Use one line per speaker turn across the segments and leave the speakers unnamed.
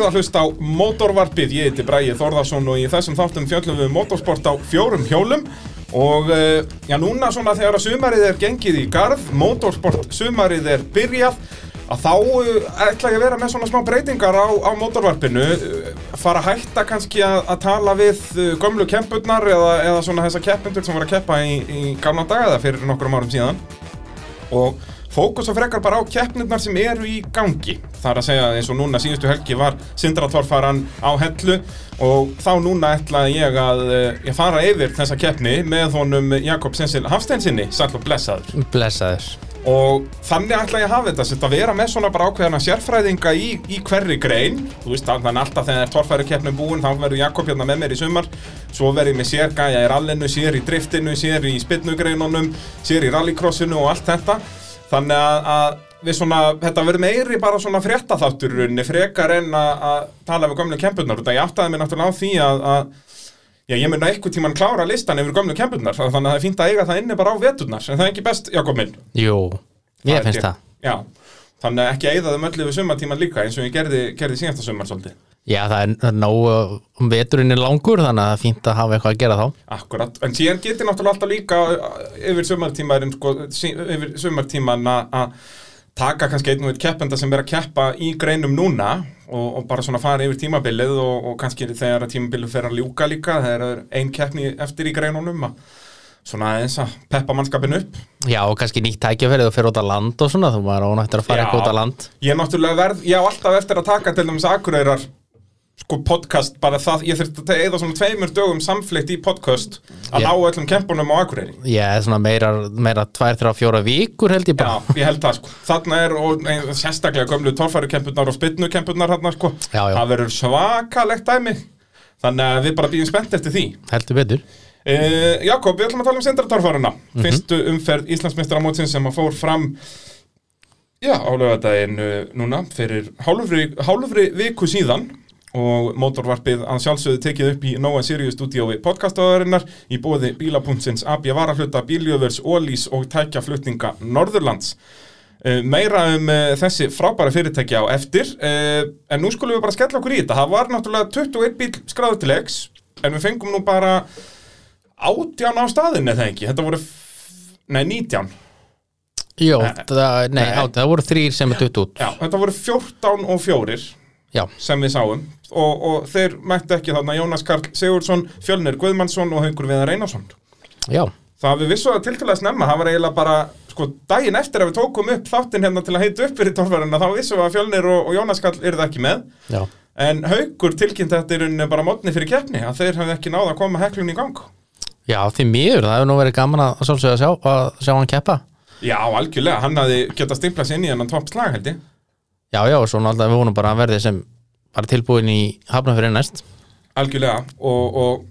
eru að hlusta á Mótorvarpið, ég heiti Bræði Þórðarsson og í þessum þáttum fjöllum við motorsport á fjórum hjólum. Og uh, já, núna svona þegar að sumarið er gengið í garð, motorsport sumarið er byrjað að þá uh, ætla ég að vera með svona smá breytingar á, á motorvarpinu. Uh, fara að hætta kannski að, að tala við gömlu kempurnar eða, eða svona þessa keppendur sem var að keppa í, í gamla daga eða fyrir nokkrum árum síðan. Og fókusa frekar bara á keppnirnar sem eru í gangi. Það er að segja eins og núna síðustu helgi var Sindratorfaran á hellu og þá núna ætla ég að eh, ég fara yfir þessa keppni með honum Jakob Sensil Hafsteinsinni sæll og blessaður.
Blessaður.
Og þannig ætla ég að hafa þetta sem að vera með svona bara ákveðana sérfræðinga í, í hverri grein. Þú veist þannig alltaf þegar torfæri keppnum búin þá verður Jakob hérna með mér í sumar. Svo verður ég með sér gæja í rallinu, sér í driftinu sér í spinnugreinunum sér í rallycrossinu og allt þetta þannig að, að við svona, þetta verður meiri bara svona fréttaþáttur í rauninni frekar en að, að tala við gömlu kempurnar þetta ég áttaði mig náttúrulega á því að, að Já, ég mun að eitthvað tíman klára listan yfir gömlu kempurnar, þannig að það er fínt að eiga það inni bara á veturnar, en það er ekki best, Jakob minn.
Jú,
Það
ég finnst það
Já, þannig að ekki eigða þeim öllu við sumartíman líka eins og ég gerði, gerði síðasta sumar svolítið.
Já, það er, það nóg um veturinn er langur þannig að það er fínt að hafa eitthvað að gera þá.
Akkurat, en síðan getur náttúrulega alltaf líka uh, yfir sumartímaðurinn, sko, yfir sumartíman að taka kannski einn og einn keppenda sem er að keppa í greinum núna og, og bara svona fara yfir tímabilið og, og kannski þegar tímabilið fer að ljúka líka, þegar er ein keppni eftir í greinunum að svona eins að peppa mannskapin upp.
Já, og kannski nýtt tækjaferð og fyrir út á land og svona þú maður ánættur að fara eitthvað út á land.
Ég er náttúrulega verð, ég á alltaf eftir að taka til dæmis akureyrar sko podcast, bara það, ég þurfti að eða svona tveimur dögum samfleitt í podcast að
Já.
ná öllum kempunum á akureyri.
Já, svona meira, meira tvær, þrjá, fjóra vikur held ég
Já,
bara
ég held það sko. Þarna er og, e, sérstaklega gömlu torfærukempurnar og spynnukempurnar þarna sko.
Já, já.
Það verður svakalegt dæmi. Þannig að við bara býðum spennt eftir því.
Heldur betur
Uh, Jakob, við ætlum að tala um sendratorfæruna.
Mhm.
Fyrstu umferð Íslandsmeistaramótsin sem að fór fram Já, á lögadaginn uh, núna fyrir hálfri, hálfri viku síðan og mótorvarpið að sjálfsögðu tekið upp í Nóa Sirius stúdíói podcastáðarinnar í bóði bílapunktsins AB Varahluta, Bíljöfurs, Ólís og tækjaflutninga Norðurlands. Uh, meira um uh, þessi frábæra fyrirtæki á eftir. Uh, en nú skulum við bara skella okkur í þetta. Það var náttúrulega 21 bíl skráður til X en við fengum nú bara átján á staðinu eða ekki? Þetta voru, nei 19
Jó, það, nei,
Nei.
á, það voru þrýr sem er dutt út.
Já, þetta voru 14 og 4
Já,
sem við sáum og, og þeir mættu ekki þarna. Jónas Karl Sigurdsson, Fjölnir Guðmannsson og Haukur Viðar Einarsson.
Já,
Það við til að snemma, það var eiginlega bara sko daginn eftir að við tókum upp þáttinn hérna til að heita upp fyrir torfæruna þá vissum við að Fjölnir og, og Jónas Karl eru það ekki með.
Já.
En Haukur tilkynnt þetta í rauninni bara mótni fyrir keppni að þeir hefði ekki náða að koma heklun í gang.
Já, því miður, það hefur nú verið gaman að að sjá, að sjá hann keppa.
Já, algjörlega, hann hafði getað stimplað sér inn í hennan topp slag held ég.
Já, já, og svo náttúrulega við vonum bara að verði sem bara tilbúin í hafnafyrir næst.
Algjörlega og, og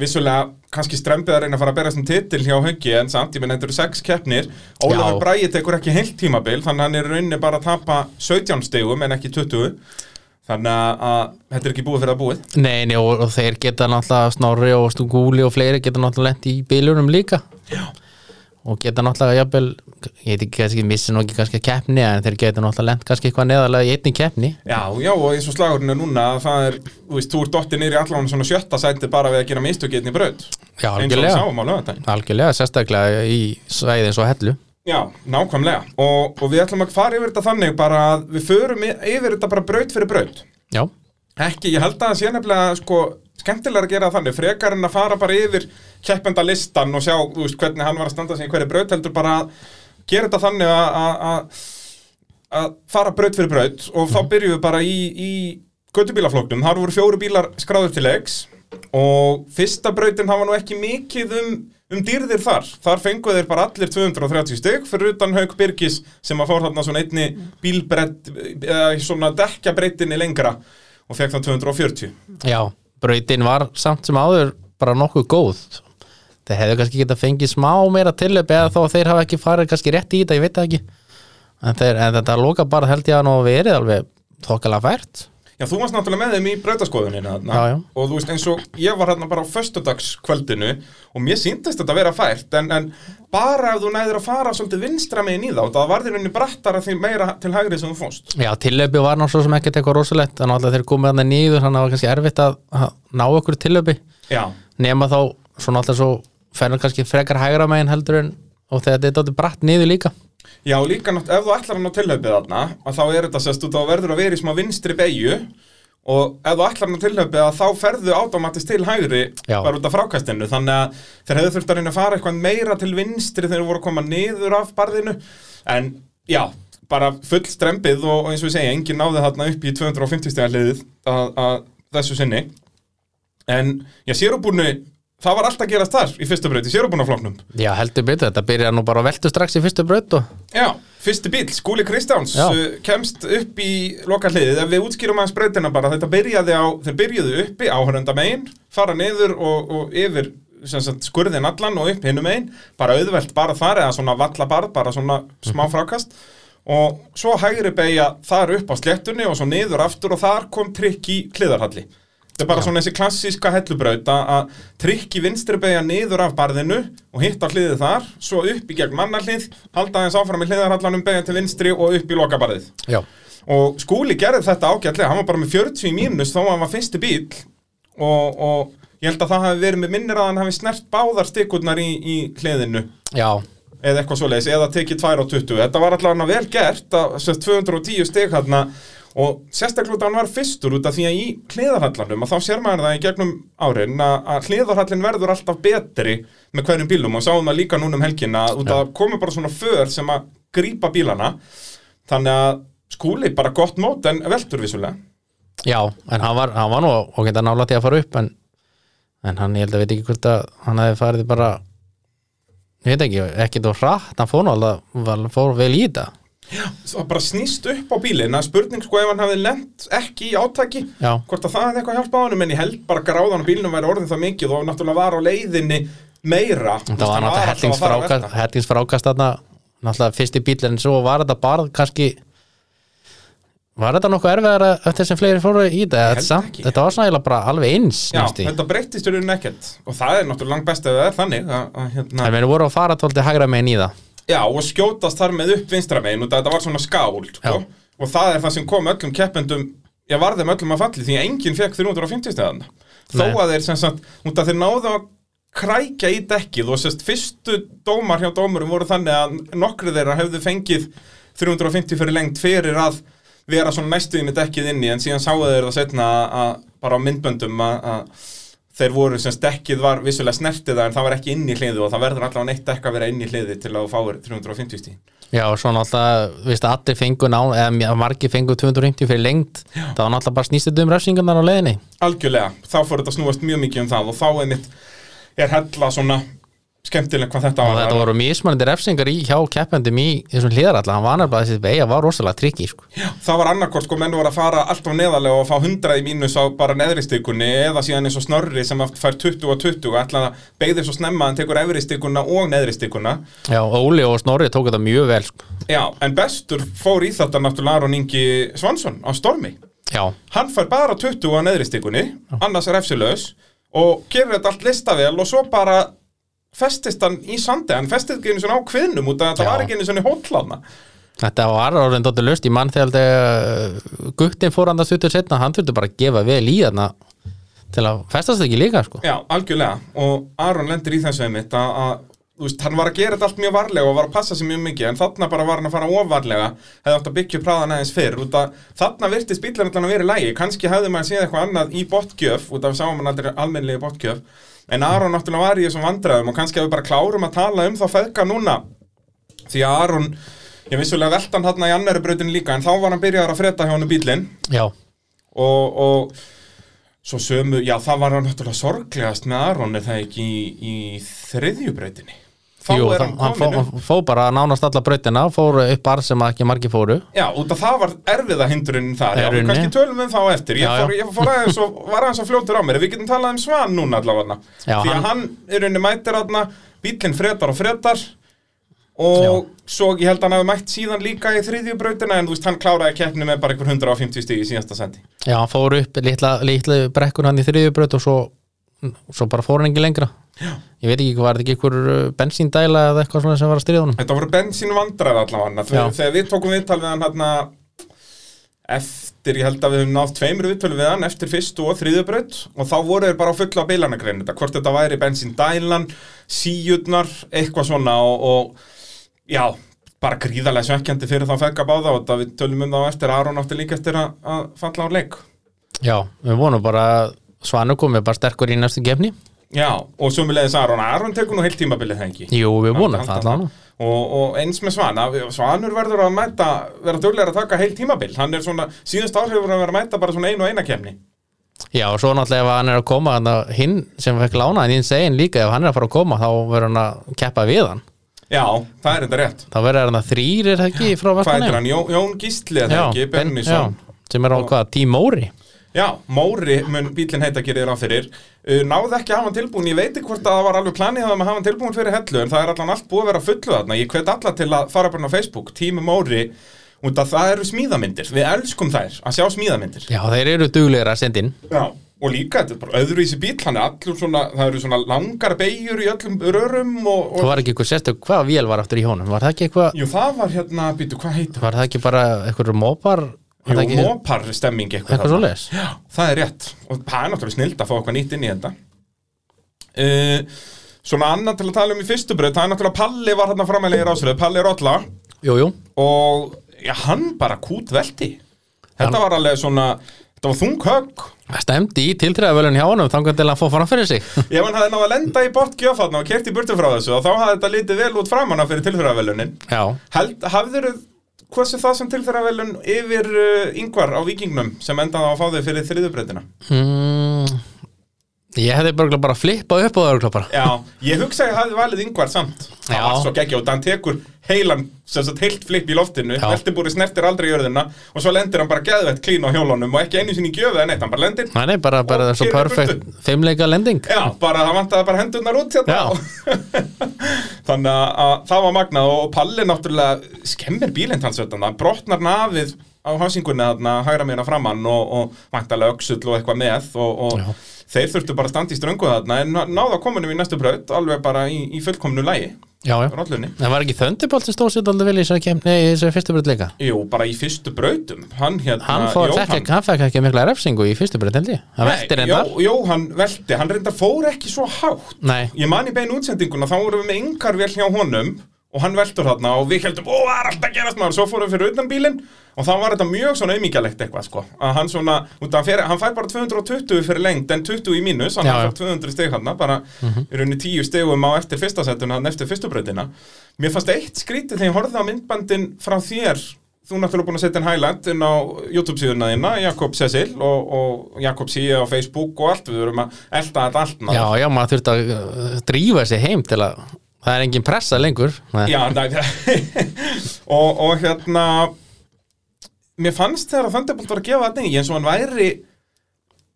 vissulega kannski strempið að reyna að fara að bera þessum titil hjá Hauki en samt, ég menn þetta eru sex keppnir. Ólafur. Bræði tekur ekki heilt tímabil þannig að hann er rauninni bara að tapa 17 stegum en ekki 20 þannig að, að þetta er ekki búið fyrir að búið.
Nei, nei, og, þeir geta náttúrulega Snorri og Stugúli og fleiri geta náttúrulega lent í bílunum líka. Já Og geta náttúrulega, jafnvel, ég veit ekki kannski missi nú ekki kannski að keppni en þeir geta náttúrulega lent kannski eitthvað neðalega í einni keppni.
Já, já, og eins og slagurinn er núna að það er, þú veist, þú ert dottið niður í allan svona sjötta sæti bara við að gera mistökiðin í braut.
Já,
og
algjörlega, algjörlega, sérstaklega í svæði eins og hellu.
Já, nákvæmlega. Og, og við ætlum að fara yfir þetta þannig bara að við förum yfir þetta bara braut fyrir braut.
Já,
Ekki, ég held að það sé nefnilega sko, skemmtilega að gera þannig, frekar en að fara bara yfir keppenda listan og sjá veist, hvernig hann var að standa sig í hverju braut heldur bara að gera þetta þannig að- fara braut fyrir braut. Og þá byrjum við bara í, í göttubílaflóknum, þar voru fjóru bílar skráður til leiks. Og fyrsta brautin hafa nú ekki mikið um, um dýrðir þar, þar fengu þeir bara allir 230 stygg fyrir utan Hauk Birgis sem að fór þarna svona einni bílbrett svona dekkjabreitinni lengra og fekk það 240
já, brautin var samt sem áður bara nokkuð góð. Þeir hefðu kannski getað fengið smá meira tillöp eða að þeir hafa ekki farið kannski rétt í þetta, ég veit það ekki. En, þeir, en þetta loka bara held ég að nú verið alveg þokkalega fært
Já, þú varst náttúrulega með þeim í
já.
og þú veist eins og ég var hérna bara á föstudagskvöldinu og mér síndist þetta að vera fært en, en bara ef þú næður að fara svolítið vinstra megin í þá það var þér henni brattara því meira til hægri sem þú fórst.
Já, tillöpi var náttúrulega sem ekkert eitthvað rosalegt þannig að þeir komið hann nýður þannig að það var kannski erfitt að, ná okkur tillöpi. Nema þá svo náttúrulega svo fennur kannski frekar hægra megin heldur en og þegar þetta er bratt niður líka
já líka nátt ef þú ætlar hann á tilhaupið þarna að þá er þetta sérst á verður að vera í smá vinstri beigju og ef þú ætlar hann á tilhaupið að þá ferðu automatist til hægri
Já.
bara út af frákastinu. Þannig að þeir hefðu þurft að reyna að fara eitthvað meira til vinstri þegar þeir voru að koma niður af barðinu. En já, bara full strempið og, og eins og ég segja, enginn náði þarna upp í 250 stegar hliðið að, að þessu sinni. En já, sérubúrnu það var alltaf að gerast þar í fyrsta braut í sérubúrnafloknum
Já, heldur betur, þetta byrjar nú bara að veltu strax í fyrstu braut og
Já, fyrsti bíl, Skúli Kristjáns
Já.
uh, kemst upp í loka hliðið ef við útskýrum aðeins breytina bara þetta byrjaði á, þeir byrjuðu uppi áhörenda megin fara niður og, og yfir sagt, skurðin allan og upp hinum megin. Bara auðvelt bara þar eða svona vallabarð bara svona smá frákast. Og svo hægri beigja þar upp á sléttunni og svo niður aftur og þar kom trikk í hliðarhalli Þetta er bara svona þessi klassíska hellubraut að- að trikki vinstri beigja niður af barðinu og hitta hliðið þar, svo upp í gegn mannarhlið, halda aðeins áfram í hliðarhallanum beigja til vinstri og upp í lokabarðið.
Já,
Og skúli gerði þetta ágætlega, hann var bara með 40 í mínus að hann var fyrsti bíl og, og ég held að það hafi verið með minnir að hann hafi snert báðar stikkurnar í, í hliðinu.
Já,
eða eitthvað svoleiðis, eða tekið 2 á 20 þetta var allavega vel gert að sérst 210 stig hérna og sérstaklega að hann var fyrstur út af því að í hliðarhallanum að þá sér maður það í gegnum árin að, að hliðarhallin verður alltaf betri með hverjum bílum og sáum það líka núna um helgina út að það komur bara svona för sem að grípa bílana. Þannig að skúli bara gott mót en veldur vissulega.
Já, en hann var, hann var nú og geta nála til að fara upp en, en hann, ég held að veit ekki hvort að hann hefði farið bara ég veit ekki, ekki þú hratt hann fór fór vel í þetta
það bara snýst upp á bílinn að spurning sko ef hann hefði lent ekki í átaki
Já.
hvort að það hefði eitthvað hjálpa á hann en ég held bara gráðan á bílnum væri orðin það mikið og náttúrulega var á leiðinni meira.
Það var náttúrulega
að að
hellingsfrákast þarna. Náttúrulega fyrsti bíl en svo var þetta bara kannski var þetta nokkuð erfiðar eftir sem fleiri fóru í þetta? Þetta, var svona bara alveg eins
Já,
næstu.
þetta breyttist í rauninni ekkert. Og það er náttúrulega langt best ef það er þannig að, að, hérna,
en við vorum að fara tólti hægra megin í það
Já, og skjótast þar með upp vinstra megin og þetta var svona skál sko, og það er það sem kom öllum keppendum já, var þeim öllum að falli því að enginn fekk 350 stegan þó að þeir sem sagt, út að þeir náðu að krækja í dekkið og sérst fyrstu dómar hjá dómurum voru þannig að nokkru þeirra hefðu fengið 350 fyrir lengt fyrir að vera svona næstuði með dekkið inni en síðan sáu þeir það setna að bara á myndböndum að, að þeir voru sem dekkið var vissulega snertið en það var ekki inn í hliðu og það verður allavega neitt dekk að vera inn í hliði til að þú fáir 350 stíð
Já, og svo náttúrulega, viðst að allir fengu ná, eða margir fengu 250 fyrir lengt það var náttúrulega bara snýstið um refsingarnar á leiðinni.
Algjörlega, þá fór þetta snúast mjög mikið um það og þá er mitt er hella svona skemmtileg hvað þetta
og
var.
þetta voru mismunandi refsingar í hjá keppendum í þessum hliðaralla, hann var nefnilega þessi beigja var rosalega trikki sko.
það var annarkort sko menn voru að fara alltaf neðarlega og fá 100 í mínus á bara neðristykunni eða síðan eins og snorri sem fær 20 og 20 ætla að beigði svo snemma að hann tekur efristykuna og neðristykuna
Já, Óli og Snorri tók þetta mjög vel sko.
já, en bestur fór í þetta náttúrulega Aron Ingi Svansson á Stormi.
Já,
hann fær bara 20 á neðristykunni annars refsilaus og gerir þetta allt listavel og svo bara festist hann í sandi hann festist ekki einu svona á kviðnum út að þetta
Já.
var ekki einu svona hótlaðna
þetta var orðin dóttir löst í mann þegar þetta guttin fór hann að stuttur setna, hann þurfti bara að gefa vel í þarna til að festast ekki líka sko.
Já, algjörlega og Aron lendir í þessu einmitt að, að veist, hann var að gera þetta allt mjög varlega og var að passa sig mjög mikið en þarna bara var hann að fara ofarlega hefði átt að byggja upp hraðan aðeins fyrr út að þarna virtist bílarinn allan að vera í lægi kannski hefði maður séð eitthvað annað í botgjöf út af við sáum hann aldrei almennilegi botgjöf en Aron náttúrulega var í þessum vandræðum og kannski hefði bara klárum að tala um þá feðka núna. Því að Aron ég vissulega veltan hann í annari brautin líka en þá var hann byrjaður að fretta hjá hann bílinn
Já,
og, og svo sömu, já það var hann náttúrulega sorglegast með Aron það ekki í, í þriðjubrautinni þá
Jú,
er
það,
hann
fó,
komin
hann fó bara nánast alla brautina fór upp bar sem ekki margir fóru.
Já, út af það var erfiða hindurinn þar já, við kannski tölum um þá á eftir. Ég,
Já,
fór, ég fór aðeins og var aðeins að fljótur á mér. Við getum talað um Svan núna allavega. Því að
hann-
er unni mætir aðna bílinn fretar og fretar og svo ég held að hann hafi mætt síðan líka í þriðju brautina en þú veist, hann kláraði keppni með bara einhver 150 stig í síðasta sendi
Já, hann fór upp litla, litla brekkun hann í þriðjubraut og svo, svo bara fór hann ekki lengra Já. Ég veit ekki, var þetta ekki einhver uh, bensíndæla eða eitthvað svona sem var að styrja honum
Þetta voru bensín vandræð allavega
Já.
þegar við tókum viðtal við hann hérna eftir, ég held að við höfum nátt tveimur viðtölu við hann eftir fyrstu og þriðju braut og þá voru þeir bara á fulla bílanagrein þetta, hvort þetta væri bensíndælan síjurnar, eitthvað svona og, og já, bara gríðarlega svekkjandi fyrir þá fekka báða og þetta við tölum um þá eftir Aron átti líka eftir að, að falla á leik
Já, við vonum bara að Svanur komið bara sterkur í næstu gefni
Já, og sumulegis Aron, Aron tekur nú heilt tímabilið ekki?
Jú, við vonum það allan
og, og eins með Svana Svanur verður að mæta, vera duglegur að taka heilt tímabil, hann er svona, síðust ár hefur hann verið að mæta bara svona einu og eina kemni
Já, og svo náttúrulega ef hann er að koma að hinn sem fekk lána hann hinn segin líka ef hann er að fara að koma þá verður hann að keppa við hann.
Já, það er þetta rétt.
Þá verður hann að þrýr er það ekki frá
Hvað
Vestmanni
hann? Jón, Gísli ekki, Bennisson
sem er á hvað, tím Móri
Já, Móri mun bílinn heita gerir á fyrir. Uh, Náði ekki að hafa hann tilbúin Ég veit ekki hvort að það var alveg planið að hafa hann tilbúin fyrir hellu En það er allan allt búið að vera fullu þarna. Ég hvet alla til að fara bara á Facebook Tími Móri Út að það eru smíðamyndir. Við elskum þær að sjá smíðamyndir.
Já, þeir eru duglegir að senda inn.
Já Og líka, þetta er bara öðruvísi bíl, hann er allur svona, það eru svona langar beigjur í öllum rörum og,
Það
og
var ekki eitthvað sérstök, hvað vél var aftur í honum? Var það ekki eitthvað,
Jú, það var hérna, býtu, hvað heitir
var það ekki bara eitthvað mópar?
Jú, mópar stemming eitthvað
eitthvað?
Já, það er rétt. Og það er náttúrulega snild að fá eitthvað nýtt inn í þetta. Uh, Svona annað til að tala um í fyrstu bröð það er náttúrulega Palli var hérna framælega í rásröð Palli
jú,
og já, hann bara kút veldi Þetta var alveg svona þetta var þung högg.
Það stemdi í tiltræðavölun hjá þangar til að fá framfyrir sig.
Ef hann náða að lenda í bort gjöfarna og kert í burtu frá þessu og þá hafði þetta litið vel út framanna fyrir tilþjóðavelunin
Já,
Held, hafður hversu það sem tilþjóðavelun yfir uh, yngvar á vikingnum sem endaði á að fá þau fyrir þriðubreytina
mm, ég hefði bara, bara flippað upp á það bara.
Já, ég hugsa að ég hafði valið yngvar samt. Það var svo geggja og hann tekur heilan sem sagt heilt flipp í loftinu. Veltibúri snertir aldrei jörðina og svo lendir hann bara geðvett klín á hjólunum og ekki einu sinni í gjöfu eða neitt, hann bara lendir
Nei, nei, bara, bara
Og
svo
keyrir
perfect
burtu.
fimmleika lending.
Já, bara það vantaði bara hendurnar út hérna. Þannig að, að það var magnað og Palli náttúrulega skemmir bílinn hans brotnar nafið á hansingunni þarna hægra mér að framann og, og vantalega öxull og eitthvað með og, og þeir þurftu bara að standa í ströngu þarna en náða komunum í næstu braut alveg bara í, í fullkomnu lægi
Já, já.
Rollunni.
Það var ekki Thunderbolt sem stóð sér aldrei vel í þessari kemni í þessari fyrstu breyt leika
Jú, bara í fyrstu brautum. Hann hérna,
Hann fór
Jóhann-
ekki, hann fekk ekki mikla refsingu í fyrstu breyt held ég. Hann velti
Nei,
reyndar
Jó, Jóhann velti, hann reyndar fór ekki svo hátt.
Nei,
Ég man í beinu útsendinguna, þá vorum við með yngar vel hjá honum og hann veltur þarna og við heldum, ó, það er alltaf gerast maður, svo fórum við fyrir utan bílinn og þá var þetta mjög svona auðmíkjalegt eitthvað, sko, að hann svona, út af fyrir, hann fær bara 220 fyrir lengt en 20 í mínus, hann fær 200 steg hann, bara í rauninni 10 stegum á eftir fyrsta setuna, hann eftir fyrstu brautina. Mér fannst eitt skrítið þegar ég horfði á myndbandin frá þér, þú náttúrulega búin að setja en highlight inn á YouTube-síðuna þína, Jakob Cecil og, og Jakob C á Facebook og allt, við verum að elda þetta allt
já, já, maður þurfti að uh, drífa sig heim til að Það er engin pressa lengur.
Já, næ, og, og hérna mér fannst þegar að Thunderbolt var að gefa þetta eins og hann væri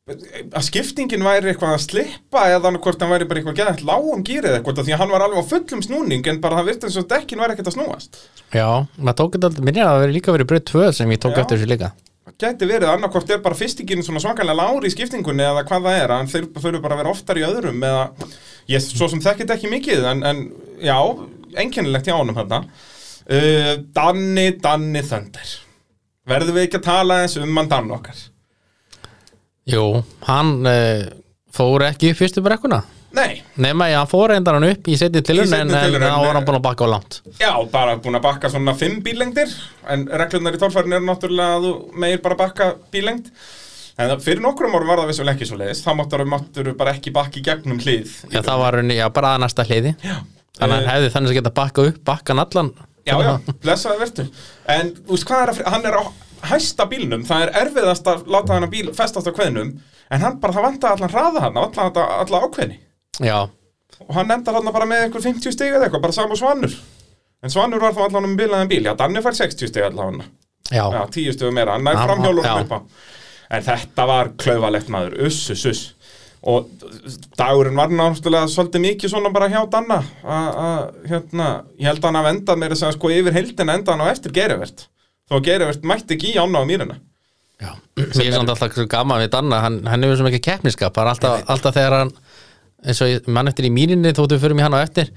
að skiptingin væri eitthvað að slippa eða hvort hann væri bara eitthvað geðað lágum gýrið eitthvað því að hann var alveg á fullum snúning en bara það virti eins og dekkin væri ekkert að snúast
Já, maður tók aldrei Mér er að það veri líka verið breyt 2 sem ég tók
Já.
eftir þessu líka
það gæti verið annarkort er bara fyrstingin svona svakalega lári í skiptingunni eða hvað það er en þeir þurfu bara að vera oftar í öðrum eða ég svo sem þekkit ekki mikið en, en já, einkennilegt hjá honum hérna uh, Danni, Danni Thunder verðum við ekki að tala eins um mann Danni okkar?
Jú, hann uh, fór ekki fyrstu brekkuna
Nei,
Nema ég, hann fór reyndar hann upp í setni tilurinn en, þá var hann búin að bakka á langt.
Já, bara búin að bakka svona fimm bílengdir en reglurnar í tólfærin eru náttúrulega að þú meir bara bakka bílengd en fyrir nokkrum árum var það vissulega ekki svo leiðis þá máttur, máttur bara ekki bakka í gegnum hlið
Já, það var hann, já, bara að næsta hliði.
Já,
Þannig að
Eh,
hefði þannig að geta bakka upp, bakkan allan.
Já, já, blessaði vertu. En þú veist hvað er að hann er á hæsta bílnum Það er erfiðast að láta hann að bíl festast á kveðnum En hann bara, það vantaði allan hraða hann Allan, allan ákveðni
Já,
Og hann endar hann bara með einhver 50 stig eða eitthvað Bara saman Svanur En Svanur var þá allan um bilaðan bíl. Já, Danni fær 60 stig allan
já,
Já, 10 stigum meira, hann nær
Já,
framhjólunum
já.
upp á. En þetta var klaufalegt maður, uss, uss, uss og dagurinn var náttúrulega svolítið mikið svona bara hjá Danna. Að, að, hérna, ég held að hann að enda meira sem sko yfir heildina enda hann á eftir gerivert þó að gerivert mætti ekki í ána á mýrina
Já, mér er samt alltaf svo gaman við Danna, hann, hann hefur svo mikið keppniskap, hann er alltaf, alltaf þegar hann eins og mann eftir í míninni þóttum fyrir mig hann á eftir.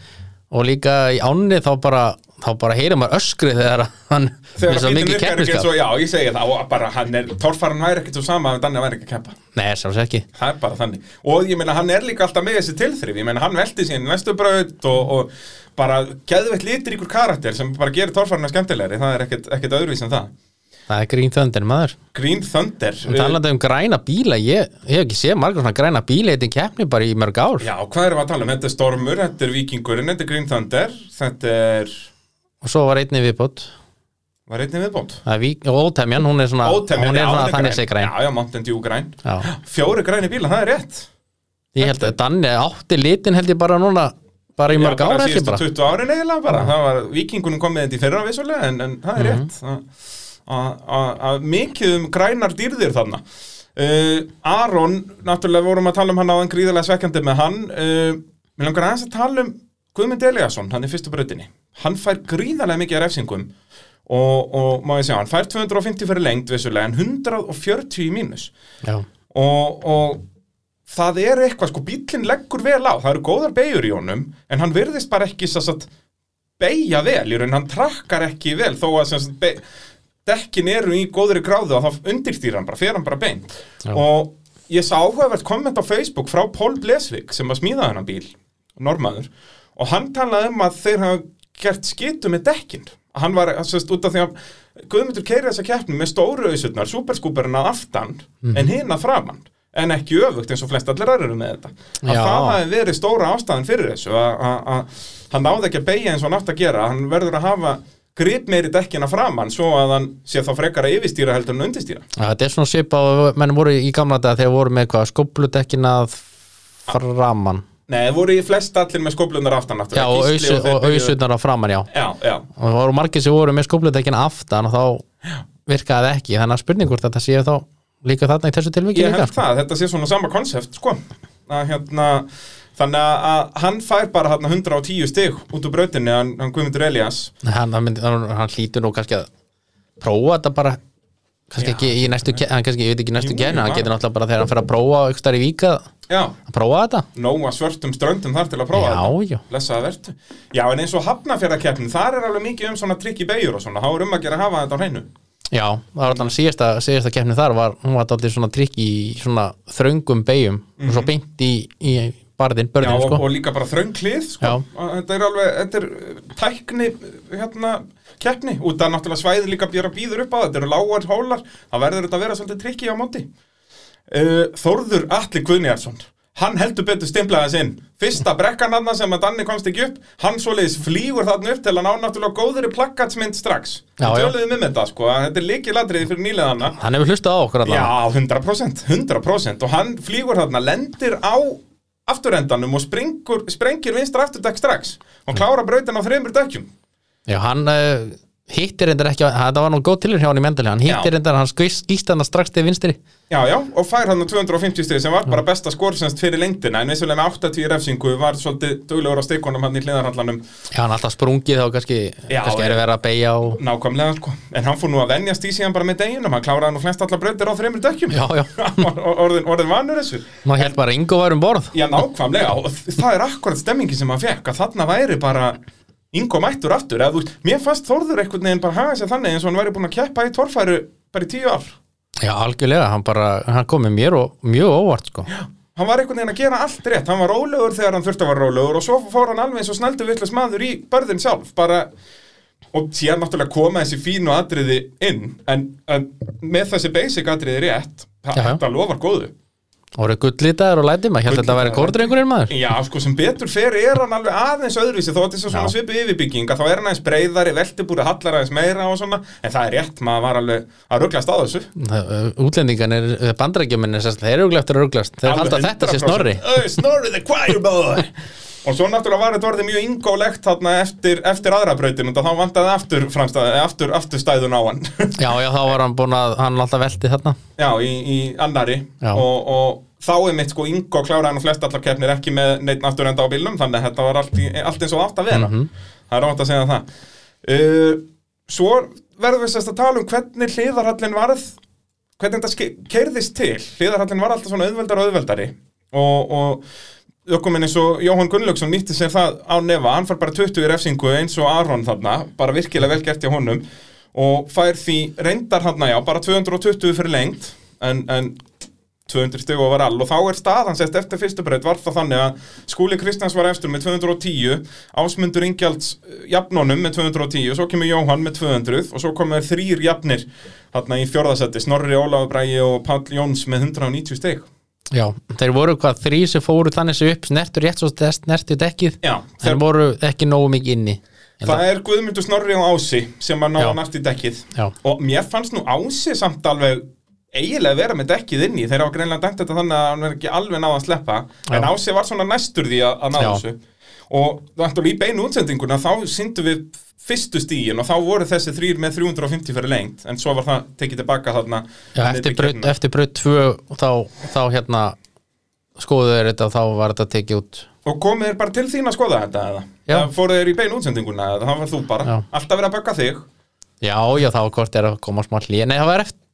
Og líka í ánni þá bara þá bara heyrir maður öskri þegar hann
þegar
svo
bíllinn
mikið
virkar ekki eins og, já, ég segi það og bara hann er, torfaran væri ekkert svo sama ef Danni væri ekki að keppa.
Nei, sáls ekki.
Það er bara þannig. Og ég meina hann er líka alltaf með þessi tilþrif. Ég meina hann velti sín næstu braut og, og bara geðveitt litur ykkur karakter sem bara gerir torfarina skemmtilegri. Það er ekkert öðruvís en það
Það er grín þöndir maður.
Green Thunder
En talandi um græna bíla, ég, ég hef ekki séð margar svona græna bíla þetta keppni bara í mörg ár.
Já, hvað erum við að tala um? Þetta er Stormur, þetta er Vikingurinn, þetta er Green Thunder Þetta er,
og svo var einni viðbót.
Var einnig viðbót?
Það er vík, Ótemjan, hún er svona,
Ótemjan,
hún er
já,
svona
er
þannig
græn.
sig græn.
Já, já, Mountain Dew græn.
Já.
Fjóri græni bíla, það er rétt.
Ég held að Danni átti litin held ég bara núna bara í mörg
Já,
ár
bara
held ég
síðustu
bara.
20 árin eiginlega bara. Það var Vikingunum kom með þetta í fyrra vissulega En, en það er rétt. Að- að- að að mikið um grænar dýrðir þarna. Uh, Aron, náttúrulega vorum að tala um hann áðan gríðarlega svekkjandi með hann. Uh, Mér langar aðeins að tala um Guðmund Eliasson, hann er fyrstu brautinni. Hann fær gríðarlega mikið af refsingum og, og má ég segja, hann fær 250 fyrir lengt vissulega en 140 í mínus. Og, og það er eitthvað, sko, bílinn leggur vel á það eru góðar beigur í honum en hann virðist bara ekki svo að beigja vel, í raun, hann trakkar ekki vel þó að sem sagt, dekkin eru í góðri gráðu og þá undirstýr hann bara, fer hann bara beint.
Já.
og ég sá áhugavert komment á Facebook frá Pól Blesvik sem var smíðað hennar bíl, normaður og hann talaði um að þeir hafa gert skitu með dekkin. Hann var, sérst, út af því að Guðmundur keiri þessa keppni með stóru auðsutnar superskúperina aftan en hinn að framann en ekki öfugt eins og flest allir aðrir eru með þetta. Að
Já.
það hafi verið stóra ástæðan fyrir þessu að- hann náði ekki að beigja eins og hann átt að gera. Hann verður að hafa grip meiri dekkina framann svo að hann sé þá frekar að yfirstýra heldur en undirstýra.
Já, þetta er svona svipa og menn voru í gamla dag þegar voru með hvað skópludekkin að framan.
Nei, það voru í flest allir með skóplunar aftan
Já,
náttúrulega.
og
Gísli
og auðsutnar að framan, já.
Já, já,
og það voru margir sem voru með skópludekkin aftan og þá virkaði það ekki. Þannig að spurning hvort þetta séu þá líka þarna í þessu tilviki
ég
líka
held það, þetta sé svona sama konsept, sko. Að hérna, þannig að- hann fær bara hérna 110 stig út úr brautinni, hann, hann Guðmundur Elias
hann, hann, hann, hann hlýtur nú kannski að prófa þetta bara kannski
Já,
ekki í næstu hann kannski, ég veit ekki næstu
Jú,
gennu, hann getur náttúrulega bara þegar hann fer að prófa ykkur starf í vika
Já,
að prófa þetta.
Nóga svörtum ströndum þar til að prófa
Já,
þetta.
já.
Blessaða vertu. Já, en eins og hafnafjörðakeppnin, þar er alveg mikið um svona trikk í beigur og svona, þá er um að gera að hafa þetta á hreinu.
Já, það var allan síðasta, síðasta keppni þar var, hún var dálítið svona trikk í svona þröngum beigjum og svo beint í, í barðin.
Já,
börðin
og,
sko.
og líka bara þröng klið, sko.
Já.
Og Þetta er alveg, þetta er uh, tækni, hérna, keppni. Út af náttúrulega svæði líka björa býður upp á þetta eru lágar hólar, það verður þetta að vera svolítið trikki á móti. Uh, Þórður Atli Guðnýjarsson Hann heldur betur stimplaði þess inn. Fyrsta brekkan hann sem að Danni komst ekki upp Hann svoleiðis flýgur þarna upp til að ná náttúrulega góðri plakkatsmynd strax.
Já,
Við
já.
töluðum um þetta, sko, að þetta er líkilatriði fyrir nýleðana
Hann hefur hlustað á okkur allan
Já, 100%, 100% og hann flýgur þarna, lendir á afturendanum og springur, sprengir vinstra afturdekk strax. Og klára brautin á þreymur dekkjum.
Já, hann uh, hittir reyndar ekki, þetta var nú góð tilur hjá hann í mendali hann
Já.
hittir reyndar, hann skýst hann strax til vinstri.
Já, já, og fær hann 250 stig sem var bara besta skórsens fyrir lengdina en vissulega með 80 refsingu var svolítið duglegur á stikunum hann í hliðarhallanum.
Já, hann alltaf sprungið þá kannski,
Já,
kannski
já.
er verið að beigja og
nákvæmlega, sko. En hann fór nú að venjast í síðan bara með deginum hann kláraði nú flest allar brautir á þreymur dekkjum
Já, já,
orðin, orðin vanur þessu.
Maður held bara að Ingo var um borð.
Já, nákvæmlega, og það er akkurat stemmingin sem hann fekk, að þarna væri bara Ingo mættur aftur, eða þú veist, mér fannst Þórður einhvern veginn bara haga sér þannig eins og hann væri búinn að keppa í torfæru bara í tíu ár.
Já, algjörlega, hann bara, hann kom með mér og mjög óvart sko
Hann var einhvern veginn að gera allt rétt, hann var rólegur þegar hann þurfti að vera rólegur og svo fór hann alveg eins og snældu vitlis maður í börðin sjálf, bara, og síðan náttúrulega koma þessi fínu atriði inn, en, en með þessi basic atriði rétt, það
Já, já.
þetta lofar góðu.
Voru gullitaður og læti maður, held að þetta væri kórdrengurinn maður.
Já, sko, sem betur fer er hann alveg aðeins öðruvísi. Þó að þetta er svona svipu yfirbygging að þá er hann aðeins breyðari, veltibúri, hallar aðeins meira og svona, en það er rétt, maður var alveg að rugglast á þessu.
Útlendingan er, bandrækjuminn er sérst, þeir eru eftir að rugglast þeir halda að þetta sé snorri.
Snorri the choir boy! Og svo náttúrulega var þetta orðið mjög ingólegt þarna eftir, eftir aðra brautin og þá vantaði aftur, aftur, aftur stæðun á hann.
Já, já, þá var hann búin að, hann alltaf velti þarna.
Já, í, í annari og, og þá er mitt sko Ingo kláraði hann og flest allar keppnir ekki með neitt afturenda á bílnum þannig að þetta var allt, í, allt eins og átt að vera. Það er rátt að segja það. Uh, svo verðum við sérst að tala um hvernig hliðarhallin varð hvernig þetta keirðist til. Hliðarhallin var alltaf svona auðveldar og auðveldari og, og ökuminn eins og Jóhann Gunnlaugsson nýtti sér það á nefa, hann fær bara 20 í refsingu eins og Aron þarna, bara virkilega vel gert hjá honum og fær því reyndar hann já, bara 220 fyrir lengt en, en 200 steg over all og þá er staðan sérst eftir fyrstu breytt var það þannig að Skúli Kristjáns var eftir með 210 Ásmundur Ingjalds eh, jafnónum með 210 svo kemur Jóhann með 200 og svo komur þrýr jafnir hérna í fjórðasetti Snorri Ólafur Bræi og Páll Jóns með 190 steg
Já, þeir voru hvað þrý sem fóru þannig sem upp snertur rétt svo snertur dekkið
Já,
þeir
þeir,
voru ekki nógu mikið inni.
Það er Guðmundur Snorri og Ási sem að ná
Já.
næst í dekkið.
Já,
og mér fannst nú Ási samt alveg eiginlega vera með dekkið inni þeir hafa greinlega dæmt þetta þannig að hann er ekki alveg náða að sleppa en
Já.
Ási var svona næstur því að, að ná
Já.
þessu og náttúrulega í beinu útsendinguna þá syndum við fyrstu stígin og þá voru þessi þrýr með 350 fyrir lengt en svo var það tekið tilbaka þarna
Já eftir,
í
braut 2 þá, þá hérna skoðu þeir þetta og þá var þetta tekið út
og komið þér bara til þín að skoða þetta eða?
Já.
Eða fóruð þér í beinu útsendinguna eða það var þú bara
Já.
alltaf verið að bögga þig
Já, já, þá hvort er að koma smá hlýja Nei, það var eftir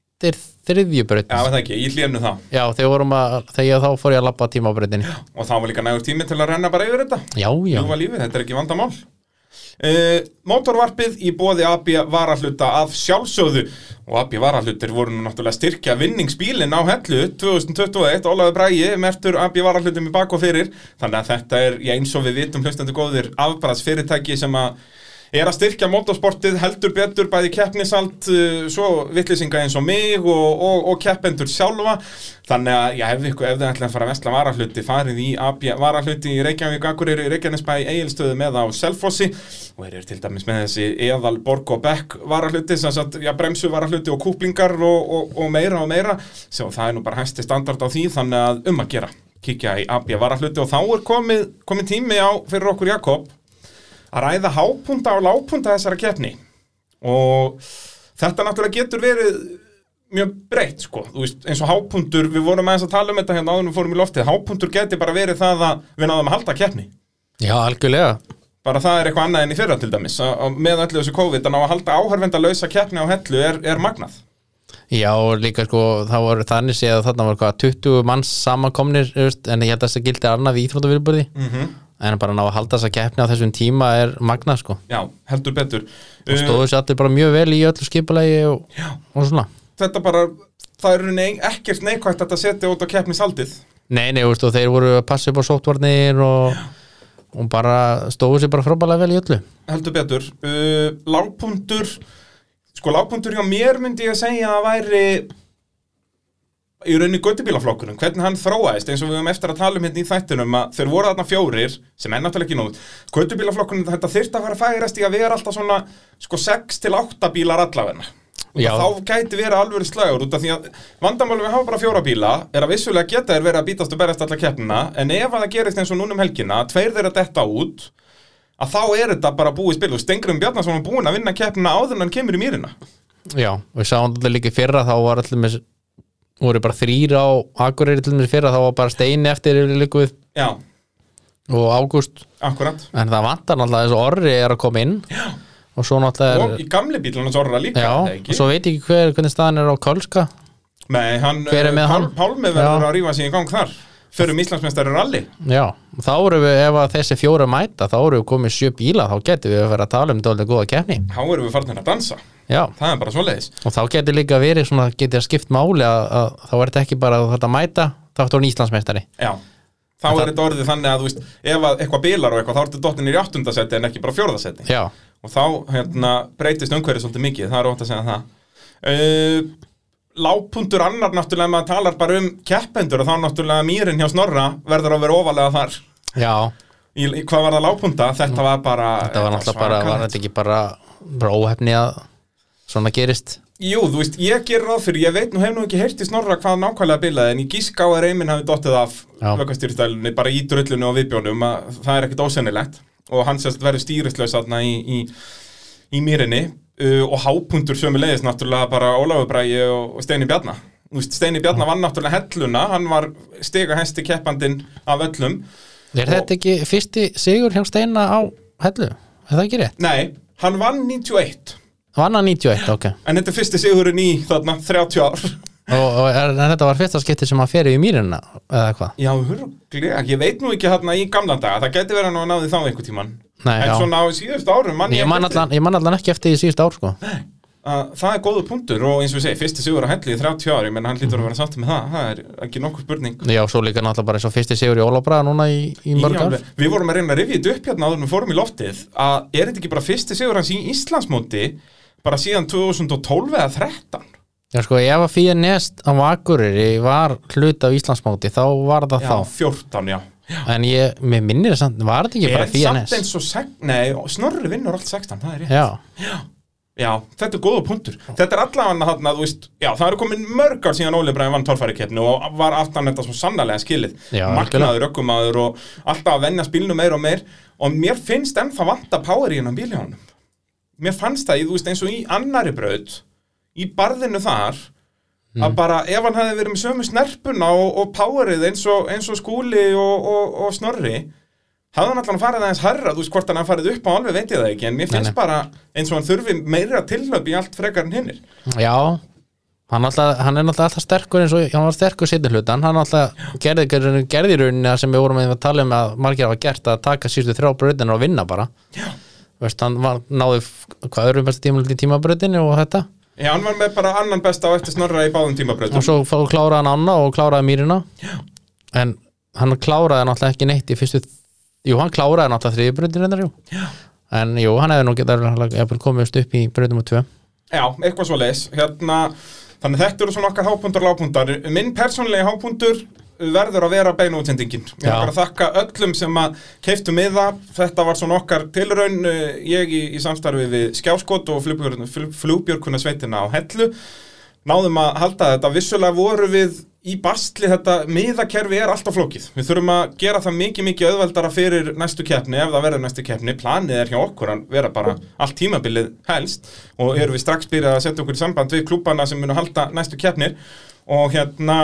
þriðju braut.
Já, það ekki, ég hlénu það
Já, að, þegar þá fór ég að labba tíma á brautinni.
Og það var líka nægur tími til að renna bara yfir þetta.
Já, já,
ljúfa lífið, þetta er ekki vandamál. Uh, Mótorvarpið í bóði AB varahluta af sjálfsögðu. Og AB varahlutir voru nú náttúrulega styrkja vinningsbílinn á hellu 2021, Ólaður Bræi mertur AB varahlutum í bak og fyrir. Þannig að þetta er, já eins og við vitum hlustandi góðir afbræðs fyrirtæki sem að er að styrkja motorsportið heldur betur bæði keppnisalt uh, svo vittlisinga eins og mig og, og, og keppendur sjálfa. Þannig að já, ef, þið ætla að fara að vesla varahluti farið í AB varahluti í Reykjavík Akureyri, Reykjanesbæ, Egilstöðu með á Selfossi. Og þeir eru til dæmis með þessi Eðal, Borg og Beck varahluti sem sagt, já, bremsu varahluti og kúplingar og, og, meira og meira. Sem það er nú bara hæsti standard á því þannig að um að gera. Kíkja í AB varahluti og þá er komið, komið tími á fyrir okkur Jakob að ræða hápunta og lápunta þessara keppni. Og þetta náttúrulega getur verið mjög breytt sko, þú veist, eins og hápuntur við vorum aðeins að tala um þetta hérna áður við fórum í loftið. Hápuntur geti bara verið það að við náðum að halda keppni.
Já, algjörlega.
Bara það er eitthvað annað enn í fyrra til dæmis. Að, að með öllu þessu COVID að ná að halda áhörvenda lausa keppni á hellu er, er magnað.
Já, líka sko, það voru þannig séð að þarna var hvað 20 manns samankomnir en ég held að þess að gildi annað í íþróttavirburði
mm -hmm.
En bara að ná að halda þessa keppni á þessum tíma er magnað sko.
Já, heldur betur.
Og stóðu sér allir bara mjög vel í öllu skipulegi og, og svona.
Þetta bara, það er nei, ekkert neikvægt að þetta setja út á keppnisaldið.
Nei, nei, veist, og þeir voru að passa upp á sóttvarnir og, og bara stóðu sér bara frábælega vel í öllu.
Heldur betur. Uh, Lágpuntur Sko lágpuntur hjá mér myndi ég að segja að væri í rauninni göttubílaflokkunum, hvernig hann þróaðist eins og við höfum eftir að tala um hérna í þættunum að þeir voru þarna fjórir, sem er náttúrulega ekki nóg. Göttubílaflokkunum, þetta þyrfti að fara færast í að vera alltaf svona, sko 6 til 8 bílar allavegna þá gæti verið alvöru slagur út af því að vandamáli við hafa bara fjóra bíla er að vissulega geta þeir verið að bítast og berast alla keppnina en ef að það gerist eins og núna um helgina tveir þeirra detta út að þá er þetta bara búið spil. Og Stengrum Bjarnason var búinn að vinna keppnina áður en hann kemur í mýrina.
Já, og við sáum þetta líka í fyrra þá var allir með voru bara þrýr á Akureyri til með fyrra þá var bara steini eftir við
Já,
og ágúst
akkurat
en það vantar náttúrulega þessu orri er að koma inn Já. og svo náttúrulega
Og
er,
í gamli bílunum Zorra líka
Já,
eða ekki?
og svo veit ég ekki hver, hvernig staðan er á Kölska
Nei, hann,
Hver er með
Pál,
hann?
Pálmi verður
Já.
að rífa sig í gang þar Förum Íslandsmeistari rally.
Já, og þá eru við, ef þessi fjóra mæta þá eru við komið sjö bíla, þá getum við að vera að tala um dólið góða keppni.
Þá erum við farin að dansa.
Já,
Það er bara svoleiðis.
Og þá getur líka verið svona, getur að skipt máli að, að þá er þetta ekki bara að þetta mæta þá ertu orðin Íslandsmeistari.
Já. Þá er þetta orðið þannig að þú veist Ef að eitthvað bílar og eitthvað þá ertu dottin í áttundasetti en ekki bara fjórðasetti.
Já,
Og þá hérna, Lápuntur annar náttúrulega maður talar bara um keppendur og þá náttúrulega mýrin hjá Snorra verður að vera ofalega þar.
Já,
í, í hvað var það lápunta, þetta var bara
þetta var náttúrulega bara, var þetta ekki bara, bara óhefni að svona gerist?
Jú, þú veist, ég ger ráð fyrir, ég veit nú hef nú ekki heyrt í Snorra hvað nákvæmlega bilaði en ég gíska á að Reymin hafi dottið af
Já.
vökkastýrstælunni bara í drullunni og viðbjónum að það er ekkit ósennilegt. Og hann sérst verður í, í, í mýrinni uh, og hápuntur sömu leiðis náttúrulega bara Ólafur Bræi og, og Steini Bjarna. Þú veist, Steini Bjarnar vann náttúrulega helluna hann var stiga hesti keppandinn af öllum.
Er þetta ekki fyrsti sigur hjá Steina á hellu? Er það ekki rétt?
Nei, hann vann 91
Vann hann 91, ok.
En þetta er fyrsti sigurinn í þarna 30 ár.
Og, og er, þetta var fyrsta skipti sem hann fer í mýrina eða hvað?
Já, huruglega, ég veit nú ekki hérna í gamla daga. Það geti verið hann að náði þá einhver tíman
Nei,
En
já.
svona á síðustu árum mann
Ég man
eftir
allan, ég man allan ekki eftir því síðust ár sko.
Að Það er góðu punktur og eins og við segi, fyrsti sigur að helli í 30 ári menn hann lítur að vera sátt með það, það er ekki nokkuð spurning.
Já, svo líka náttúrulega bara eins og fyrsti sigur í Ólafbraga núna í, í mörg
Í
ár.
Alveg. Við vorum að reyna að rifja þetta upp hérna áður en við fórum í loftið að er þetta ekki bara fyrsti sigur hans í Íslandsmóti bara síðan 2012 eða 13
Já, sko, ef að fyrir nest á Akureyri var hlut af Íslandsmóti þá var það
Já,
þá.
14, já
En ég, mér minnir það samt, var þetta ekki bara
En
fyrir
samt
nest?
eins og sek- Nei, Snorri vinnur allt 16, það er rétt.
Já,
Já, þetta er góða punktur. Þetta er allavega þarna, þú veist Já, það eru komin mörg ár síðan Óli Bræði vann torfæri og var aftan þetta svo sannarlega skilið.
Já,
Magnaður, ökkumaður og alltaf að venja spilinu meir og meir. Og mér finnst ennþá vanta power í hennan bíl hjá honum Mér fannst það, í, þú veist, eins og í annari braut í barðinu þar að bara ef hann hefði verið með sömu snerpuna og, og powerið eins og, eins og skúli og, og, og snorri hafði hann allan farið aðeins herra, þú veist hvort hann hafði farið upp á alveg veit ég það ekki, en mér finnst
nei.
bara eins og hann þurfi meira tilhlöp í allt frekar en hinnir.
Já Hann, alltaf, hann er alltaf sterkur eins og hann var sterkur sittir hlutan, hann alltaf gerði, gerði, gerði rauninni sem við vorum að tala um að margir hafa gert að taka síðustu þrjá brautina og vinna bara. Já. Veist, hann var, náði hvað öðrum besta tímalit í tímabrautinu og þetta
Já, hann var með bara annan besta á eftir snorra í báðum tímabrautum.
Og svo fá, kláraði hann ána og kláraði mýrina. Já. en hann kláraði náttúrulega ekki neitt í fyrstu jú, hann kláraði náttúrulega þriði brautin reyndar, jú. Já. en jú, hann hefði nú getað komist upp í brautum og tvö.
Já, eitthvað svo leis hérna, Þannig þetta eru svona okkar hápuntar og lágpuntar Minn persónulegi hápuntur verður að vera beina útsendingin. Ég er bara að þakka öllum sem að keiftu miða. Þetta var svona okkar tilraun eh, Ég í, í samstarfi við Skjáskot og flugbjörkuna sveitina á Hellu. Náðum að halda þetta. Vissulega voru við í bastli Þetta miðakerfi er alltaf flókið. Við þurfum að gera það mikið mikið auðveldara fyrir næstu keppni Ef það verður næstu keppni. Planið er hjá okkur að vera bara allt tímabilið helst. Og erum við strax byrjað að setja okkur í samband við klúbana sem munu halda næstu keppnir. Og hérna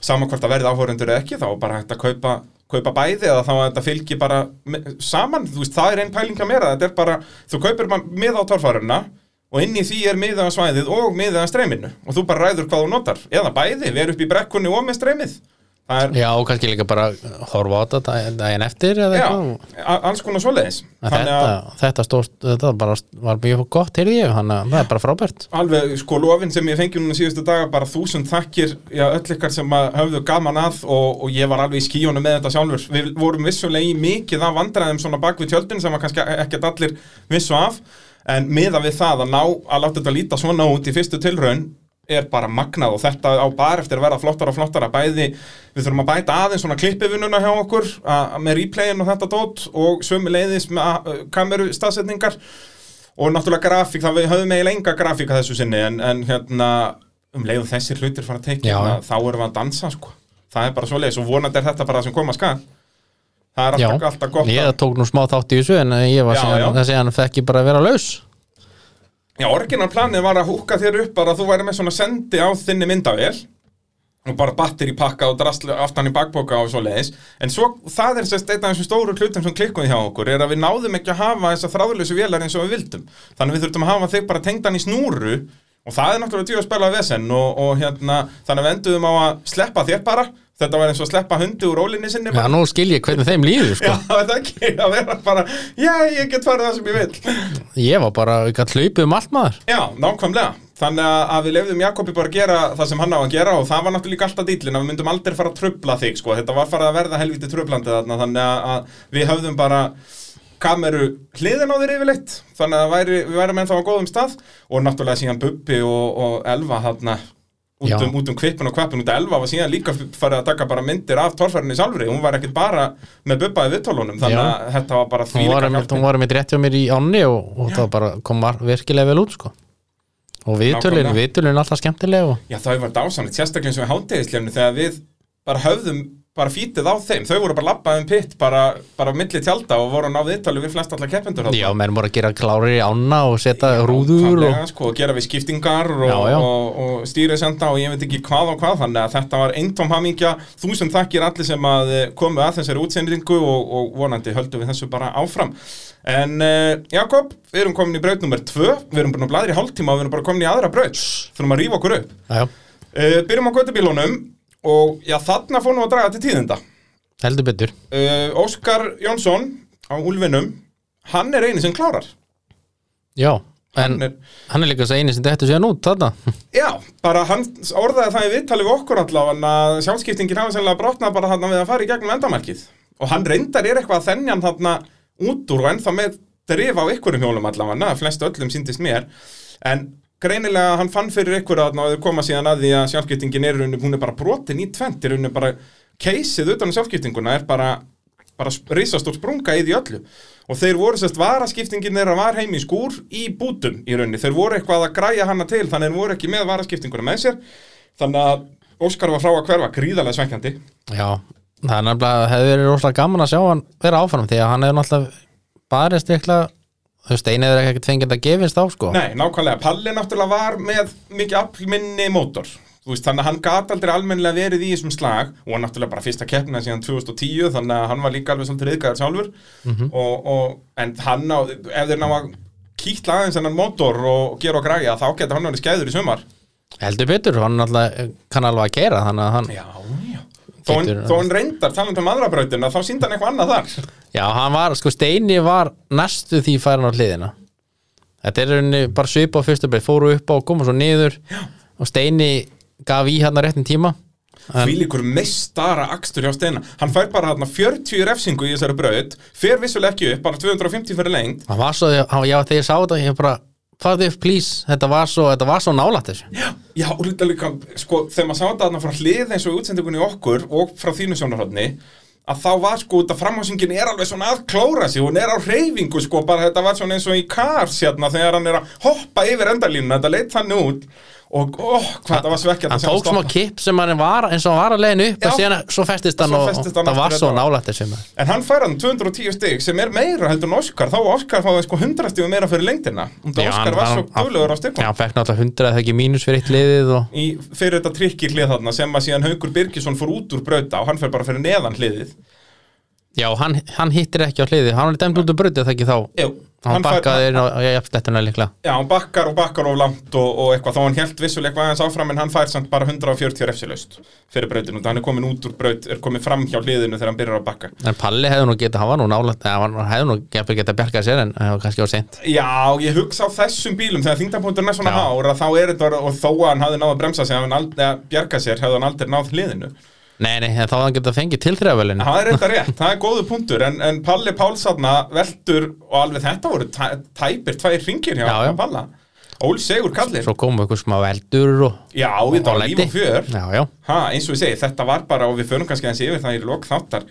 Sama hvort að verði áhórendur eða ekki Þá bara hægt að kaupa kaupa bæði eða þá að þetta fylgir bara saman, þú veist, það er einn pæling að mér þetta er bara, þú kaupir bara miða á torfæruna og inn í því er miða á svæðið og miða á streyminu og þú bara ræður hvað þú notar. Eða bæði, erum upp í brekkunni og með streymið er,
Já, og kannski líka bara horfa á þetta dag- daginn eftir eða eitthvað.
alls konar svoleiðis.
Þetta, þetta, stórt, þetta bara var mjög gott heyrði ég, þannig að það er bara frábært.
Alveg sko lofin sem ég fengi núna síðustu daga bara þúsund þakkir, já, öll ykkar sem að höfðu gaman að og, og ég var alveg í skíjónu með þetta sjálfur, við vorum vissulega í mikið af vandræðum svona bak við tjöldin sem að kannski ekkert allir vissu af. En miða við það að ná að láta þetta líta svona út í fyrstu tilraun er bara magnað og þetta á bara eftir að vera flottara og flottara. Bæði, við þurfum að bæta aðeins svona klippivinnuna hjá okkur að, með replayin og þetta dót og sömu leiðis með að- kameru staðsetningar og náttúrulega grafík, það við höfum eiginlega enga grafík að þessu sinni en, en hérna um leið og þessir hlutir fara að hérna, þá erum við að dansa sko. Það er bara svo leiðis og vonandi er þetta bara það sem koma skal. Það er alltaf, alltaf gott
ég
að,
tók nú smá þátt í þessu en ég var síðan, þessi hann fekk ég bara að vera laus
já, orginal planið var að húka þér upp bara að þú væri með svona sendi á þinni myndavél og bara batteri pakka og drastlu aftan í bakboka og svo leiðis en svo það er sérst einn af þessum stóru hlutum sem klikkuði hjá okkur er að við náðum ekki að hafa þessa þráðlösu vélar eins og við vildum. Þannig við þurftum að hafa þig bara tengdan í snúru og það er náttúrulega djúið að spila vesen og, og hérna, þannig að við enduðum á að sleppa þér bara þetta var eins og að sleppa hundi úr rólinni sinni
Já, nú skil ég hvernig þeim líður sko.
Já, það er ekki að vera bara Já, ég get farið það sem ég vil
Ég var bara, ég gætt hlaupið um allt maður.
Já, nákvæmlega. Þannig að- við lefðum Jakobi bara að gera það sem hann á að gera og það var náttúrulega alltaf dýtlin að við myndum aldrei fara að trubla þig sko. þetta var farið að verða helviti trublandi þarna þannig að við höfðum bara kameru hliðin á þér yfirleitt. Þannig að væri, við værum ennþá á góðum stað og náttúrulega síðan Bubbi og, og Elva þarna út um, út um kvipin og kvapin út af Elva var síðan líka farið að taka bara myndir af torfærinni sjálfri, hún var ekkert bara með í viðtólunum þannig
Já.
að þetta var bara
var, einmitt-
hjálpin.
hún var með rétt hjá mér í ánni og, og það bara kom virkilega vel út sko. og viðtölin er alltaf skemmtilega og,
Já, það var dásamlegt, sérstaklega eins og við hátegislefnu þegar við bara höfðum bara fítið á þeim, þau voru bara labbað um pitt bara, bara milli tjálta og voru að náðu yttali við flest allar keppendur þarna.
Já, menn voru að gera klárir í ána og setja rúður og...
Sko, gera við skiptingar og, og, og stýrisenda og ég veit ekki hvað og hvað þannig að þetta var eintóm hamingja. Þúsund þakkir allir sem að eh, komu að þessari útsendingu og, og vonandi höldum við þessu bara áfram. En uh, Jakob, við erum komin í braut nummer 2, við erum bara blæðir í hálftíma og við erum bara komin í aðra braut, þurfum að rífa okkur upp. Uh, byrjum á göttubílunum og já, þarna fórum við að draga til tíðinda.
Heldur betur.
Uh, Óskar Jónsson á Úlfinum hann er eini sem klárar.
Já, en
Hann er-
hann er líka að eini sem þetta séðan út þarna.
Já, bara hann orðaði það í viðtali við okkur allavega að sjálfskiptingin hafa sennilega brotnað bara þarna við að fara í gegnum endamarkið. Og hann reyndar er eitthvað að þennja hann þarna út úr og ennþá með drif á ykkurum hjólum allavega, flest öllum síndist mér. En greinilega hann fann fyrir ykkur að þau koma síðan að því að sjálfskiptingin er rauninni, hún er bara brotin í tvent í rauninni bara keisið utan sjálfskiptinguna er bara, bara risastór sprunga í því öllu. Og þeir voru sérst varaskiptingin þeirra var heim í skúr í bútum í rauninni, þeir voru eitthvað að græja hana til þannig þeir voru ekki með varaskiptinguna með sér. Þannig að Óskar var frá að hverfa gríðarlega svekkjandi.
Já, það er nefnilega hefði verið rosalega gaman að sjá hann vera áfram því að hann hefur náttúrulega barist eitthvað þú veist, einið er ekkert fengið að gefist á sko.
Nei, nákvæmlega, Palli náttúrulega var með mikið aflminni mótor. Þú veist, þannig að hann gat aldrei almennilega verið í þessum slag. Og náttúrulega bara fyrsta keppna síðan 2010 þannig að hann var líka alveg svolítið reyðgæðar sjálfur. Og, og, en hann á, ef þeir ná að kýtla aðeins hennan mótor og gera og græja þá geta hann verið skæður í sumar.
Heldur betur, hann náttúrulega kann alveg að gera þannig að hann,
Já, já Þó hann, hann reyndar, talandi um aðra brautina, þá síndi hann eitthvað annað þar.
Já, hann var, sko Steini var næstu því færin á hliðina. Þetta er rauninni bara svipa á fyrstu breið, fóru upp á og koma svo niður já. og Steini gaf í hann að réttin tíma
Því líkur meistara akstur hjá Steina. Hann fær bara þarna 40 refsingu í þessari braut Fer vissulega ekki upp, bara 250 fyrir lengt
hann var svo, hann, já, þegar ég sá þetta ég bara, farðu upp please. Þetta var svo, svo nálætt þessu.
Já, og líka líka, sko, þegar maður sá þetta þarna frá hlið eins og útsendingunni okkur og frá þínu sjónarhóðni að þá var sko, þetta framhásingin er alveg svona að klóra sig, hún er á hreyfingu sko, bara þetta var svona eins og í Cars hérna þegar hann er að hoppa yfir endalínuna, þetta leit þannig út og ó, hvað það var svekkjandi
hann tók smá kipp sem hann var eins og hann var að leiðin upp
Já.
og síðan svo festist hann og,
festist
og
hann
það
aftur
var svo
þetta.
nálætt þessu maður.
En hann fær hann 210 stig sem er meira heldur en Óskar, þá Óskar fáið sko 100 stigum meira fyrir lengdina. Og
Já,
Óskar var svo guðlegur á
Já,
stigum
hann fekk náttúrulega hundra eða ekki mínus fyrir eitt liðið og
í, fyrir þetta trikki hlið þarna sem að síðan Haukur Birgisson fór út úr brauta og hann fer bara fyrir neðan hliðið.
Já, hann, hann hittir ekki á hliðið. Hann var dæmt út úr bröndið hann
fær-
bakkaði inn á jafnslettuna líklega.
Já, hann bakkar og bakkar of langt og, og eitthvað, þá hann held vissulega eitthvað aðeins áfram en hann fær samt bara 140 refsilaust fyrir brautinu, þannig hann er komin út úr braut, er komin fram hjá hliðinu þegar hann byrjar að bakka.
en Palli hefði nú getað, hann var nú eða hann hefði nú gefið getað bjargað sér en það var kannski á seint.
Já, ég hugsa á þessum bílum þegar þingdapunkturinn er svona
Já.
hár að þá er þetta, og þó að hann hafði náð að bremsa sig,
nei, nei, þá hefði hann getað fengið tilþrjávelin
Það er þetta rétt, það er góðu punktur, en, en Palli Pálsarna veltur, og alveg þetta voru tæ, tæpir tvær ringir hjá
Já, já.
Palla. Ól Sigur Kallir.
svo komu eitthvað smá veldur og
Já, þetta var líf og fjör.
já, já,
Ha, eins og ég segi, þetta var bara, og við förum kannski aðeins yfir það í lok þáttar,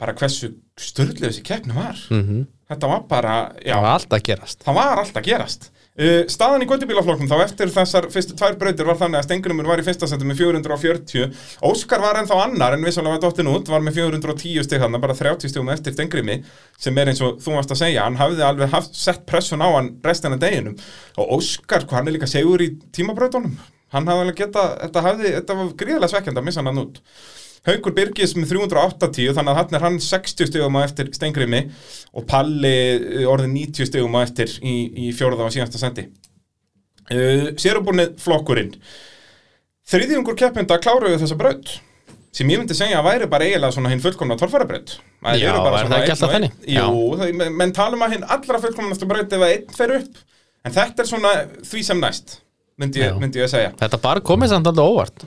bara hversu störðlega þessi keppni var.
mm
Þetta var bara, já,
það var allt að gerast
það var alltaf gerast. Uh, staðan í göttubílaflokknum þá eftir þessar fyrstu tvær brautir var þannig að Stengurumur var í fyrsta setu með 440 Óskar var ennþá annar en vissulega var dottin út var með 410 stig hann bara 30 stigum eftir Stengurumi sem er eins og þú varst að segja hann hafði alveg haft, sett pressun á hann restina deginum. Og Óskar, hann er líka segur í tímabrautunum. Hann hafði alveg geta, þetta, hafði, þetta var gríðarlega svekkjandi að missa hann út Haukur Birgis með 380 þannig að hann er hann 60 stegum á eftir Stengrimi og Palli eh, orðið 90 stegum á eftir í, í fjóraða og síðasta sendi. Uh, Sérubúnið flokkurinn. Þriðjungur keppinda kláruðu þessa braut sem ég myndi segja að væri bara eiginlega svona hinn fullkomna torfærabraut. Að
Já, er það ekki alltaf þannig?
Jú, menn, menn tala um að hinn allra fullkomnastu braut ef að einn fer upp en þetta er svona því sem næst myndi myndi ég að segja.
Þetta bara komið samt alltaf óvart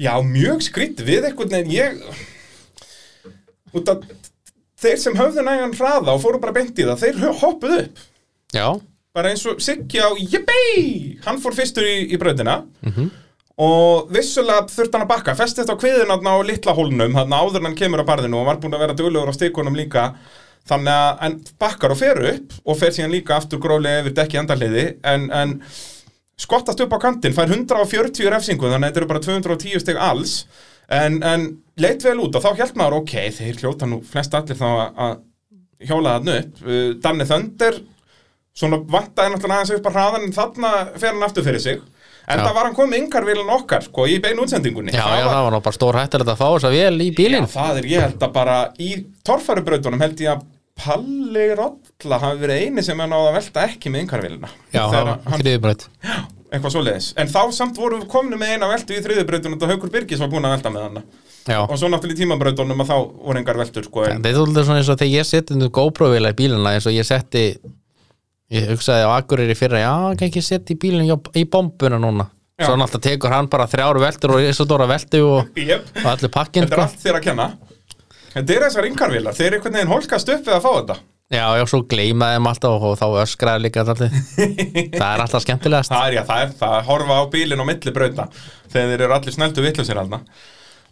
Já, mjög skrýtt við einhvern veginn ég út að þeir sem höfðu nægan hraða og fóru bara beint í það, þeir hoppuðu upp.
Já,
bara eins og Siggi á Yippee, hann fór fyrstur í, í brautina. Og vissulega þurfti hann að bakka. Festist á kviðin á litla hólnum hann áður en hann kemur á barðinu og var búin að vera duglegur á stikunum líka. Þannig að hann bakkar og fer upp og fer síðan líka aftur grólega yfir dekki endarliði en, en skottast upp á kantinn, fær 140 refsingu þannig að þetta eru bara 210 steg alls. En, en leit vel út og þá held maður ok, þeir hljóta nú flest allir þá að- hjóla þarna upp. Uh, Danni Þöndir svona vantaði náttúrulega aðeins upp að hraðan en þarna fer hann aftur fyrir sig. En
Já.
það var hann komið yngarvílan okkar sko í beinu útsendingunni.
Já, já,
var,
það var nú bara stór hættilegt að fá þess að vel í bílinn.
Já, það er ég held að bara í torfærubrautunum held ég að Palli Rolla hafi verið eini sem er náða að velta ekki með yngarvílina
Já, það
hann,
þriðibraut
eitthvað svoleiðis. En þá samt vorum við komni með eina veltu í þriðubrautunum og Haukur Birgis var búin að velta með hana.
Já,
og svo náttúrulega í tímabrautunum að þá voru engar veltur sko en,
þetta er svolítið svona eins og þegar ég seti nú GoPro-vila í bílina eins og ég setti ég hugsaði á Akureyri fyrra já, kann ekki setja í bílinn í- bombuna núna.
Já.
svo náttúrulega tekur hann bara þrjár veltur og svo dóra veltu og,
Jep,
og allir pakkinn
þetta er
sko.
allt þér að kenna. Þetta er þessar yngarvílar, þeir einhvern veginn hólkast upp við að fá þetta
Já, já, svo gleyma þeim alltaf og, og þá öskraði líka allir það er alltaf skemmtilegast.
Það er, já, það er það, að horfa á bílinn á milli brauta þegar þeir eru allir snældu vitlusir alna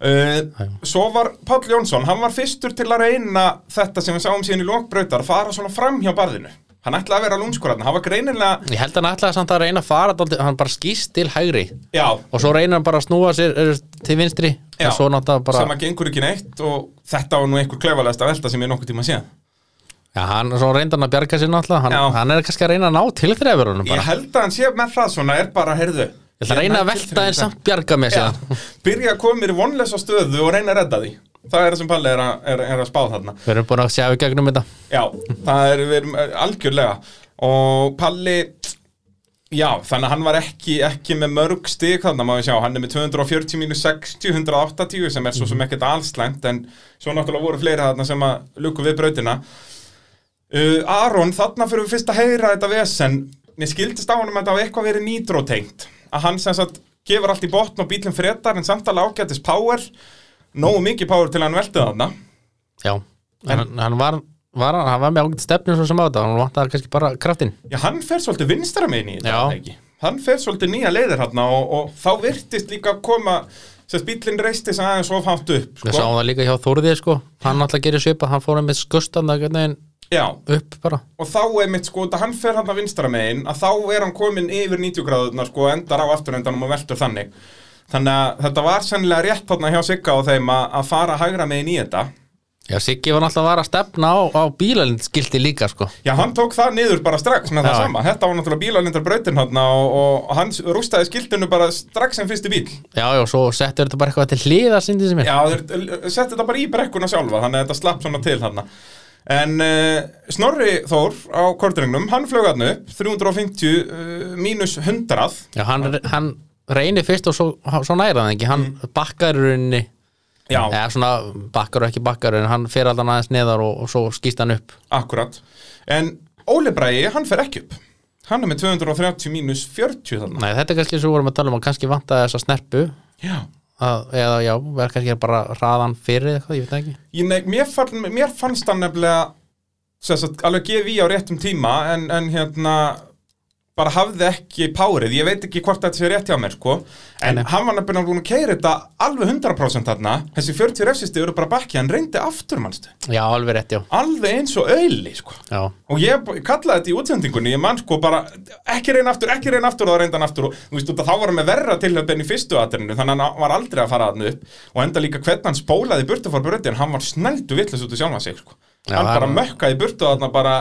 uh, Svo var Páll Jónsson, hann var fyrstur til að reyna þetta sem við sáum síðan í lokbrautar fara svona fram hjá barðinu. Hann ætlaði að vera lúnskurarna, hann var greinilega
Ég held að hann ætlaði samt að reyna að fara hann bara skýst til hægri.
Já,
og svo reynir hann bara að snúa sér er, til vinstri.
Já,
og bara
sem að gengur ekki neitt og þetta var nú einhver klaufalegast að velta sem ég nokkuð tíma séð
Já, hann, svo reyndi hann að bjarga sér náttúrulega. Hann,
Já.
hann er kannski að reyna að ná til þrefurunum
Ég
bara
held að hann sé með það svona er bara, heyrðu.
Ég ætla að reyna að velta en samt bjarga með
Já,
sér
byrja að koma mér í vonlesa stöðu og reyna að redda því. Það er það sem Palli er er, er að spá þarna.
Við erum búin að sjá í gegnum þetta.
Já, það er, við erum eh, algjörlega. Og Palli Já, þannig að hann var ekki, ekki með mörg stig þarna við sjá, hann er með 240 mínus 60, 180 sem er svo sem ekkert allslæmt en svo náttúrulega voru fleiri þarna sem að luku við brautina uh, Aron, þarna fyrir við fyrst að heyra þetta vesen, mér skildist á honum að þetta á eitthvað verið nýdrótengt að hann sem sagt gefur allt í botn og bílinn fréttar en samt alveg ágætis power. Nógu mikið power til hann velti þarna.
Já, hann, hann var, var hann var með ágætt stefnu svo sem á þetta hann vantar kannski bara kraftinn.
Já, hann fer svolítið vinstra megin í þetta, ekki? Hann fer svolítið nýja leiðir hann og, og þá virtist líka að koma sérst bílinn reisti sig aðeins of hátt upp
Við
sko.
sáum það líka hjá Þórði sko. Hann alltaf gerir svipa, hann fór með skustan það
Já,
upp bara.
Og þá er mitt sko, þetta hann fer hann að vinstra megin að þá er hann komin yfir 90 gráðurnar sko, endar á afturendanum og veltur þannig. Þannig að þetta var sennilega rétt þarna hjá Sigga og þeim að, að fara hægra megin í þetta.
Já, Siggi var alltaf að vara að stefna á, á bílalindskilti líka sko.
Já, hann tók það niður bara strax með það
Já.
sama. Þetta var náttúrulega bílalindar brautin hann og, og hann rústaði skiltinu bara strax sem fyrsti bíl
Já, já, svo settur þetta bara eitthvað til hliðar sindið sem er.
Já, þeir settu þetta bara í brekkuna sjálfa þannig að þetta slapp svona til hann En uh, Snorri Þór á kortringnum, hann flög hann upp 350 uh, mínus 100
Já, hann, hann reynir fyrst og svo, svo næra það ekki hann bakkar í rauninni. Eða svona bakkar og ekki bakkar en hann fer allan aðeins neðar og, og svo skýst hann upp.
Akkurat. En Óli Bræi, hann fer ekki upp. Hann er með 230 mínus 40 þarna.
Nei, þetta er kannski svo vorum að tala um að kannski vanta þessa snerpu.
Já
að, eða já, verður kannski bara hraðan fyrir eitthvað, ég veit það ekki.
Ég, nei, mér, fann, mér fannst hann nefnilega sagt, alveg gefi í á réttum tíma en, en hérna bara hafði ekki párið, ég veit ekki hvort þetta sé rétt hjá mér sko. En
Nei,
hann var nefnilega búin að keira þetta alveg 100% þarna. Þessi 40 refsisti eru bara bakki, hann reyndi aftur mannstu,
Já, alveg rétt, já,
alveg eins og auðli sko.
Já.
og ég kallaði þetta í útsendingunni ég mann sko bara, ekki reyna aftur, ekki reyna aftur og það reynda hann aftur og þú veist, að þá var hann með verra til þetta enn í fyrstu aðterinu þannig að hann var aldrei að fara að upp. Og enda líka hvernig hann spólaði í burtu fór bröti en hann var snældu vitlis út í sjálfan sig sko.
Já,
hann bara
hann-
mökkaði burtu og þarna bara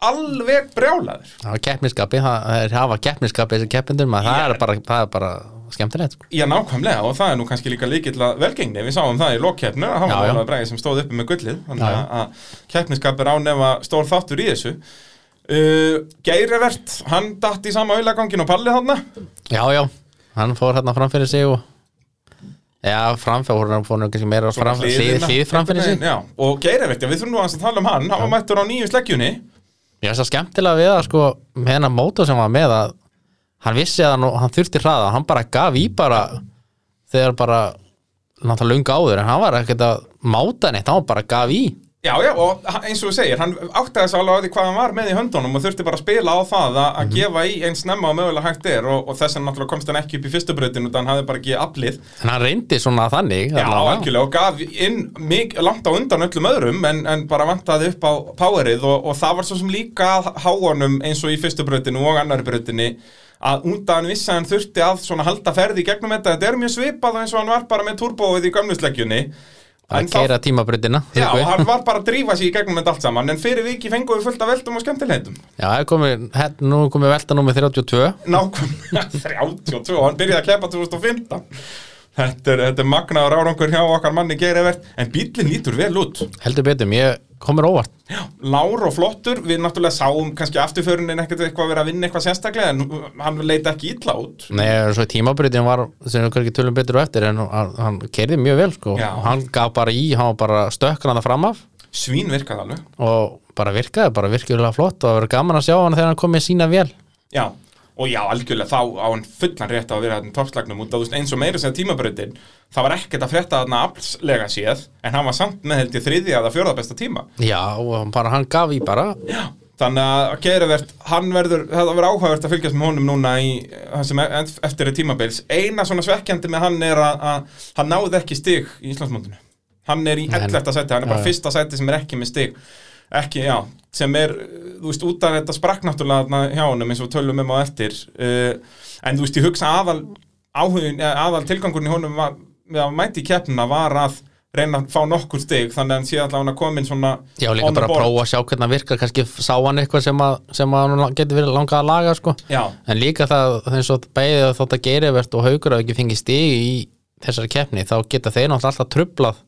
alveg brjálaður.
Það var keppniskapi, það hafa keppniskapi þessi keppindur, maður, það er bara, það er bara skemmtilegt, sko.
Já, nákvæmlega og það er nú kannski líka líkill að velgengni. Við sáum það í lokkeppnu að hann var alveg bregði sem stóð uppi með gullið. Þannig
Já, já.
að- að keppniskap er ánefa stór þáttur í þessu. Uh, Geirivert, hann datt í sama auðlagangin og pallið þarna.
Já, já, hann fór hérna framfyrir sig og Já, framfyrir, hann fór kannski meira framfyrir sig.
Já. og Geirivert, við þurfum nú að tala um hann. Hann var mættur á nýju sleggjunni
Ég veist það skemmtilega við að sko með hennar mótor sem var með að hann vissi að hann, hann þurfti hraða hann bara gaf í bara þegar bara náttúrulega lunga áður en hann var ekkert að máta neitt hann bara gaf í
Já, já, og eins og þú segir, hann áttaði þess alveg á því hvað hann var með í höndunum og þurfti bara að spila á það að, að gefa í eins snemma og mögulega hægt er og, og þess að náttúrulega komst hann ekki upp í fyrstu breytinu þannig hann hafði bara ekki aflið.
En hann reyndi svona þannig
Já, algjörlega og gaf inn mig, langt á undan öllum öðrum en, en bara vantaði upp á powerið og, og það var svo sem líka að háanum eins og í fyrstu breytinu og annari breytinu að undan vissi að hann þurfti að halda ferði gegnum þetta. Þetta er mjög svipað eins og hann var bara með turbóið í gömlusleggjunni
að keira tímabröndina
Já, og hann var bara að drífa sig í gegnum þetta allt saman en fyrir viki fengum við fullt af veldum og skemmtilegðum
Já, er komið, hér, nú komið velta númer 32
Nákvæmlega 32 og hann byrjaði að keppa 2015 Þetta er, þetta er magnaður árangur hjá okkar manni Geirivert en bílinn lítur vel út.
Heldur betur, ég komur óvart.
Lár og flottur, við náttúrulega sáum kannski afturförunin ekkert eitthvað verið að vinna eitthvað sérstaklega en hann leita ekki illa út.
Nei, svo tímabröndin var, sem við kannski tölum betur á eftir en hann, keirði mjög vel sko.
Já.
hann gaf bara í, hann var bara stökkan að það fram af.
Svín virkaði alveg.
Og bara virkaði, bara virkilega flott og það verður gaman að sjá hann þegar hann kom með sína vel
Já, og já, algjörlega þá á hann fullan rétt á að vera þarna toppslagnum út að þú veist eins og meira sem tímabröndin það var ekkert að frétta þarna aflslega séð en hann var samt með held ég þriðja eða fjórða besta tíma
Já, og bara hann gaf í bara
Þannig að Geirivert, hann verður, það verður áhugavert að fylgjast með honum núna í það sem e- eftir er tímabils. Eina svona svekkjandi með hann er að, að hann náði ekki stig í Íslandsmóndinu. Hann er í
Nei,
11. sæti, hann er bara
já, já.
fyrsta sæti sem er ekki með stig. Ekki, já, sem er, þú veist, út af þetta sprakk náttúrulega hjá honum eins og tölum um á eftir. Uh, en þú veist, ég hugsa aðal áhugin, eða aðal tilgangurinn í honum var, með að mæti í keppnuna var að reyna að fá nokkur stig, þannig að hann sé allavega komin svona
Já, líka bara að
board.
prófa að sjá hvernig hann virkar kannski sá hann eitthvað sem að, sem að hann getur verið langað að laga sko.
Já,
en líka það, eins og bæðið að þótt að geirivert og haugur að ekki fengi stig í þessari keppni, þá geta þeir náttúrulega alltaf trublað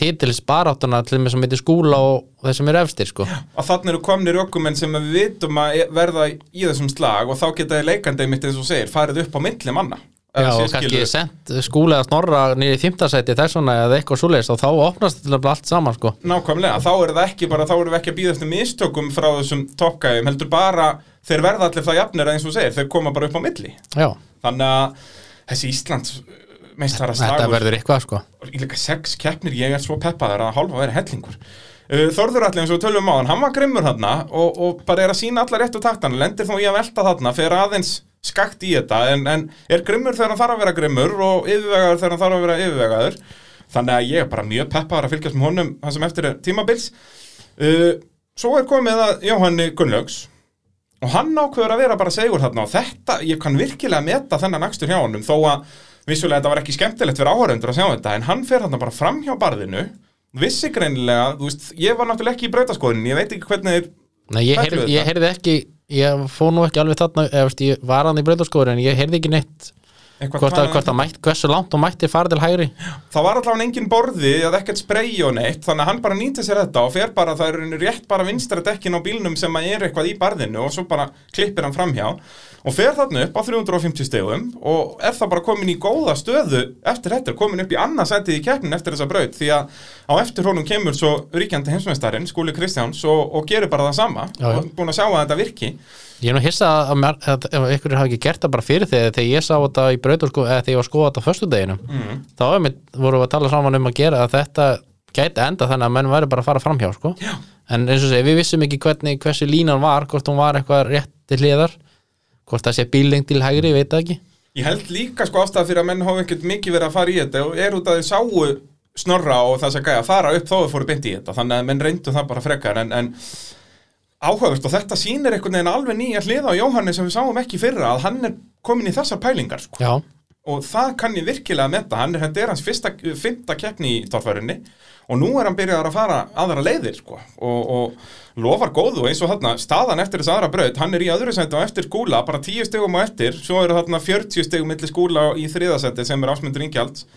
titils baráttuna til með sem heitir skúla og þeir sem eru efstir sko.
að þannig eru komnir ökumenn sem við vitum að e- verða í þessum slag og þá geta þið leikandi mitt eins og segir, farið upp á milli manna
Já, og kannski sent skúla eða snorra niður í þimtasæti þess vegna eða eitthvað svoleiðist og þá opnast þetta allt saman sko.
Nákvæmlega, þá er það ekki bara, þá erum við ekki að býða eftir mistökum frá þessum toppgæðum, heldur bara þeir verða allir það jafnir eins og segir, þeir koma bara upp á milli
Já,
þannig að þessi Íslands
þetta verður eitthvað sko.
líka sex keppnir, ég er svo peppaður að hálfa verið hellingur. Uh, Þorður allir eins og tölum á hann, hann var grimmur þarna og, og bara er að sína allar réttu taktan lendir þó í að velta þarna, fer aðeins skakt í þetta, en, en er grimmur þegar hann þarf að vera grimmur og yfirvegaður þegar hann þarf að vera yfirvegaður. Þannig að ég er bara mjög peppaður að fylgjast með honum það sem eftir er tímabils. Uh, Svo er komið að Jóhanni Gunnlaugs og hann ákveður að vera bara segur þarna og þetta, ég kann virkilega meta þennan akstur hjá honum þó að vissulega þetta var ekki skemmtilegt fyrir áhörundur að sjá þetta en hann fer þarna bara fram hjá barðinu vissi greinilega, þú veist, ég var náttúrulega ekki í brautaskoðin, ég veit ekki hvernig
Nei, ég, heyrði, ég heyrði ekki ég fór nú ekki alveg þarna eða, ég var hann í breytarskóri en ég heyrði ekki neitt hvort að, hvort að mætt, hversu langt og mætti fara til hægri?
Það var allavega engin borði eða ekkert sprey og neitt þannig að hann bara nýtti sér þetta og fer bara það er rétt bara vinstra dekkin á bílnum sem að er eitthvað í barðinu og svo bara klippir hann framhjá og fer þarna upp á 350 stegum og er það bara komin í góða stöðu eftir þetta, komin upp í annað sætið í keppnin eftir þessa braut því að á eftir honum kemur svo ríkjandi heimsmeistarinn Skúli Kristjáns og, og gerir bara það sama
Já, já.
og búin að sjá að þetta virki
Ég er nú hissa að, að ykkur hafi ekki gert það bara fyrir þegar þegar ég sá þetta í breytarskóri eða þegar ég var að skoða þetta á föstudeginum
mm.
þá vorum við að tala saman um að gera að þetta gæti enda þannig að menn væri bara að fara framhjá sko. en eins og segi, við vissum ekki hvernig hversu línan var, hvort hún var eitthvað rétt til hliðar hvort það sé bíling til hægri, ég veit það ekki
Ég held líka sko ástæða fyrir að menn hafa ekkert mikið verið að fara í þetta og er út að þau sáu snorra og þess að gæja að fara upp þó þau fóru beint í þetta þannig að menn reyndu það bara frekar en, en áhugavert og þetta sýnir einhvern veginn alveg nýja hliða á Jóhanni sem við sáum ekki fyrra að hann er komin í þessar pælingar sko. Og það kann ég virkilega metta hann er, er hans fyrsta, fymta keppni í torfærinni og nú er hann byrjað að fara aðra leiðir sko. og, og lofar góðu eins og þarna staðan eftir þess aðra braut hann er í öðru sæti á eftir skúla bara 10 stegum á eftir svo eru þarna 40 stegum milli skúla í þriðasæti sem er ásmundur Ingjalds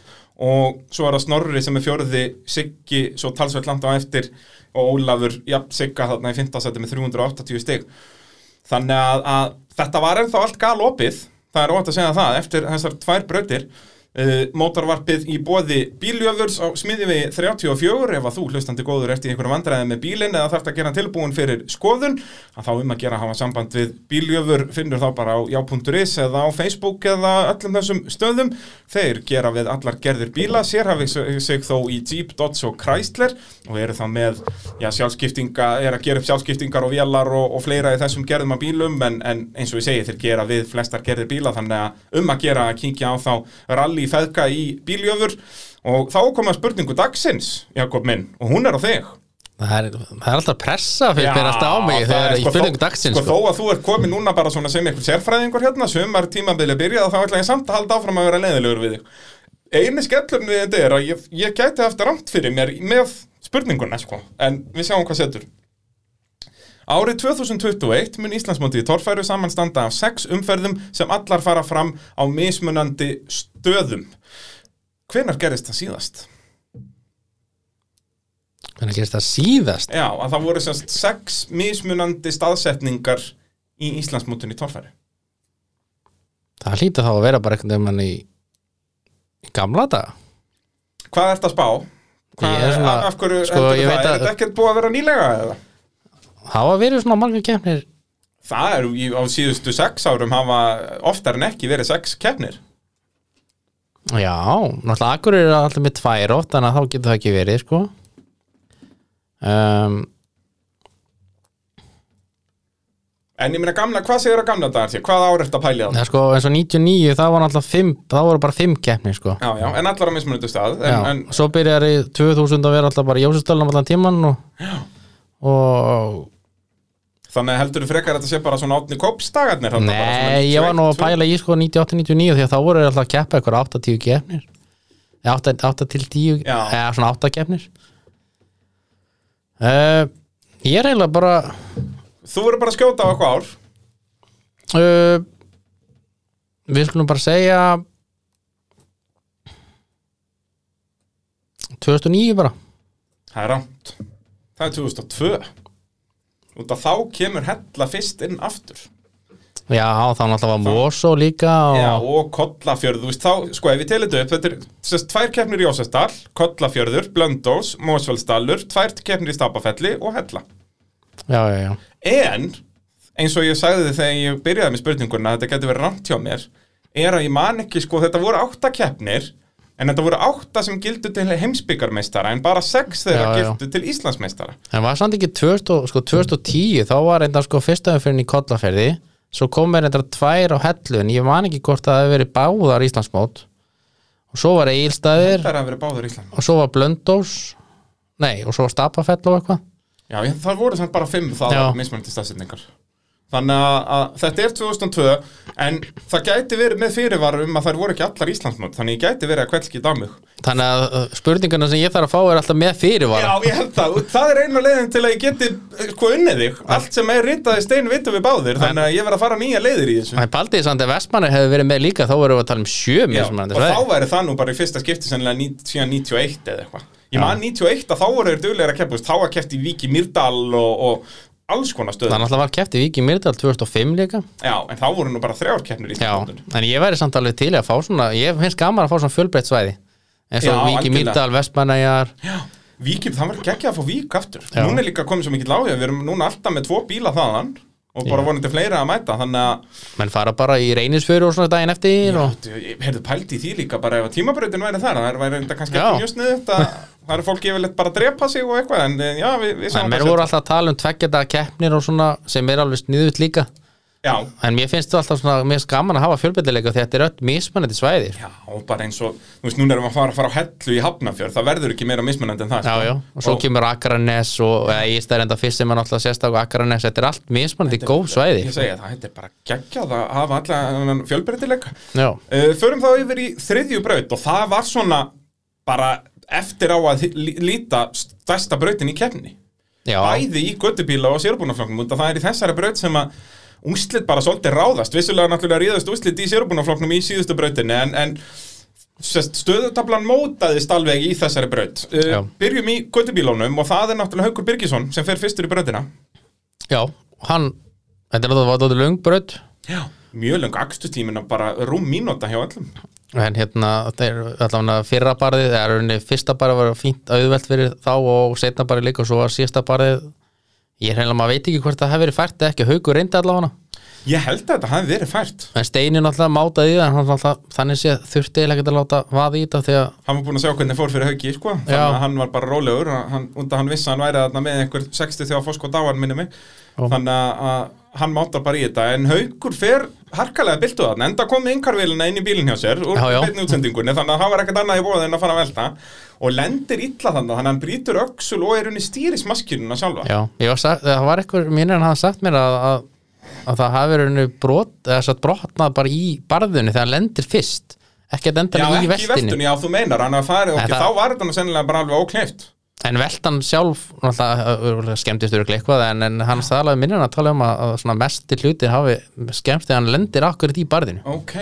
og svo er það Snorri sem er fjórði Siggi svo talsveit langt á eftir og Ólafur, jafn, Sigga þarna í fimmtasæti með 380 steg þannig að, að þetta var ennþá allt gal opið það er óvænt að segja það eftir þessar tvær brautir uh, mótorvarpið í bóði bíljöfurs á smiðjuvegi 34 ef að þú hlustandi góður eftir einhverjum vandræði með bílinn eða þarft að gera tilbúin fyrir skoðun að þá um að gera að hafa samband við bíljöfur finnur þá bara á já.is eða á Facebook eða öllum þessum stöðum. Þeir gera við allar gerðir bíla sérhafið sig þó í Jeep, Dodge og Chrysler og eru þá með já, sjálfskiptinga, er að gera upp sjálfskiptingar og vélar og, og fleira í þessum gerðum af bílum. En, en eins og ég segi þeir gera við flestar gerðir bíla að um að að rally feðka í bíljöfur og þá kom að spurningu dagsins Jakob minn og hún er á þig
það er, það er alltaf pressa fyrir mér alltaf á mig þegar
er
í
sko
spurningu
þó-
dagsins
sko,
sko.
þó að þú ert komin núna bara svona sem einhver sérfræðingur hérna sumar tímabili byrjað þá ætla ég samt að halda áfram að vera leiðilegur við þig eini skellurinn við þetta er að ég, ég gæti haft rámt fyrir mér með spurninguna sko. en við sjáum hvað setur Árið 2021 mun Íslandsmótið í torfæru samanstanda af sex umferðum sem allar fara fram á mismunandi stöðum. Hvenær gerist það síðast?
Hvernig gerist það síðast?
Já, að það voru semst sex mismunandi staðsetningar í Íslandsmótinu í torfæru.
Það hlýta þá að vera bara einhvern veginn í, í gamla daga
Hvað ert að spá? Hvað,
svona-
af hverju
sko,
heldur
ég
það? Er þetta ekkert búið að vera nýlega eða?
Það var verið svona margir kemnir
Það eru í, á síðustu sex árum hafa oftar en ekki verið sex keppnir.
Já, náttúrulega akkur er alltaf með tvær oft að þá getur það ekki verið sko um,
En ég meina gamla, hvað segir að gamla dagar sér? Hvað ár ert að pælja það?
Það sko eins og 99 það var náttúrulega fimm, það voru bara fimm keppnir sko
Já, já, en allar á mismunandi stað.
Já,
En, en,
svo byrjar í 2000 að vera alltaf bara Jósustöldum allan tíman og, og
þannig heldur þú frekar að þetta sé bara svona átni kópsdagarnir? þarna bara
Nei, ég var nú að
91,
pæla í sko 98-99 því að þá voru alltaf að keppa ykkur 8-10 keppnir Eða 8, 8 til 10
Já.
eða svona 8 keppnir uh, Ég er eiginlega bara
Þú verður bara að skjóta á eitthvað ár.
uh, Við skulum bara segja 2009 bara
Það er rámt. Það er 2002. Út af þá kemur hella fyrst inn aftur.
Já, þá náttúrulega var Mosó líka og,
Já, og Kollafjörð, þú veist, þá, sko, ef við telið upp, þetta er sérst tvær keppnir í Ósastal, Kollafjörður, Blöndós, Mósfellsdalur, tvær keppnir í Stapafelli og Hella.
já, já, já.
En, eins og ég sagði þið þegar ég byrjaði með spurninguna, þetta getur verið rámt hjá mér, er að ég man ekki, sko, þetta voru átta keppnir, en þetta voru átta sem gildu til heimsbyggarmeistara, en bara sex þeirra
Já, já.
gildu til Íslandsmeistara.
En var samt ekki 2000, sko, 2010 þá var enda sko fyrsta umfyrin í kollaferði svo kom er enda tvær á hellu en ég man ekki hvort það hefði verið báðar Íslandsmót og svo var Egilstaðir
að
og svo var Blöndós nei, og svo var Stapafell og eitthvað
Já, það voru samt bara fimm það
Já.
mismunandi stafsetningar. Þannig að, að þetta er 2002 en það gæti verið með fyrirvaru um að þær voru ekki allar Íslandsmót þannig ég gæti verið að kveldski í mig
þannig að uh, spurninguna sem ég þarf að fá er alltaf með fyrirvara.
Já, ég held það, það er einu leiðin til að ég geti eh, sko unnið þig, allt sem er ritað í stein vitum við báðir, þannig að ég verð að fara nýja leiðir í þessu.
En Paldiði samt ef Vestmanni hefði verið með líka þá vorum við að tala um sjö
Já,
mismunandi
og þá væri það nú bara í fyrsta skipti sennilega ní, síðan 91 eða eitthvað. Ég man 91 að þá voru þeir duglegir að keppa þá að keppt í Víki Mýrdal og, og alls konar stöðum
þannig að var keppt í Víki Myrdal 2005 líka.
Já, en þá voru nú bara þrjár keppnir í Íslandsmótinu.
en ég væri samt alveg til að fá svona ég finnst gaman að fá svona fjölbreytt svæði. Eins og Víki. Myrdal, Vestmannajar
Víkjum, það var ekki að fá Vík aftur.
Já.
Núna er líka komið svo mikið lágja Við erum núna alltaf með tvo bíla þaðan Og bara vonandi fleiri að mæta Þannig að,
menn fara bara í reynisfjöru og svona daginn eftir og...
heyrðu pælt í því líka Bara ef að tímabrautin væri þar Það væri þetta kannski ekki mjög sniðut Það eru fólki yfirleitt bara að drepa sig og eitthvað En já, við, við
mér
hvað
voru alltaf að tala um tveggjata keppnir og svona sem er alveg sniðut líka
Já,
en mér finnst það alltaf svona, finnst gaman að hafa að þetta er öll mismunandi svæði
já, og bara eins og Þú veist, núna erum við að fara, fara á hellu í Hafnafjörð Það verður ekki meira mismunandi en það
já,
sko.
já, og svo kemur Akranes og ég stær enda fyrst sem er náttúrulega sérstak Akranes, þetta er allt mismunandi góð svæði.
Ég segja það, þetta er bara geggjað að hafa alla fjölbreytileika.
Já,
Uh, förum þá yfir í þriðju braut og það var svona bara eftir á að lí- líta stærsta brautin í kefni
já,
bæði í göttubíla og sérbúnaflokknum og það er í þessari braut sem að úslit bara svolítið ráðast. Vissulega náttúrulega ríðast úslit í sérbúnaflokknum í síðustu brautinni en, en stöðutablan mótaðist alveg í þessari braut. Uh, byrjum í göttubílunum og það er náttúrulega Haukur Birgisson sem fer fyrstur í brautina.
Já, hann þetta er alltaf var löngbröð
Já. mjög löng akstustímina bara rúm mínúta hjá öllum.
En hérna, þetta er allavega fyrra barðið, það er fyrsta barðið var fínt auðvelt fyrir þá og setna barðið líka og svo var síðasta barðið ég heimlega, maður veit ekki hvort það hefur verið fært eða ekki, haugur reyndi allavega
Ég held að þetta hafi verið fært.
En Steini náttúrulega mátaði það hann náttúrulega þannig sé þurfti eiginlega ekki að láta vaða í þetta að
Hann var búinn að sjá hvernig fór fyrir hauki, sko. Þannig að hann var bara rólegur. Hann, Undan hann vissi að hann væri með einhver 60 þegar fór sko dáan minni mig
Já.
Þannig að- hann mátar bara í þetta. En haukur fer harkalega byltu þarna Enda kom innkarvélina inn í bílinn hjá sér Úr
Já, já.
beinni útsendingunni Þannig að hann var ekkert annað í bóða en að fara að velta. Og lendir illa þannig að hann brýtur öxul og er unni stýrismaskínuna sjálfa.
Já, var sagt, það var eitthvað mínir en hann sagt mér að, að, að það hafi verið brotnað bara í barðunni þegar hann lendir fyrst. Ekki að
Já,
enda í
ekki í veltunni, já, þú meinar Hann að fari,
Nei,
ok,
það-
þá var þetta sennilega bara alveg ókleift
En veltan sjálf skemmtist örugglega eitthvað en, en hann staðlaði minnir að tala um að, að svona mesti hlutir hafi skemmt þegar hann lendir akkurat í barðinu.
Ok,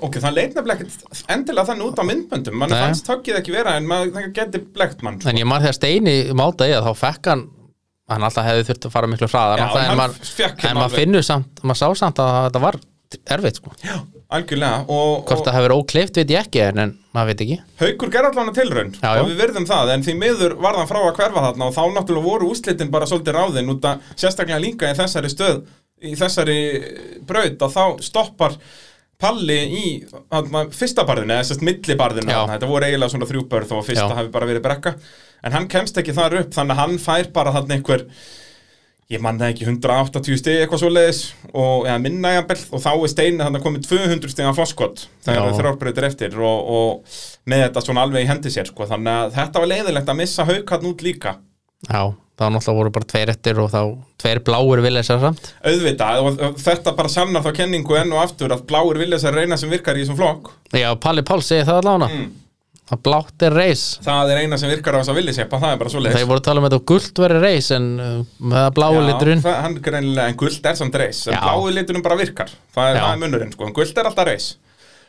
ok, það leit nefnilega ekkert endilega þannig út á myndböndum. Mann fannst tökkið ekki vera en það geti blekt mann sko.
En ég maður þegar Steini mátaði að þá fekk hann hann alltaf hefði þurft að fara miklu hraðar
Já,
náttúrulega,
en
maður,
hérna
finnur samt maður sá samt að þetta var erfitt sko.
Já, algjörlega og,
hvort
og
það hefur ókleift veit ég ekki en, maður veit ekki
Haukur gerði allan að tilraun
Já, já.
og við verðum það en því miður var það frá að hverfa þarna og þá náttúrulega voru úslitin bara svolítið ráðin út að sérstaklega líka í þessari stöð í þessari braut að þá stoppar Palli í þarna, fyrsta barðinu, eða sérst millibarðinu þetta voru eiginlega svona þrjú börð þó að fyrsta
Já.
hafi bara verið brekka en hann kemst ekki þar upp þannig að hann fær bara þarna einhver ég man það ekki 180 stegi eitthvað svo leiðis og eða minna jafnvel og þá er steinu þannig að komið 200 stegi af foskott þegar það þrjárbreytir eftir og, og með þetta svona alveg í hendi sér sko. þannig að þetta var leiðilegt að missa haukarn út líka.
Já, þá náttúrulega voru bara tveir eftir og þá tveir bláir vilja þessar samt.
Auðvitað og þetta bara sannar þá kenningu enn og aftur að bláir vilja þess að reyna sem virkar í þessum flokk.
Já, Palli Pál segi það allána
Mm.
Að blátt er reis.
Það er eina sem virkar á þess að vilja seppa, það er bara svo leiðis
Þeir voru að tala um þetta og gult veri reis en uh, með það bláu liturinn.
það, en guld er samt reis. En
Já.
blái liturinn bara virkar. Það er, það er munurinn, sko, en guld er alltaf reis.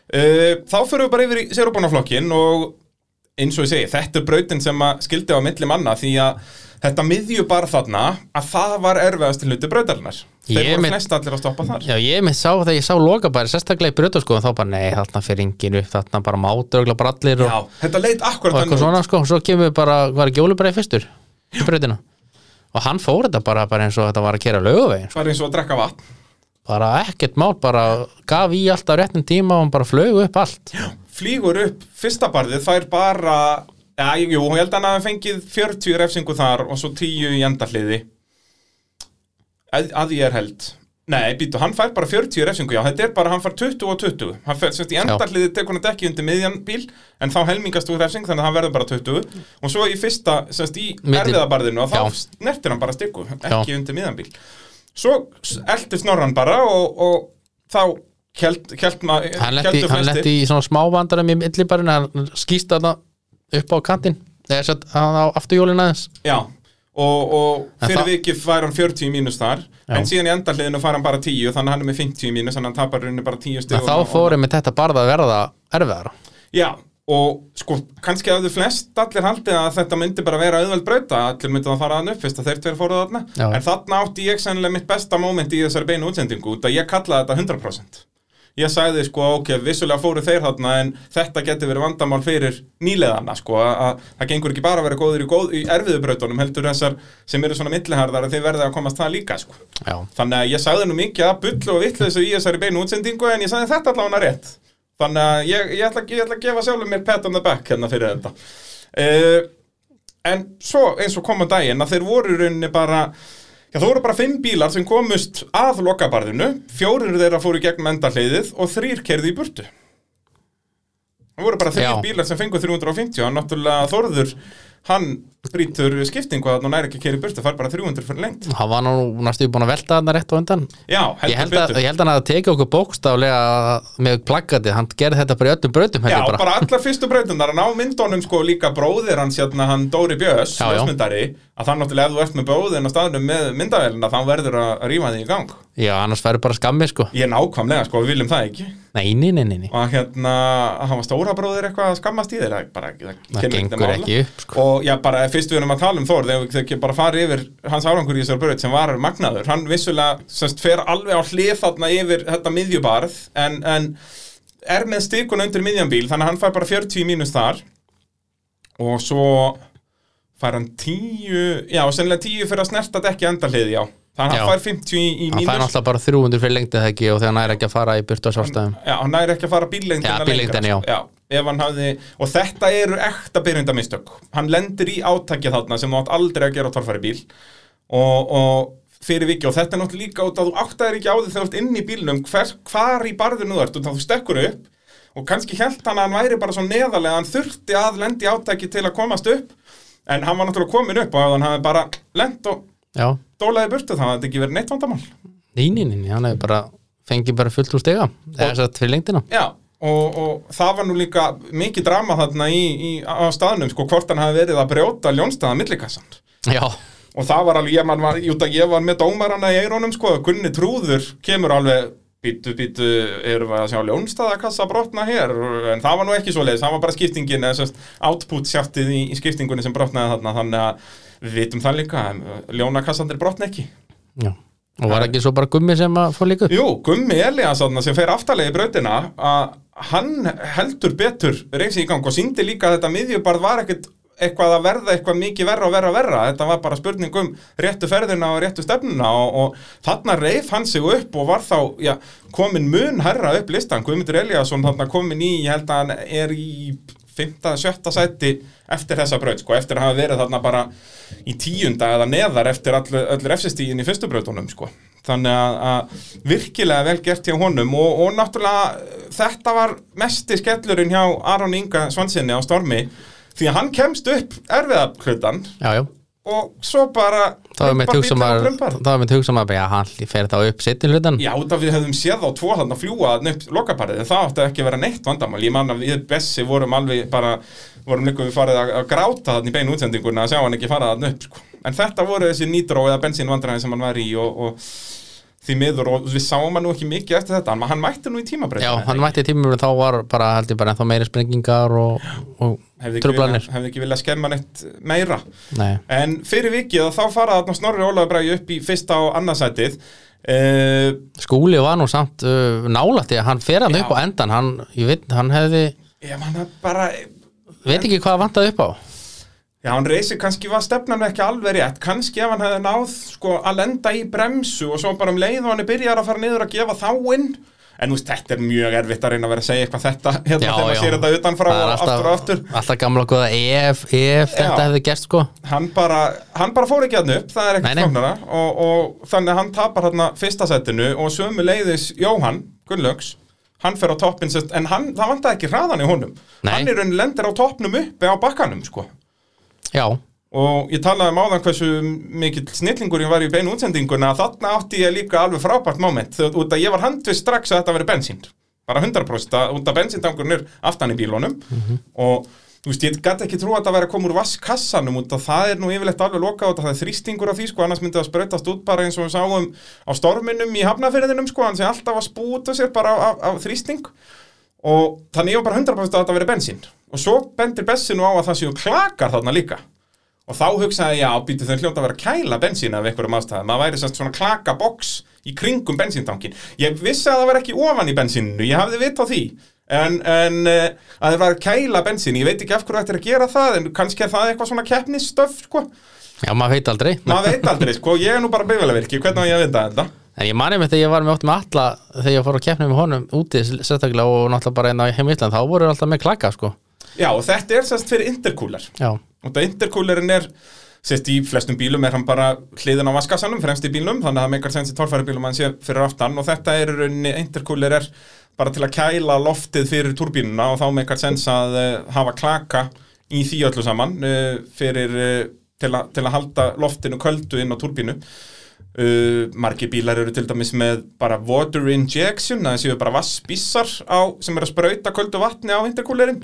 Uh, þá fyrir við bara yfir í sérubunaflokkin og eins og ég segi, þetta er brautin sem að skildi á milli manna því að þetta miðju bara þarna að það var erfiðast til hluti brautarinnar. Þeir voru flest allir að stoppa þar.
Já, ég mitt sá þegar ég sá loka bara sérstaklega í brjótaskoðum þá bara nei, þarna fyrir ingin upp þarna bara mátur og brallir og,
Já, þetta leit
og
akkurat
eitthvað svona sko, svo kemur bara, var ekki ólubreið fyrstur í brjótina og hann fór þetta bara, bara eins og þetta var að kera laugavegin sko.
var eins og að drekka vatn.
Bara ekkert mál, bara gaf í alltaf réttum tíma og hann bara flög upp allt
flýgur upp fyrsta barðið, það er bara Já, jú, ég held að hann fengið 40 refsingu þar og svo 10 í endahliði. Að, að ég er held. Nei, býtu, hann fær bara 40 refsingu, já, þetta er bara, hann fær 20 og 20 hann fær, sérst, í endahliði tekur hann ekki undir miðjan bíl en þá helmingast úr refsing, þannig að hann verður bara 20 og svo í fyrsta, sérst, í erfiðabarðinu og þá
Já.
snertir hann bara styggu, ekki undir miðjan bíl. Svo eldi snorran bara og, og þá held, held maður
hann letti, í svona smávandarum í millibarinn hann skýst þarna upp á kantinn. Eða sett hann á afturjólin aðeins.
Já, og, og fyrir
það-
vikið fær hann 40 í mínus þar
Já.
en síðan í endahliðinu fær hann bara 10 þannig hann er með 50 í mínus þannig hann tapar rauninni bara 10
en
stig
þá fórum við þetta barða að verða erfiðara.
Já, og sko, kannski að þau flest allir haldið að þetta myndi bara vera auðveld brauta, allir myndi að fara þannig upp fyrst að þeir tveir fóruð þarna,
Já.
en þarna átti ég sennilega mitt besta moment í þessari beinu útsendingu út að ég kallaði þetta 100% ég sagði sko, ok, vissulega fóru þeir þarna en þetta geti verið vandamál fyrir nýleðana, sko, að að það gengur ekki bara að vera góður í, góð, í erfiðu brautunum heldur þessar sem eru svona milliharðar að þeir verði að komast það líka, sko
já,
Þannig að ég sagði nú mikið að bull og vittleysu í þessari beinu útsendingu en ég sagði þetta allavega rétt. Þannig að ég, ég, ætla, ég ætla að gefa sjálfur mér pat on the back hérna fyrir þetta. Uh, en svo eins og koma daginn að þeir voru rauninni bara, já það voru bara fimm bílar sem komust að lokabarðinu, fjórir þeirra fóru í gegnum endahleiðið og þrýr kerði í burtu. Það voru bara þrýr bílar sem fengu 350 og náttúrulega Þórður, hann brýtur skiptingu að hann er ekki að keri burtu, fær bara 300 fyrir lengt.
hann var nú næstu búin að velta þarna rétt á undan.
Já, heldur
ég held, að,
betur.
ég held að hann að tekið okkur bókstaflega með plaggatið, hann gerði þetta bara í öllum brautum
Já,
ég
bara. allar fyrstu breytunar hann á myndunum sko líka bróðir hans hérna hann Dóri Björns,
Já,
að þannig náttúrulega ef þú ert með bróðin á staðnum með myndavélina þá verður að rífa þig í gang.
Já, annars færi bara skammi sko.
Ég nákvæmlega sko, við viljum það ekki
nei, nei, nei, nei,
og hérna, hann var stóra bróðir eitthvað að skammast í það, bara, það,
það gengur ekki upp sko.
og já, bara fyrst við erum að tala um Þór þegar við ekki bara farið yfir hans árangur í þessar braut sem var magnaður, hann vissulega semst fer alveg á hlið þarna yfir þetta miðjubarð en, en er með stikun undir miðjan bíl þannig að hann fær bara 40 mínus þar. Og svo fær hann 10 já, sennilega 10 fyrir að snerta dekki enda hlið, já þannig að hann fær 50 í, í
hann fær
mínus.
náttúrulega bara 300 fyrir ekki og þegar hann er ekki að fara í burtu á sástæðum
Já, hann næri ekki að fara bíllengdina lengra, og þetta eru ekta byrjundamistök Hann lendir í átakið þarna sem þú átt aldrei að gera á torfæri bíl. Og, og fyrir viki og þetta er náttúrulega líka út að þú áttaðir ekki á því þegar þú ert inn í bílnum hver, hvar í barðinu þú ert, út að þú stekkur upp og kannski held hann að hann væri bara svo neðarlega hann þurfti að lendi í átaki til að komast upp. En hann var náttúrulega komin upp og hann hafði bara lent og
já,
dólaði burtu þá hafði þetta ekki verið neitt vandamál.
Nýninni, hann hefur bara fengið bara fullt úr stiga. Eða þess að fyrir lengdina.
Já, og, og það var nú líka mikið drama þarna í, í, á staðnum, sko, hvort hann hafi verið að brjóta ljónstaða millikassan.
já,
Og það var alveg, ég, var, ég var með dómarana í eirónum, sko, Gunni Trúður kemur alveg, býtu, býtu, erum við að sjá ljónstaðakassa brotna hér, en það var nú ekki svo leiðis, það var bara skiptingin, output sjáttið í, í skiptingunni sem brotnaði þarna, þannig að við vitum það líka, ljónakassandir brotna ekki.
já. Og var ekki svo bara gummi sem að fór líka upp?
Jú, Gummi Elias sem fer aftalegi í brautina að hann heldur betur reysi í gang og síndi líka að þetta miðjubarð var ekkit eitthvað að verða eitthvað mikið verra og verra og verra þetta var bara spurning um réttu ferðina og réttu stefnuna og, og þarna reif hann sig upp og var þá já, komin mun herra upp listan Guðmundur Eliasson þarna komin í, ég held að hann er í 5. 7. sæti eftir þessa braut sko, eftir að hafa verið þarna bara í tíunda eða neðar eftir allur, allur efsistígin í fyrstu brautunum sko. þannig að, að virkilega vel gert hjá honum og, og náttúrulega þetta var mesti skellurinn hjá Aron Inga Svansinni á Stormi því að hann kemst upp erfiða hlutan
já, já,
og svo bara
það var með það hugsa maður, já, hann fer þá upp setni hlutan
Já, af við hefðum séð á tvo þarna fljúa þarna upp lokaparið, en það átti ekki að vera neitt vandamál. Ég man að við Bessi vorum alveg bara, vorum líka við farið að, að gráta þarna í beinu útsendinguna að sjá hann ekki fara þarna upp, sko. En þetta voru þessi nýtró eða bensínvandræði sem hann var í og, og því miður og við sáum hann nú ekki mikið eftir þetta, hann, hann mætti nú í tímabreytina.
já, hann mætti tímur þá var bara held ég bara ennþá meiri sprengingar og, og trublanir
hefði ekki viljað skemma neitt meira.
nei,
En fyrir vikið þá fara þarna Snorri Ólaður Bragi upp í fyrsta og annarsætið. Uh,
skúli var nú samt uh, nálætti hann fer hann upp á endan hann, ég veit, hann hefði
ég man að bara,
veit ekki hvað vantaði upp á
Já, hann reysir kannski var stefnan ekki alveg rétt, kannski ef hann hefði náð sko að lenda í bremsu og svo bara um leið og hann er byrjar að fara niður að gefa þá inn en þú veist, þetta er mjög erfitt að reyna að vera að segja eitthvað þetta hérna
Já,
þegar maður sér þetta utanfrá og
er
aftur og aftur.
alltaf gamla góða ef, ef þetta
Já.
hefði gerst sko.
Hann bara, hann bara fór ekki hann upp, það er ekkert flóknara. Og, og þannig að hann tapar hérna fyrsta setinu og sömu leiðis Jóhann Gunnlaugs, hann fer á toppin en hann, það vantaði
já,
Og ég talaði um áðan hversu mikill snillingur ég var í beinu útsendinguna að þarna átti ég líka alveg frábært moment. Þegar út að ég var handvist strax að þetta veri bensín. Bara 100% að út að bensíntangurinn er aftan í bílunum. Og þú veist, ég gæti ekki trú að þetta væri að koma úr vasskassanum út að það er nú yfirleitt alveg lokað og það er þrýstingur á því sko, annars myndi það sprautast út bara eins og við sáum á storminum í hafnafyrðinum sko, hann sé alltaf að spúta sér bara af, af, af þrýsting. Og þannig ég var bara 100% að þetta veri bensín og svo bendir Bessi nú á að það séu klakar þarna líka. Og þá hugsaði ég, já, býtu þau hljóta að vera að kæla bensín af einhverjum ástæðum, það væri svona klakaboks í kringum bensíntankin. Ég vissi að það var ekki ofan í bensíninu, ég hafði vitt á því. En, en uh, að það var að kæla bensín, ég veit ekki af hverju þetta er að gera það en kannski er það eitthvað svona keppnisstöf sko.
já, maður veit aldrei.
Maður veit aldrei, sko, ég er nú bara bifjölavirki hvernig á ég að vita þetta?
En ég mani með þegar ég var með ótt með alla þegar ég fór að keppna með honum úti sérstaklega og náttúrulega bara einn á heim Ísland þá voru alltaf með klaka sko
já, og þetta er semst fyrir intercooler.
Já,
og það intercoolerin er sérst í flestum bílum er hann bara hliðin á vaskassanum fremst í bílnum, þannig að það meikar sens í torfæri bílum að hann sé fyrir aftan. Og þetta er í rauninni intercooler er bara til að kæla loftið fyrir turbínuna og þá meikar sens að uh, hafa klaka í því öllu saman uh, fyrir uh, til, a, til að halda loftinu köldu inn á turbínu Uh, margir bílar eru til dæmis með bara water injection, það séu bara vassbísar á, sem er að sprauta köldu vatni á intercoolerin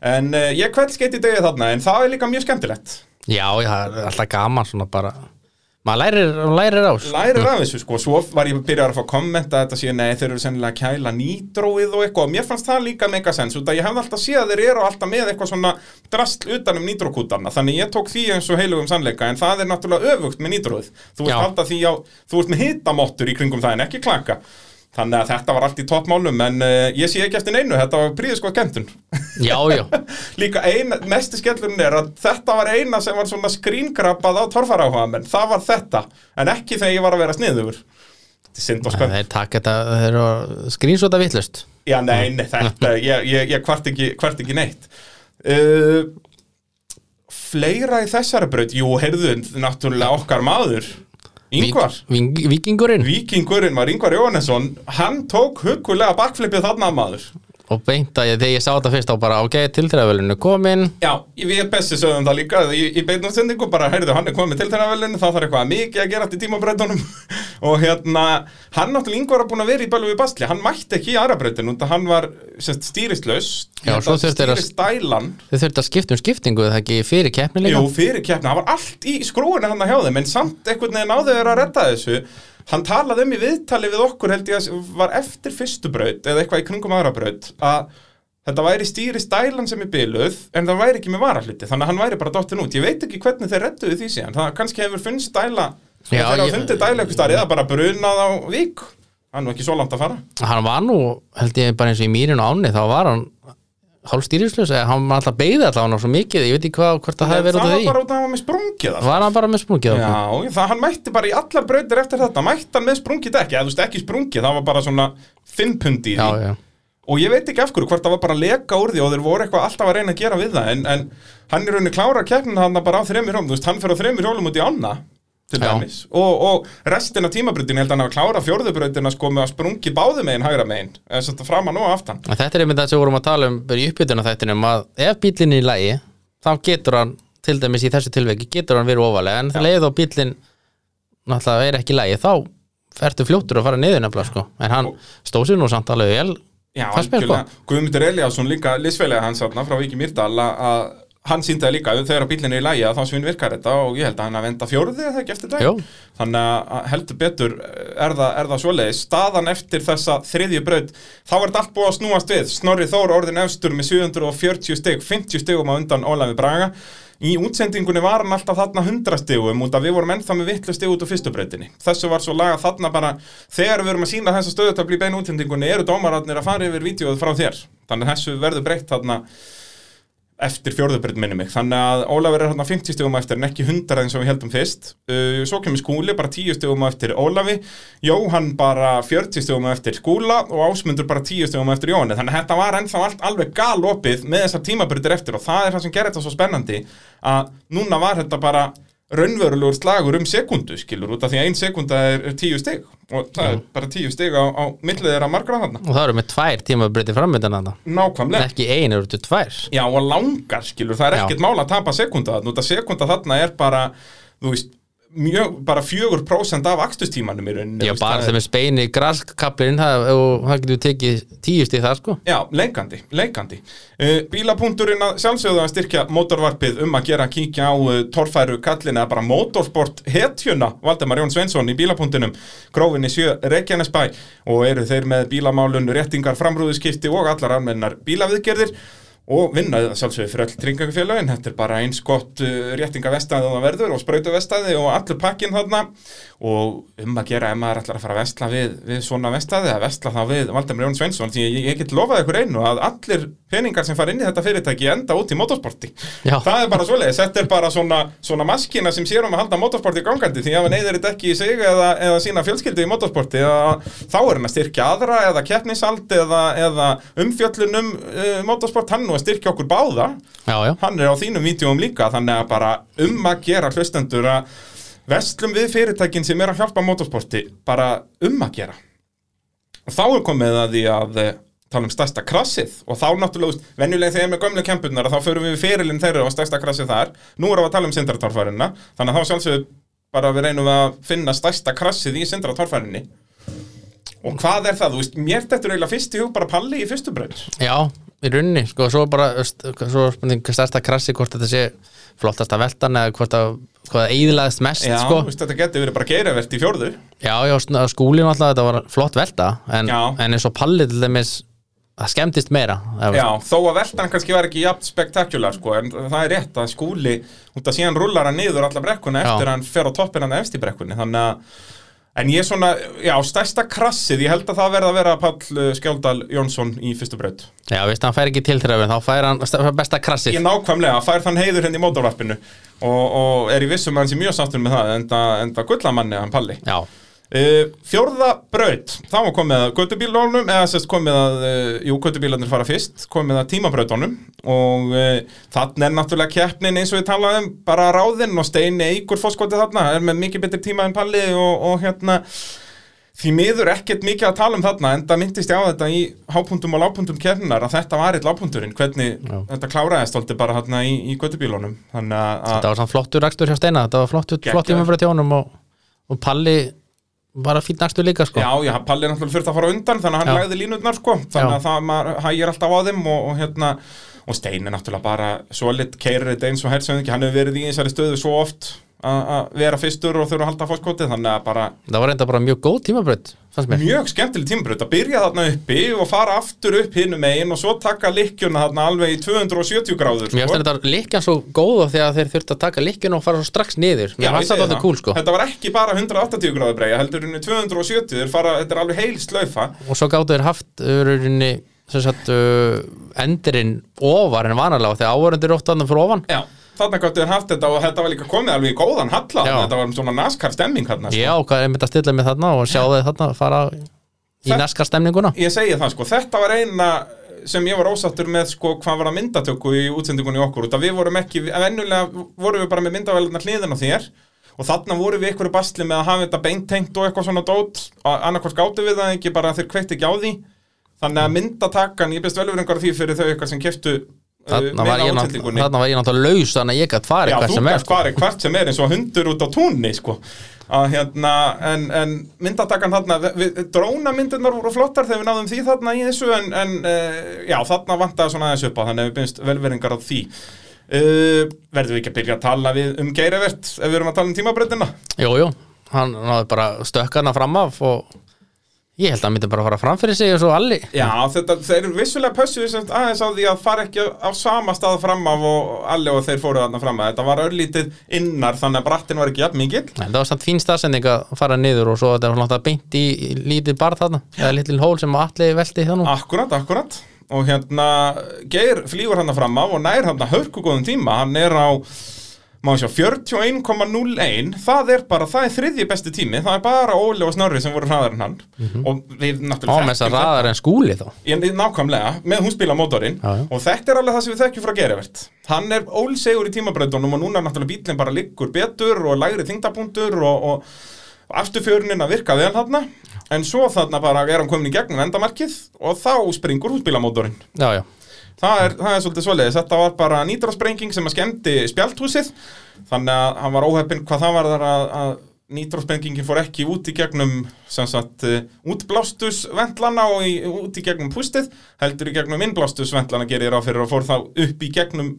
en uh, ég kveldskeitt í degi þarna en það er líka mjög skemmtilegt.
Já, það er alltaf gaman svona bara. Maður lærir, lærir ás
lærir af þessu sko, svo var ég byrjar að fá kommenta að þetta sé, nei þeir eru sennilega kæla nýtróið og eitthvað, mér fannst það líka mega sens, út að ég hefði alltaf séð að þeir eru alltaf með eitthvað svona drastl utan um nýtrókútarna, þannig ég tók því eins og heilugum sannleika, en það er náttúrulega öfugt með nýtróið, þú ert alltaf því á þú ert með hitamottur í kringum það en ekki klaka þannig að þetta var allt í toppmálum en uh, ég sé ekki eftir neinu, þetta var príðiskoð skemmtun
Já, já,
Líka eina, mesti skellurinn er að þetta var eina sem var svona skríngrabbað á torfæráhuga menn, það var þetta en ekki þegar ég var að vera sniður Þetta er synd og spennt
þeir taka þetta þeir eru skrýnsota vittlust
Já, nei, nei, þetta, ég, ég, ég kvart ekki, kvart ekki neitt. Uh, Fleira í þessari braut? Jú, heyrðu, náttúrulega okkar maður Yngvar
Víkingurinn?
Víkingurinn var Yngvar Jóhannesson. Hann tók huggulega bakflipið þarna maður
og beint að ég, þegar ég sá þetta fyrst á bara ok, tilþræðavölinu komin.
Já, við Bessi sögðum það líka í, í beinum stundingu, bara heyrðu, hann er komið til þennan velinu, það þarf eitthvað mikið að gera til tímabreytunum og hérna, hann náttúrulega yngvar að búin að vera í Bölvi Basli, hann mætti ekki í aðrabreytinu, hann var sérst, stýristlaus,
Já, svo þurfti að- að skipta um skiptingu það ekki fyrir keppni líka?
Jú, fyrir keppni, hann var allt í skrúinu hann að hjá þeim, að hann talaði um í viðtali við okkur held ég að var eftir fyrstu braut, eða eitthvað í kringum aðra braut, að Þetta væri stýri stælan sem er byluð en það væri ekki með varahluti, þannig að hann væri bara dottin út. Ég veit ekki hvernig þeir rettuðu því síðan. Það kannski hefur funnst þeir hafa
ég-
fundið dæla eitthvað starf eða bara brunað á vík. Það er nú ekki svo langt að fara.
hann var nú, held ég bara eins og í mýrin áni þá var hann hálf stýrislös eða hann var alltaf beigði alltaf hann svo mikið ég veit ekki hvað, hvort það hefði verið út
það
af
var
því
bara út af að hann var með sprungið það.
var hann bara með sprungið
Já, það, hann mætti bara í allar brautir eftir þetta, mætti hann með sprungið ekki, eða þú veist ekki sprungið, það var bara svona fimmpundi í því. Og ég veit ekki af hverju, hvort það var bara að leka úr því og þeir voru eitthvað alltaf að reyna að gera við það en, en hann er rauninni klára keppnin hann bara á þremur hjólum, þú veist, hann fer á þremur hjólum út í ána til dæmis. Og, og restin af tímabrutinu held hann að klára fjórðubrautina sko með að sprungi báðu megin hægra megin, eða þetta framan og aftan.
En þetta er einmitt það sem vorum að tala um í uppbytuna þættinum að ef bílinn er í lagi þá getur hann, til dæmis í þessu tilveiki getur hann verið ofalega en leið og bílinn náttúrulega er ekki í lagi þá ertu fljóttur að fara niður nefnilega sko. En hann stóð sér nú samt alveg vel. Sko.
Guðmundur Eliasson líka liðsfélaga hans frá Viki Mýrdal að- að hann síndaði líka þegar bílinn er í lægi að þá svinn virkar þetta og ég held að hann að venda fjóruði eða ekki eftir dag
Jú.
þannig að heldur betur er það, það svoleiðis. Staðan eftir þessa þriðju braut þá er þetta allt búið að snúast við. Snorri Þór orðin efstur með 740 steg 50 stegum á undan Ólafi Braga. Í útsendingunni var hann alltaf þarna 100 stegum út að við vorum ennþá með vittlu steg út á fyrstu brautinni. Þessu var svo laga þarna bara þegar við erum að sína þessa stöðutöfli í beinu útsendingunni eru dómararnir að fara yfir vídeoð frá þér. Þannig þessu verður breytt þarna eftir fjórðubreyt minni mig. Þannig að Ólafur er hérna 50 stegum á eftir en ekki 100 eins og við heldum fyrst. Uh, svo kemur skúli bara 10 stegum á eftir Ólafi. Jóhann bara 40 stegum á eftir skúla og Ásmundur bara 10 stegum á eftir Jóhanni. Þannig að þetta var ennþá allt alveg galopið með þessar tímabreytir eftir og það er það sem gerir þetta svo spennandi að núna var þetta bara raunverulegur slagur um sekundu skilur út af því að ein sekunda er, er 10 steg og það er bara 10 steg á, á millið þeirra margra þarna.
Og það eru með tvær tímabreytti framöndan þarna.
Nákvæmlega.
Ekki ein, eru þetta tvær?
Já, og langar, skilur, það er ekkert mál að tapa sekunda þarna, út að sekunda þarna er bara, þú veist, mjög, bara fjögur prósent af akstustímanum í rauninni.
Já, bara
það
er speini graskaplinn það, og það getur tekið tíu stíð það sko
Já, leikandi, leikandi. Uh, bílapunkturinn að sjálfsögðu að styrkja mótorvarpið um að gera kíkja á uh, torfæru kallin eða bara motorsport hetjuna Valdemar Jón Svensson í bílapunktinum grófinni sjö Reykjanesbæ og eru þeir með bílamálun, réttingar, framrúðuskipti og allar almennar bílaviðgerðir og vinna það sjálfsögðu fyrir öll tryggingafélagin þetta er bara eins gott uh, réttinga vestæði og það verður og sprautu vestæði og allur pakkin þarna. Og um að gera ef maður ætlar að fara að vestla við, við svona vestæði að vestla þá við Valdemar Jón Svensson því ég, ég get lofað ykkur einu að allir peningar sem fara inn í þetta fyrirtæki enda út í motorsporti.
Já.
það er bara svoleiðis, þetta er bara svona, svona maskina sem sér um að halda motorsporti gangandi því ef hann neyðir þetta ekki í sig eða, eða sína fjölskyldu í motorsporti eða, þá er hann að styrkja aðra eða keppnisald eða, eða umfjöllunum uh, motorsport, hann nú að styrkja okkur báða.
Já, já,
hann er á þínum vídjóum líka þannig að bara um að gera hlustendur að vestlum við fyrirtækin sem er að hjálpa motorsporti bara um að gera. Og þá er komið að því að tala um stærsta krassið. Og þá náttúrulega, venjulega þegar með gömlu kempurnar þá förum við fyrirlinn þeirra og stærsta krassið þar. Nú erum við að tala um sindratorfærina þannig að þá sjálfsögðu bara við reynum að finna stærsta krassið í sindratorfærinni og hvað er það, þú veist, mér þetta er eiginlega fyrst í hug bara palli í fyrstu braut.
Já, í rauninni sko, svo bara, svo spurning stærsta krassi, hvort þetta sé flottasta veltan eða hvort að, hvað eðilaðist mest
Já,
sko,
veist, þetta getur verið bara geiravert í fjórðu.
Já, já, sn- skúlin alltaf þetta var flott velta, en, en eins og palli til dæmis, það skemmtist meira
Já, þó að veltan kannski var ekki jafn spektakular sko, en það er rétt að skúli út að síðan rullar hann niður alla brekkuna eftir að hann fer á toppin hann í brekkunni þannig að En ég svona, já, stærsta krassið, ég held að það verða að vera Pall uh, Skjáldal Jónsson í fyrstu braut.
Já, veist, hann fær ekki tilþrefin, þá fær hann st- besta krassið
Ég nákvæmlega, fær þann heiður henni í mótorvarpinu og, og er í vissum að hann sé mjög sáttur með það, enda, enda gullamanni hann Palli.
Já,
fjórða braut, þá komið að göttubílunum, eða sérst komið að, uh, jú, göttubílarnir fara fyrst, komið að tímabrautunum og uh, þannig er náttúrulega keppnin eins og við talaðum, bara ráðinn og steini eigur fórskotið þarna, er með mikið betri tíma en Palli og, og hérna, því miður ekkert mikið að tala um þarna, en það myndist ég á þetta í hápuntum og lágpuntum keppninar að þetta var eitt lágpunturinn, hvernig
Já.
þetta kláraðist alltaf bara þarna í, í að
þetta var svona flottur akstur hjá Steina Þetta var flott
Geggjaður.
tíma og, og Palli bara fín akstur líka sko
Já, já, Palli er náttúrulega þurft að fara undan þannig að hann
Já.
lagði línutnar sko þannig
Já.
að það maður hægir alltaf á þeim og, og hérna og Stein er náttúrulega bara solid keirir þetta eins og hersöðingi, hann hefur verið í þessari stöðu svo oft að að vera fyrstur og þurfa að halda fórskotið þannig að bara
Það var reynda bara mjög góð mér.
Mjög skemmtileg tímabrut að byrja þarna uppi og fara aftur upp hinum megin og svo taka lykkjuna þarna alveg í 270 gráður
Mér finnst þetta líkjan svo góða þegar þeir þurftu að taka líkjun og fara svo strax niður.
Já,
þetta
það.
cool sko.
Þetta var ekki bara 180 gráður breyja, heldur henni 270, þeir fara, þetta er alveg heil slaufa.
Og svo gáttu þeir haft sagt uh, endurinn ofar en vanalega þegar áhörundir eru oft annað fyrir ofan.
Já, þarna gáttu þér haft þetta og þetta var líka komið alveg í góðan halla.
Já.
þetta var svona naskar stemming hérna sko.
Já, hvað er mitt að stilla mig þarna og sjá þeir þarna fara í
Það-
næska stemninguna
Ég segi það sko, þetta var eina sem ég var ósattur með sko hvað var að myndatöku í útsendingunni okkur. Út að við vorum ekki, venjulega vorum við bara með myndavælarnar hliðin á þér. Og þarna vorum við ykkur basli með að hafa þetta beintengt og eitthvað svona dót. Og annarkvært gáttu við það ekki bara þeir kveikt ekki á því. Þannig að myndatakan, ég best velveringar á því fyrir þau eitthvað sem keftu
Þarna var, þarna var ég náttúrulega laus þannig að ég gætt farið
Já,
hvert
þú
sem er
gæst
sko.
farið hvert sem er eins og hundur út á túnni sko. að hérna en, en myndatakan þarna við, drónamyndirnar voru flottar þegar við náðum því þarna í þessu en, en uh, já, þarna vantaði svona aðeins upp á þannig að við byrjumst velveringar á því uh, verðum við ekki að byrja að tala við um geirivert ef við erum að tala um tímabreytina
Jú, jú, hann náði bara stökkana fram af og ég held að hann myndi bara fara fram fyrir sig og svo alli.
Já, þetta, þeir eru vissulega pössuð aðeins á því að fara ekki á sama stað fram af og allir og þeir fóru þarna fram af. Þetta var örlítið innar þannig að brattin var ekki jafn
Nei, það var samt fín staðsending að fara niður og svo þetta var náttúrulega beint í lítið barð þarna eða lítið hól sem alli velti það nú.
Akkurat, akkurat. Og hérna Geir flýgur hann fram af og nær hann að hörku góðum tíma. Hann er á má sjá, 41,01 það er bara, það er þriðji besti tími það er bara Óli og Snorri sem voru hraðar en hann. Og við náttúrulega
með þess að
þekkjum
raðar en skúli þá.
Ég- nákvæmlega, með hún spila mótorinn. Og þetta er alveg það sem við þekkjum frá Geirivert hann er ólsegur í tímabröndunum og núna er náttúrulega bílinn bara liggur betur og lægri þingdapunktur og, og, afturfjörunin að virka vel þarna. En svo þarna bara er hann komin í gegnum endamarkið og þá springur húsbílamótorinn
Já, já,
Það er, það er svolítið svoleiðis, þetta var bara nýtrósprenging sem að skemmti spjalthúsið þannig að hann var óheppinn hvað það var þar að, að nýtrósprengingin fór ekki út í gegnum sem sagt uh, útblástusventlana og í, út í gegnum pústið heldur í gegnum innblástusventlana gerir ráð fyrir og fór þá upp í gegnum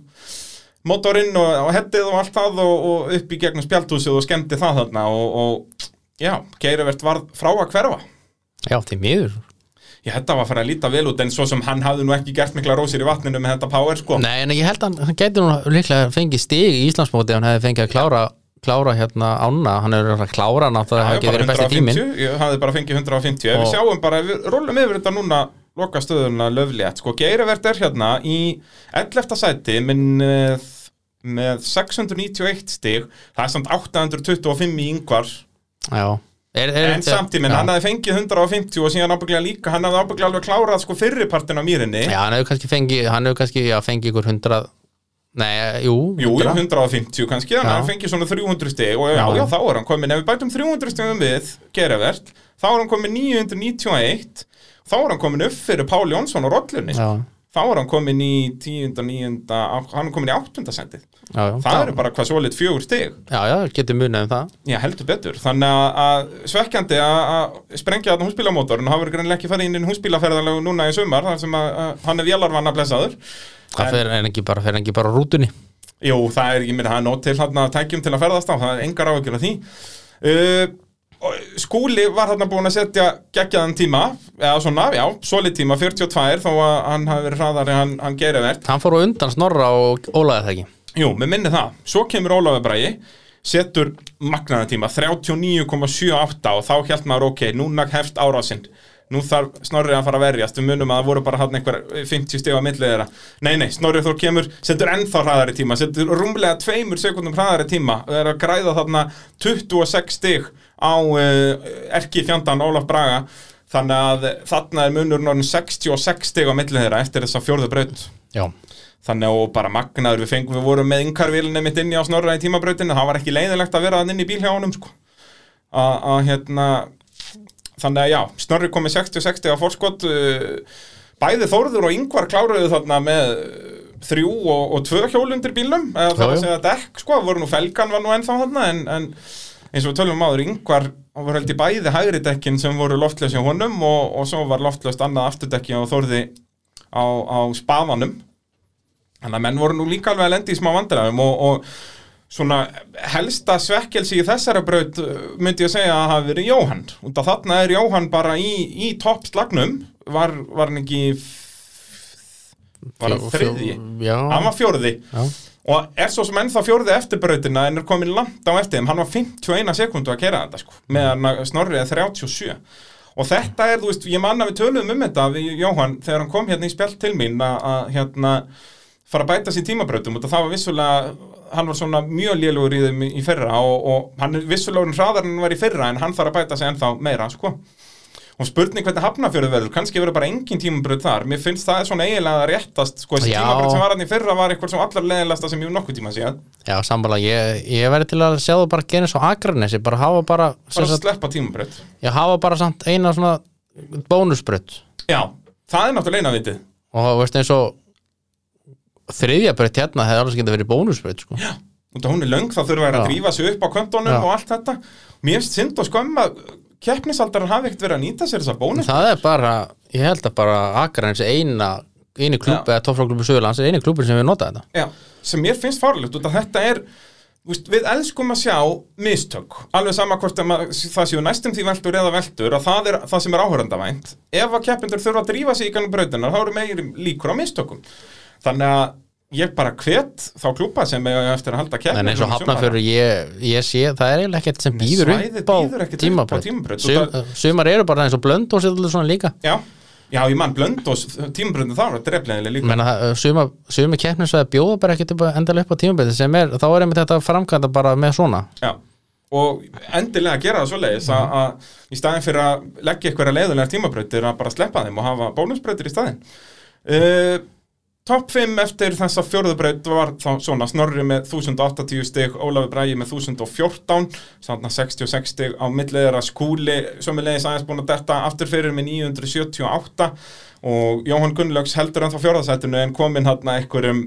motorinn og, og hettið og allt það og, og upp í gegnum spjalthúsið og skemmti það þarna. Og, og já, Geirivert var frá að hverfa.
Já, til miður
Ég þetta var að fara að líta vel út en svo sem hann hafði nú ekki gert mikla rósir í vatninu með þetta power sko.
Nei, en ég held að hann, hann gæti nú líklega fengið stig í Íslandsmóti ef hann hefði fengið að klára, klára hérna ána, hann hefur að klára hann að það hefði ekki verið besti tíminn.
150, ég hafði bara fengið 150 ef við
Og-
sjáum bara, ef við rúlum yfir þetta núna loka stöðuna löflétt, sko Geirivert er hérna í 11. sæti með, með 691 stig. Það er samt 825 í yngvar.
Já, er, er,
en samtíminn,
já.
hann hafði fengið 150 og síðan ábygglega líka, hann hafði ábygglega alveg klárað sko fyrripartin á mýrinni
Já, hann hefur kannski fengið, hann hefur kannski, já, fengið ykkur hundrað Nei, jú,
Jú, jú,
100.
150 kannski, hann fengið svona 300 stig og já,
Já.
já, þá er hann komin, ef við bætum 300 stigum við, gerivert, þá er hann komin 991, þá er hann komin upp fyrir Pál Jónsson og Rollunni,
Já,
þá er hann komin í 10. 9. hann er komin í 8. sendið,
já, já
það eru bara hvað svo lit fjögur stig,
Já, já, getur munið um það
já, heldur betur, þannig að- að svekkjandi að að sprengja þarna húsbílamótorinn, hann verður greinlega ekki farið inn í húsbílaferðarlegu núna í sumar, þar sem að, að hann er vélarvanna blessaður,
Það fer en ekki bara, fer en ekki bara á rútunni
Jú, það er ekki mér, það er nót til hann að tækjum til að ferðast á, það er engar áhyggjur af því. Uh, og skúli var hann búin að setja geggjaðan tíma, eða svona, já, solid tíma, 42, þó að hann hafi verið hraðari, hann, hann gerir verð.
Hann fór á undan snorra og ólaði það ekki?
Jú, með minni það. Svo kemur Ólafur Bragi, setur magnaða tíma 39,78 og þá held maður ok, núna hefst árásinn nú þarf Snorri að fara að verjast. Við munum að það voru bara hann einhver 50 stig á millið þeirra. Nei, nei, Snorri Þór kemur setur ennþá hraðari tíma, setur rúmlega tveimur sekundum hraðari tíma. Og er að græða þarna 26 stig á uh, erki fjandan Ólaf Braga. Þannig að þarna er munurinn orðin 66 stig á millið þeirra eftir þessa fjórðu braut.
Já,
þannig að og bara magnaður við fengum við vorum með yngarvílinni mitt inni á Snorra í tímabrautinu það var ekki leiðilegt að vera inn í bíl hjá honum sko. að að, hérna þannig að já, Snorri kom með 60-60 á fórskot uh, bæði Þórður og Yngvar kláruðu þarna með þrjú og, og tvö hjólundir bílum eða það var að segja dekk sko, voru nú felgan var nú ennþá þarna en, en eins og við tölum um áður Yngvar hann var held í bæði hægri dekkin sem voru loftlaus hjá honum og, og svo var loftlaust annað afturdekki á Þórði á, á spafanum Þannig að menn voru nú líka alveg að lendi í smá vandræðum og, og svona helsta svekkelsi í þessara braut uh, myndi ég að segja að hafi verið Jóhann. Af þarna er Jóhann bara í, í toppslagnum, var, var hann ekki var hann þriðji?
fjó- Já,
Hann var fjórði.
Já,
og er svo sem ennþá fjórði eftir brautina en er komin langt á eftir þeim, hann var 51 sekundu að kera þetta sko, meðan að Snorri er 37 og þetta er, þú veist, ég manna við töluðum um þetta við Jóhann þegar hann kom hérna í spjall til mín að, hérna fara að bæta sér tímabrautum og það var vissulega hann var svona mjög lélugur í þeim í fyrra og, og hann er vissulega hraðar en hann var í fyrra en hann þarf að bæta sig ennþá meira sko. Og spurning hvernig hafnafjörðu verður kannski verður bara engin tímabraut þar mér finnst það er svona eiginlega réttast sko, þessi
Já.
tímabraut sem var hann í fyrra var eitthvað sem allar leðilegasta sem ég nokkuð tíma séð
já sammála Ég, ég verði til að sjá það bara gera svo Akranesi bara hafa bara,
bara að
sagt,
sleppa tímabraut
ég hafa bara samt eina svona bónusbrödd
já, það er náttúrulega eina vitið
og þú veist eins og þriðja brödd hérna hefði alveg getað verið bónusbrödd sko.
út af hún er löng þá þurfa að
Já.
drífa sig upp á kvöntunum
Já.
og allt þetta mér finnst synd og skömm að keppnisaldarar hafi ekkert verið að nýta sér þessa bónus.
Það er bara, ég held að bara Akranesi eina, eini klúb eða toppfráklúbu Suðurlands er eini klúbur sem við nota þetta.
Já, sem mér finnst farlegt út af þetta er veist, við elskum að sjá mistök. Alveg sama hvort það séu næstum því veldur eða veldur að það er það sem er áhöröndavænt ef að keppindur þurfa að drífa sig í kannum brautinar þá eru meiri líkur á mistökum. Þannig að ég bara hvet þá klúpa sem eiga eftir að halda keppni
en eins og hafnafjörur ég, ég sé, það er eiginlega ekkert sem býður upp á
það-
sumar eru bara eins og blönd og sér svona líka.
Já, já, ég mann blönd og tímabröndin þá er dreflegilega líka.
Menna það, suma, suma keppnisvæði bjóða bara ekkert að- endilega upp á tímabraut sem er, þá er einmitt þetta framkvæmda bara með svona.
Já, og endilega gera það svoleiðis
Mhm.
að, að í staðin fyrir að leggja eitthvað leiðulegar tímabrautir að bara sleppa þeim og hafa bónusbrautir í staðin uh, Top 5 eftir þessa fjórðubraut var þá svona Snorri með 1080 stig, Ólafur Bragi með 1014, svona 66 stig á milliðra skúli sömulegis aðeins búin að detta aftur fyrir með 978 og Jóhann Gunnlaugs heldur ennþá fjórðasættinu en kominn hann einhverjum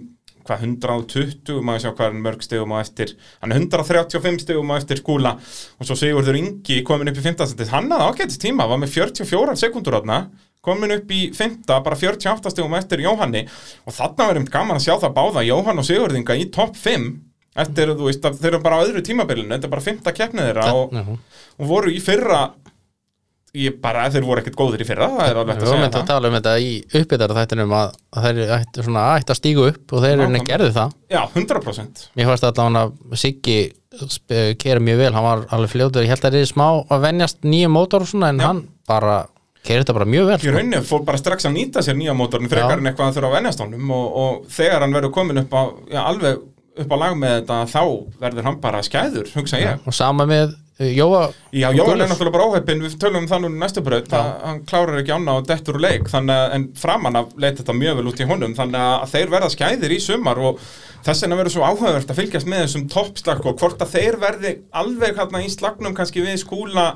hvað 120, maður sjá hvað er hann mörg stegum á eftir, hann er 135 stegum á eftir skúla og svo Sigurður Ingi komin upp í 5. setið, hann hafði ágætist tíma var með 44 sekundur þarna komin upp í 5. bara 48 stegum eftir Jóhanni og þarna verðum gaman að sjá það báða Jóhann og Sigurður Inga í topp 5 eftir, þú veist, að þeir eru bara á öðru tímabilinu þetta er bara 5. keppnið þeirra og, og voru í fyrra ég bara, þeir voru ekkert góðir í fyrra það er alveg hægt
Við
að segja
eitthvað að tala um þetta í uppbytara þættinum að, að þeir ættu svona ættu að stígu upp og þeir eru
Nákvæmlega.
gerðu það
Já, 100%
Mér fannst allavega að Siggi kera mjög vel, hann var alveg fljótur ég held að það er smá að venjast nýja mótor og svona en
Já.
hann bara kera þetta bara mjög vel
í
sko.
rauninni fór bara strax að nýta sér nýja mótorn frekar
Já.
en eitthvað að þurfa að venjast honum. Og, og þegar hann verður komin upp á já, alveg upp á lag með þetta þá verður hann bara skæður, hugsa ég.
og sama með uh, Jóa
Já, Jóhann er náttúrulega bara óheppin, við tölum um það núna næstu að hann klárar ekki ána og dettur úr leik, þannig að, en framan af leit þetta mjög vel út í honum, þannig að þeir verða skæðir í sumar og þess vegna verður svo áhugavert að fylgjast með þessum toppslag og hvort að þeir verði alveg hérna í slagnum kannski við skúla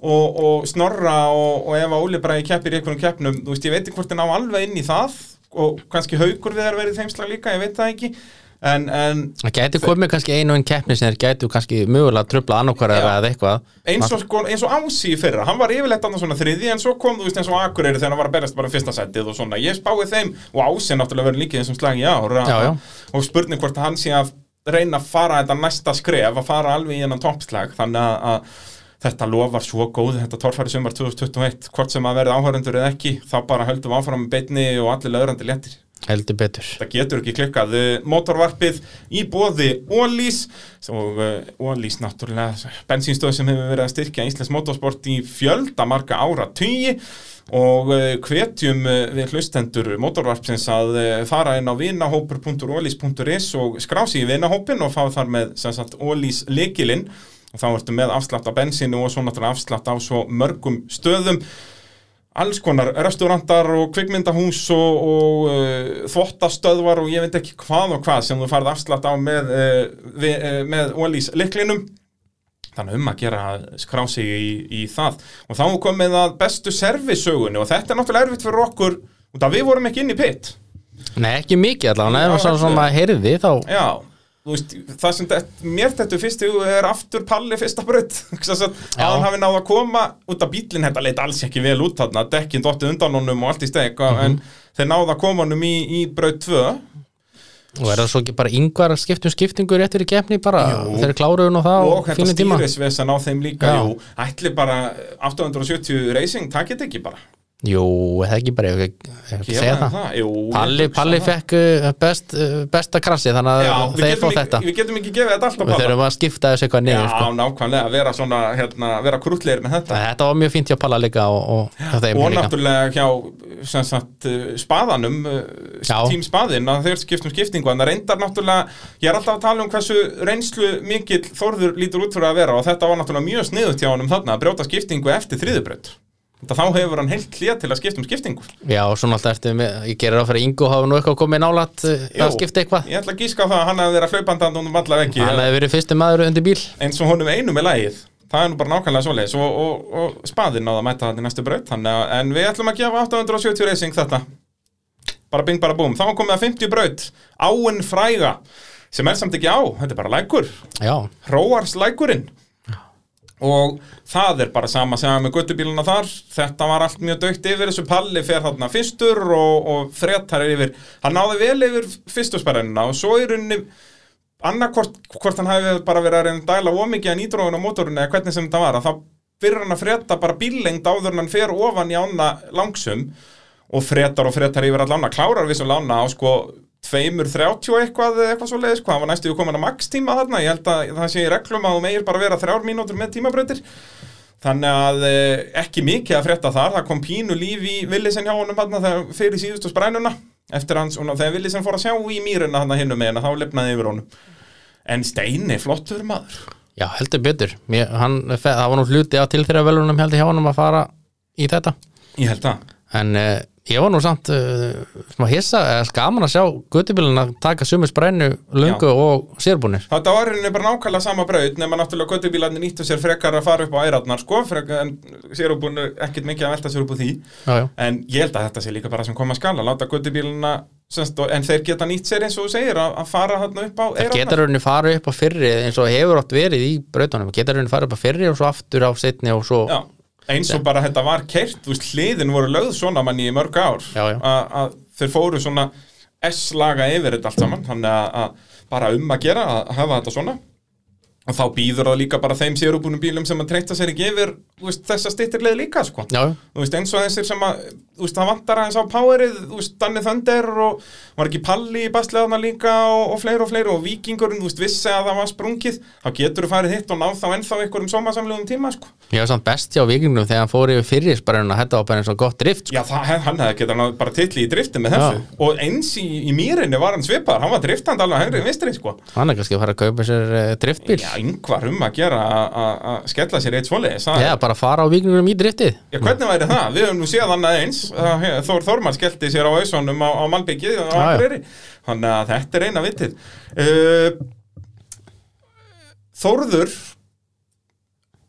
og, og snorra og, og ef að Óli bara í keppir í einhverjum keppnum, þú veist, ég veit ekki hvort þeir ná alveg inn í það og kannski haugur við þær verið í þeim slag líka, ég veit það ekki. En, en
Það gæti komið kannski einu en keppni sem þeir gætu kannski mögulega að trubla annarkværa
Já.
eða eitthvað.
Eins og, sko, eins og Ási í fyrra, hann var yfirleitt annars svona þriði en svo kom þú veist eins og Akureyri þegar hann var að berast bara fyrsta setið og svona, ég spái þeim og Ási er náttúrulega verið líkið þessum slagi í ár
Já, já.
og spurning hvort hann sé að reyna að fara þetta næsta skref, að fara alveg í hennan toppslag, þannig að, að þetta lofar svo góð, þetta torfæri sumar 2021, hvort sem að verði áhörundur eða ekki, þá bara höldum við áfram með beinni og allir löðrandi léttir.
Heldur betur.
Það getur ekki klikkað Eh, Mótorvarpið í bóði Ólís og Ólís náttúrulega bensínstöð sem hefur verið að styrkja Íslands motorsport í fjölda marga ára tugi og uh, hvetjum við hlustendur motorvarpsins að fara inn á vinahópur.ólís.is og skrá sig í vinahópin og fá þar með Ólís lekilinn og þá ertu með afslátt á bensínu og svo náttúrulega afslátt á svo mörgum stöðum. Alls konar restaurantar og kvikmyndahús og, og uh, þvottastöðvar og ég veit ekki hvað og hvað sem þú farið afslátt á með, uh, uh, með Ólís liklinum þannig um að gera að skrá sig í, í það. Og þá er komið að bestu servisögunni og þetta er náttúrulega erfitt fyrir okkur út af við vorum ekki inn í pitt
Nei, ekki mikið allavega,
Já,
ef maður svona, heyrði þá
Já, veist, það sem þetta, mér þetta fyrst í er aftur palli fyrsta braut. Að hann hafi náð að koma út af bílinn, þetta leit alls ekki vel út þarna, dekkin dottið undan honum og allt í steg en þeir náðu að koma honum í, í braut 2
og er það svo ekki bara yngvar skiptum skiptingu rétt fyrir keppni bara,
Jú.
þeir kláruðu nú það
og þetta stýrisvesen á þeim líka, ætli bara 870 racing, takk þetta ekki bara
Jú, það ekki bara, ég hef ekki segja
þeim
það.
Jú,
Palli, Palli
það.
fekk uh, best, uh, besta krassi þannig að
Já,
þeir fá þetta.
við getum ekki gefið þetta alltaf
Við þurfum að skipta þessu eitthvað
Já,
niður sko.
nákvæmlega, vera svona, hérna, vera krútlegir með þetta.
Þetta var mjög fínt hjá Palla líka og, og
og náttúrulega hjá sagt, uh, spaðanum uh,
Já.
tím spaðin að þeir skiptum skiptingu en það reyndar náttúrulega, ég er alltaf að tala um hversu reynslu mikill Þórður lítur út fyrir að vera og þetta var náttúrulega mjög sniðut hjá honum þarna að brjóta skiptingu eftir Þetta þá hefur hann heilt hlið til að skipta um skiptingu.
Já, og svona alltaf eftir með, ég gerir á fyrir Ingo hafa nú eitthvað komið nálat
Jú,
að skipta eitthvað.
Ég ætla að gíska á það að hann hefði verið að hlaupandi um alla veggi.
Hann hefði verið fyrsti maður undir bíl.
Eins og honum einu með lagið. Það er nú bara nákvæmlega svoleiðis. Og, og, og spaðinn náða að mæta þetta í næstu braut. En við ætlum að gefa 870 racing þetta. Bara bing bara búm, þá er komið að 50 braut. Áinn fræga sem er samt ekki á, þetta er bara lækur.
Já,
Hróars lækurinn og það er bara sama sem með guttubíluna þar. Þetta var allt mjög dögt yfir þessu. Palli fer þarna fyrstur og, og frettar er yfir, hann náði vel yfir fyrstu sperrunina og svo í rauninni annarkort hvort hann hafi bara verið að reyna að dæla ómikið að nýtróðun á mótorinu eða hvernig sem þetta var að þá byrjar hann að fretta bara bíllengd áður en hann fer ofan í ána langsum. Og frettar og frettar yfir allan ána klárar við sem lána á sko tveimur, þrjátjú eitthvað eða eitthvað svo leiðis, hvað hann var næstu komin að max tíma þarna, ég held að það sé í reglum að þú meir bara vera þrjár mínútur með tímabrautir. Þannig að eh, ekki mikið að frétta þar, það kom pínu líf í Villisen hjá honum þarna þegar fyrir síðustu sprænuna eftir hans, og þegar Villisen fór að sjá í mýruna þarna hinnum með þá lifnaði yfir honum. En Steini, flottur maður.
Já heldur betur. Mér, hann, Það var nú hluti á til þeirra velunum heldur hjá honum að fara í þetta.
Ég held að
En uh, ég var nú samt uh, hissa, eða skaman að sjá guttubílun að taka sumu sprænu, lungu og sérbúnir.
Þetta var henni bara nákvæmlega sama braut nema náttúrulega göttubílarnir nýttu sér frekar að fara upp á æratnar sko, frekar, en sér búin ekkert mikið að velta sér upp úr því.
Já, já,
en ég held að þetta sé líka bara sem koma að skala láta og- en þeir geta nýtt sér eins og þú segir að, fara þarna upp á
það
æratnar
getur rauninni fara upp á fyrri eins og hefur átt verið í brautunum. Getur rauninni fara upp á fyrri og svo aftur á setni og svo
Já, eins og bara þetta var kert þú veist, hliðin voru lögð svona manni í mörg ár. Að þeir fóru svona S-laga yfir þetta allt saman þannig að bara um að gera að hafa þetta svona og þá býður það líka bara þeim sérubúnum bílum sem að treyta sér ekki yfir veist, þessa stýttirleið líka sko.
Já, já.
þú veist, eins og þessir sem að veist, það vantar aðeins á powerið þú veist, Danni Thunder og var ekki Palli í basleðana líka og, og fleiri og fleiri og vikingurinn, þú veist, vissi að það var sprungið þá getur þú farið hitt og náð þá ennþá einhverjum sómasamlegum tíma, sko
var samt best hjá vikingnum þegar hann fór yfir fyrri spæruna þetta var bara eins og gott drift sko.
Já, það, hann hefði getað bara titli í drifti með þessu
Já.
og eins í, í mýrinni var hann svipaður, hann var driftand alveg hægri vinstri, sko
Hann er kannski að fara að kaupa sér uh, driftbíl
Já, yngvar um að gera að- skella sér eitt svoleiðis
Já, bara fara á vikingnum í driftið
Já, hvernig væri það? Við höfum nú séð annað eins. Að he- Þór Þormann skellti sér á auðsónum á, á Malbyggi á
Já, já.
Akureyri. Þannig að þetta er eina vitið. Uh, Þórður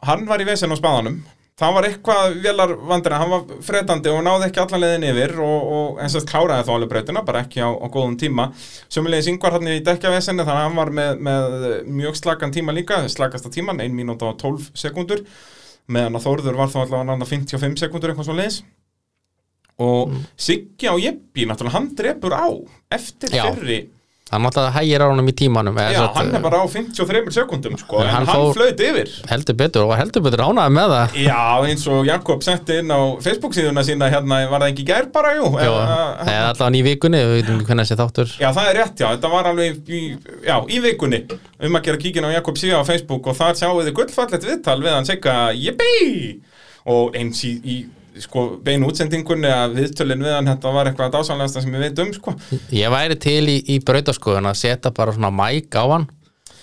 hann var í vesen á spaðanum það var eitthvað velar vandina hann var fredandi og náði ekki allan leiðin yfir og, og eins og kláraði þá alveg brautina bara ekki á, á góðum tíma. Sömulegis yngvar hann í dekkjavesenni þannig að hann var með, með mjög slagan tíma líka slagasta tíman, 1 mínúta og 12 sekundur meðan að Þórður var þá allavega annað 55 sekundur eitthvað svo leiðis og Siggi á Jeppi náttúrulega hann drepur á eftir fyrri
hann náttúrulega hægir á honum í tímanum
Já,
sagt,
hann er bara á 53 sekundum sko,
En hann
hann, flaut yfir.
heldur betur og heldur betur ánægð með það.
Já, eins og Jakob setti inn á Facebook síðuna sína hérna, var það ekki gær bara, jú?
Já,
Eða-
eða allavega í vikunni, við veitum ekki hvernig þessi þáttur.
Já, það er rétt, já, þetta var alveg í, já, í vikunni um að gera kíkin á Jakob síða á Facebook og þar sjáum við gullfallet viðtal við hann segja jippi og eins í, í sko, beinu útsendingunni að viðtölin við hann þetta var eitthvað dásanlegasta sem við veit um sko.
Ég væri til í, í brautaskoðun að setja bara svona mæk á hann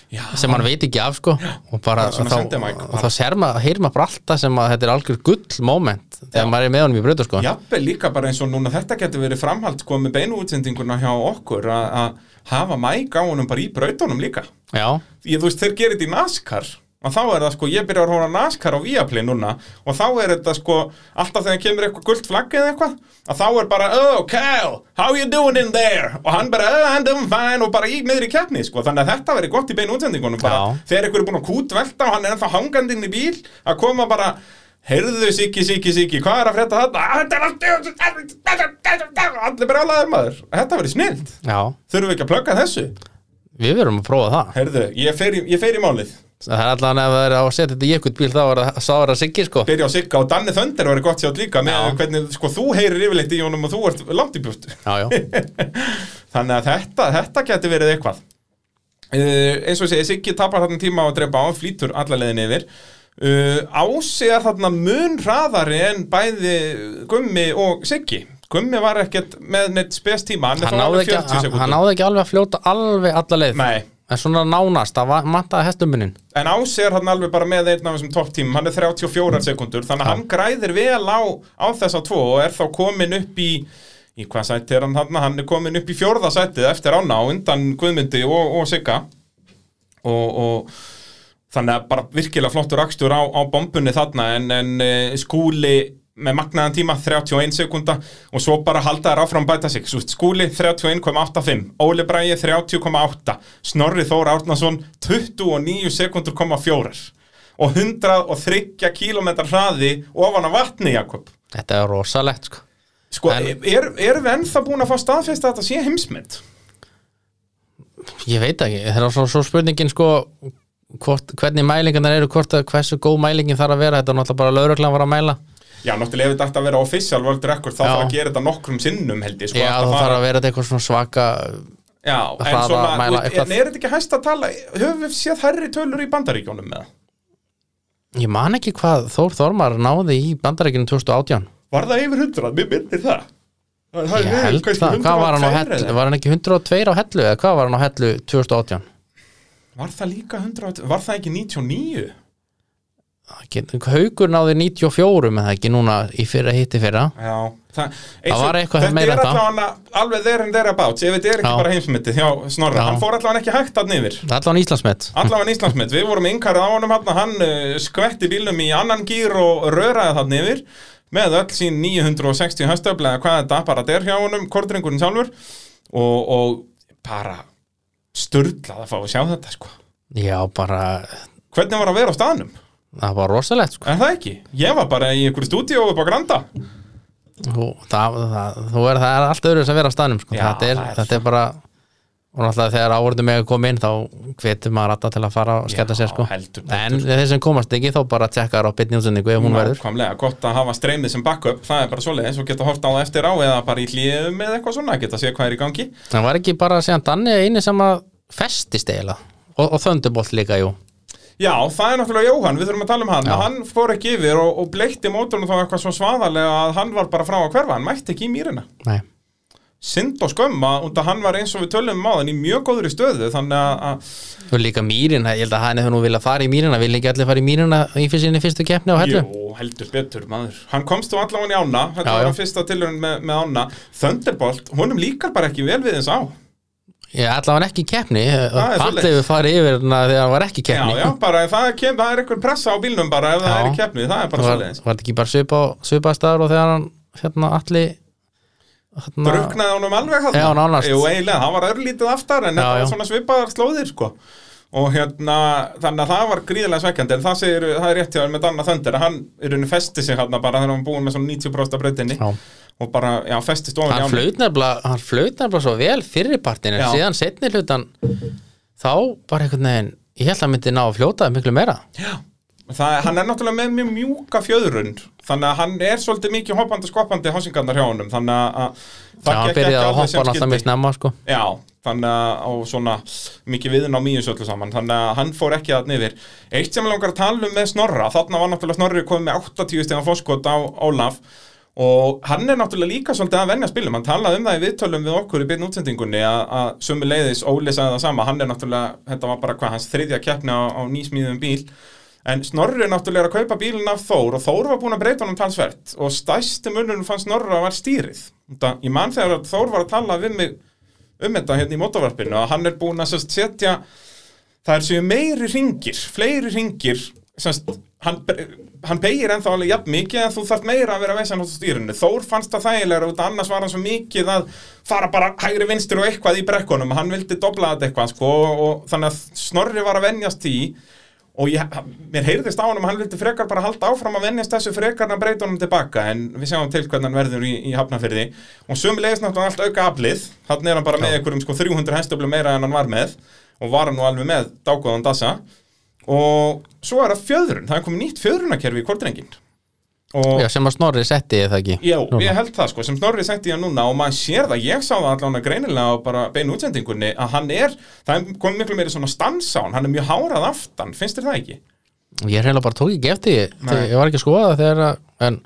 Já,
sem hann veit ekki af sko. Og bara þá, sér maður, heyrir maður bara alltaf sem að þetta er algjör gull moment þegar
Já.
maður er með honum í brautaskoðun.
Jafnvel líka bara eins og núna þetta getur verið framhald sko með beinu útsendinguna hjá okkur að hafa mæk á honum bara í brautunum líka.
Já,
ég, þú veist, þeir gerir þetta í NASCAR og þá er það sko, ég byrja að hóra NASCAR á Viaplay núna og þá er þetta sko alltaf þegar kemur eitthvað gult flagg eða eitthvað að þá er bara, oh Cal, how you doing in there? Og hann bara, oh I'm doing fine og bara í niður í keppni sko, þannig að þetta verið gott í beinu útsendingunum bara,
Já.
þegar einhver er búin að kútvelta og hann er ennþá hangandi inn í bíl að koma bara Heyrðu, Siggi, Siggi, Siggi, hvað er að frétta þetta? "Ah, Þetta er allt Allir bara álaður maður. Þetta verið snild
já,
Þurfum við ekki að plugga þessu?
við verum að prófa það.
Heyrðu, ég fer í, ég fer í málið
Það er allavega það er á að setja þetta í eitthvað bíl þá er það sá er það siggi sko.
Byrja á Sigga og Danni Þönder verið gott sjátt líka með
Já.
hvernig sko, þú heyrir yfirleitt í honum og þú ert langt í bjúst þannig að þetta, þetta geti verið eitthvað. Uh, eins og segi Siggi tapar þarna tíma á að drepa á hann flýtur alla leiðin yfir. Uh, Ási er þarna mun hraðari en bæði Gummi og Siggi. Gummi var ekkert með neitt spes tíma hann,
hann náði ekki,
40
hann, hann náði ekki alveg að fljóta alveg alla leið.
Nei,
En svona nánast, það var- vantaði hestuminin
En Ási er hann alveg bara með einn af þessum topp tímum, hann er 34 sekundur, þannig að hann græðir vel á, á þessa tvo og er þá komin upp í, í hvað sæti er hann hann, hann er komin upp í fjórða sætið eftir ána á undan Guðmundi og, og Sigga. Og, og þannig að bara virkilega flottur akstur á, á bombunni þarna en, en uh, skúli með magnaðan tíma 31 sekunda og svo bara halda þær áfram bæta sig. Skúli 31,85 Óli Bræði 30,8 Snorri Þór Árnason 29 sekundur koma fjórar. Og 103 km hraði ofan á vatni Jakob.
Þetta er rosalegt sko.
Sko,
En-
er, er við ennþá búin að fá staðfest að þetta sé heimsmynd?
Ég veit ekki, það er svo, svo spurningin sko hvort, hvernig mælingarnar eru hvort hversu góð mælingin þarf að vera. Þetta er náttúrulega bara lauruglan var að mæla
Já, náttúrulega ef þetta ætti að vera official world record þá þarf að gera þetta nokkrum sinnum held ég sko,
Já, það þarf að vera þetta eitthvað svona svaka
Já, en svona,
mæla
en
eitthvað.
er þetta ekki hæst að tala höfum við séð hærri tölur í bandaríkjónum með
Ég man ekki hvað Þór Þormar náði í bandarækinu 2018
Var það yfir 100? Mér minnir það Það
Ég held
kannski
það, hvað var hann á
102
hellu
eða?
var hann ekki 102 á hellu eða hvað var hann á hellu 2018
Var það líka 100? Var það ekki 99?
Haukur náði 94 með það ekki núna í fyrra hitti fyrra
Já Það,
Það var eitthvað
þetta
meira
er
en það.
allavega alveg there and thereabouts ef þetta er ekki
Já.
bara
Já.
hann fór allavega ekki hægt að yfir
allan Íslandsmet
allavega Íslandsmynd, við vorum yngarið á honum hann, hann uh, skvetti bílnum í annan gýr og röraði þarna yfir með öll sín 960 höstöfla eða hvað þetta bara er hjá honum, kortringurinn sjálfur og, og bara sturlað að fá að sjá þetta sko.
Já, bara,
hvernig var að vera á staðnum?
Það var rosalegt sko.
Er það ekki? Ég var bara í einhverju stúdíó upp á Granda
Þú, það, það, þú er, það er allt öðru að vera á staðnum sko.
Já,
þetta, er,
er
þetta er bara og náttúrulega þegar ávorðum með að koma inn þá hvetur maður alltaf til að fara og sketta sér sko.
heldur
en þeir sem komast ekki þá bara tjekkar á bitni útsendingu ef hún verður
Nákvæmlega, gott að hafa streymið sem backup það er bara svoleiðis og geta hort á það eftir á eða bara í hlýðum eða eitthvað svona, geta séð hvað er í gangi
það var ekki bara að segja Danni eini sem að festist eiginlega og, og þöndubolt líka, jú
Já, það er náttúrulega Jóhann, við þurfum að tala um hann.
Já.
hann fór ekki yfir og, og bleikti mótornum þá eitthvað svo svaðarlega að hann var bara frá að hverfa, hann mætti ekki í mýrina.
Nei.
synd og skömma, að hann var eins og við tölum um á í mjög góður í stöðu þannig að,
og líka mýrin, ég held að hann hefur nú viljað fara í mýrina vil ekki allir fara í mýrina í sinni fyrstu keppni á hellu?
Jú, heldur betur maður. Hann komst þú allavega í ána, þetta
Já,
var
já.
hann fyrsta tilhörun með, með ána. Thunderbolt, honum líkar bara ekki vel við eins á
ég ætla hann ekki í keppni allir hefur farið yfir þegar hann var ekki í
Já,
keppni
já, bara það, kem, það er einhver pressa á bílnum bara ef það
Já.
er í keppni, það er bara
var,
svoleiðis
var þetta ekki bara svipa, svipa staður og þegar hann hérna allir hérna,
Druknaði honum alveg hann
Já, nánast.
Jú, eiginlega, hann var örlítið aftar en
Já,
þetta
já.
var svona svipaðar slóðir sko og hérna, þannig að það var gríðilega svekkjandi en það, segir, það er rétt hjá með Danna Þöndir að hann í rauninni festi sig hérna bara þegar hann var búin með svona 90% af brautinni
Já.
og bara, já, festist ofan í
hann flaut nefnilega, hann flaut nefnilega svo vel fyrirpartin en
Já.
síðan setni hlutan þá bara einhvern veginn ég held að hann myndi ná að fljóta miklu meira
Það, hann er náttúrulega með mjög mjúka fjöðrun þannig að hann er svolítið mikið hoppandi skoppandi hásingarnar hjá honum þannig að- það gekk ekki alveg sem skildi
snemma sko.
Já, þannig að á svona mikið viðin á mýjus öllu saman þannig að hann fór ekki að niður Eitt sem ég langar að tala um með Snorra þarna var náttúrulega Snorri komið með 80 stegan fórskot á Ólaf og hann er náttúrulega líka svolítið að venja spilum hann talaði um það í viðtölum við okkur í byrjun útsendingunni að, að sömu leiðis Óli sagði það sama. Hann er náttúrulega, þetta var bara hvað hans þriðja keppni á, á nýsmíðum bíl en Snorri er náttúrulega að kaupa bílinn af Þór og Þór var búin að breyta honum talsvert og stæsti munurinn fann Snorra var stýrið. Það, ég man þegar að Þór var að tala við mig um þetta hérna í mótavarpinu að hann er búin að sérst, setja það er séu meiri ringir, fleiri ringir semst, hann, hann beigir ennþá alveg jafn mikið en þú þarf meira að vera að veisa hann á stýrinu. Þór fannst það þægilega út annars var hann svo mikið að fara bara hægri vinstir og eitthvað í brekkunum. Hann vildi dobla þetta eitthvað sko, og, og þannig að Snorri var að venjast því og ég, mér heyrðist á hann að hann vildi frekar bara halda áfram að venjast þessu frekar en að breyta honum tilbaka. En við sjáum til hvernig hann verður í, í hafnafyrði og sömulegis náttúrulega allt auka aflið þannig er hann bara með einhverjum sko 300 hestöflu meira en hann var með. Og var hann nú alveg með dágóðan dassa. Og svo er það fjöðrun, það er komið nýtt fjöðrunakerfi í kortrengin og
Já, sem að Snorri setti eða ekki?
Já,
Núna.
ég held það sko, sem Snorri setti ég núna og maður sér það, ég sá það allan greinilega á bara beinu útsendingunni að hann er, það komið miklu meiri svona stans á hann, hann er mjög hárað aftan, finnst þér það ekki?
Ég reyna bara tók ekki eftir ég var ekki að skoða það þegar að, en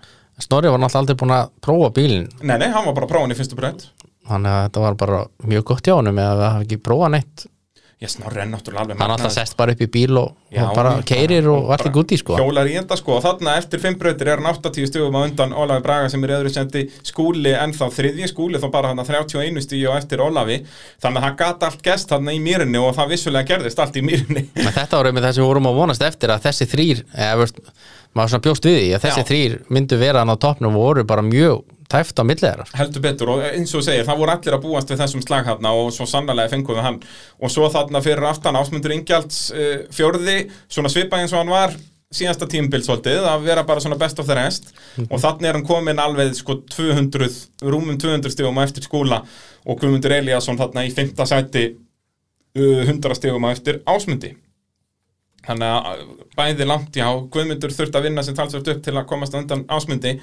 Snorri var náttúrulega aldrei búin að prófa bílinn.
Nei, nei, hann var bara prófan í fyrstu breytt
þannig að þetta var bara mjög gott hjá honum eða að hafa ekki prófað neitt
Ég Snorri er náttúrulega alveg
hann alltaf sest bara upp í bíl og,
Já,
og bara keirir og allt í gutti sko.
Hjólar í enda sko. Og þarna eftir fimm breytir er hann 80 stugum á undan Ólafi Braga sem er í öðru sendi. Skúli ennþá þriðji skúli þá bara hann 31 stígi og eftir Ólafi. Þannig að hann gat allt gest þarna í mýrinni og það vissulega gerðist allt í mýrinni.
Men þetta var með það sem við vorum að vonast eftir að þessi þrýr, eða veist, maður svona bjóst við því að þessi
Já.
þrýr myndu vera hann á toppnum og voru bara mjög tæft á milli þeirra.
Heldur betur og eins og segir, það voru allir að búast við þessum slag hérna og svo sannlega fengum við hann. Og svo þarna fyrir aftan Ásmundur Ingjalds uh, fjórði, svona svipað eins og hann var síðasta tímbil svolítið að vera bara svona best of the rest. Og þannig er hann komin alveg sko 200 rúmum 200 stigum á eftir skúla og Guðmundur Eliasson þarna í 5. sæti uh, 100 stigum á eftir Ásmundi. Þannig að bæði langt já, Guðmundur þurft að vinna sem talsvört upp til að komast undan ásmundi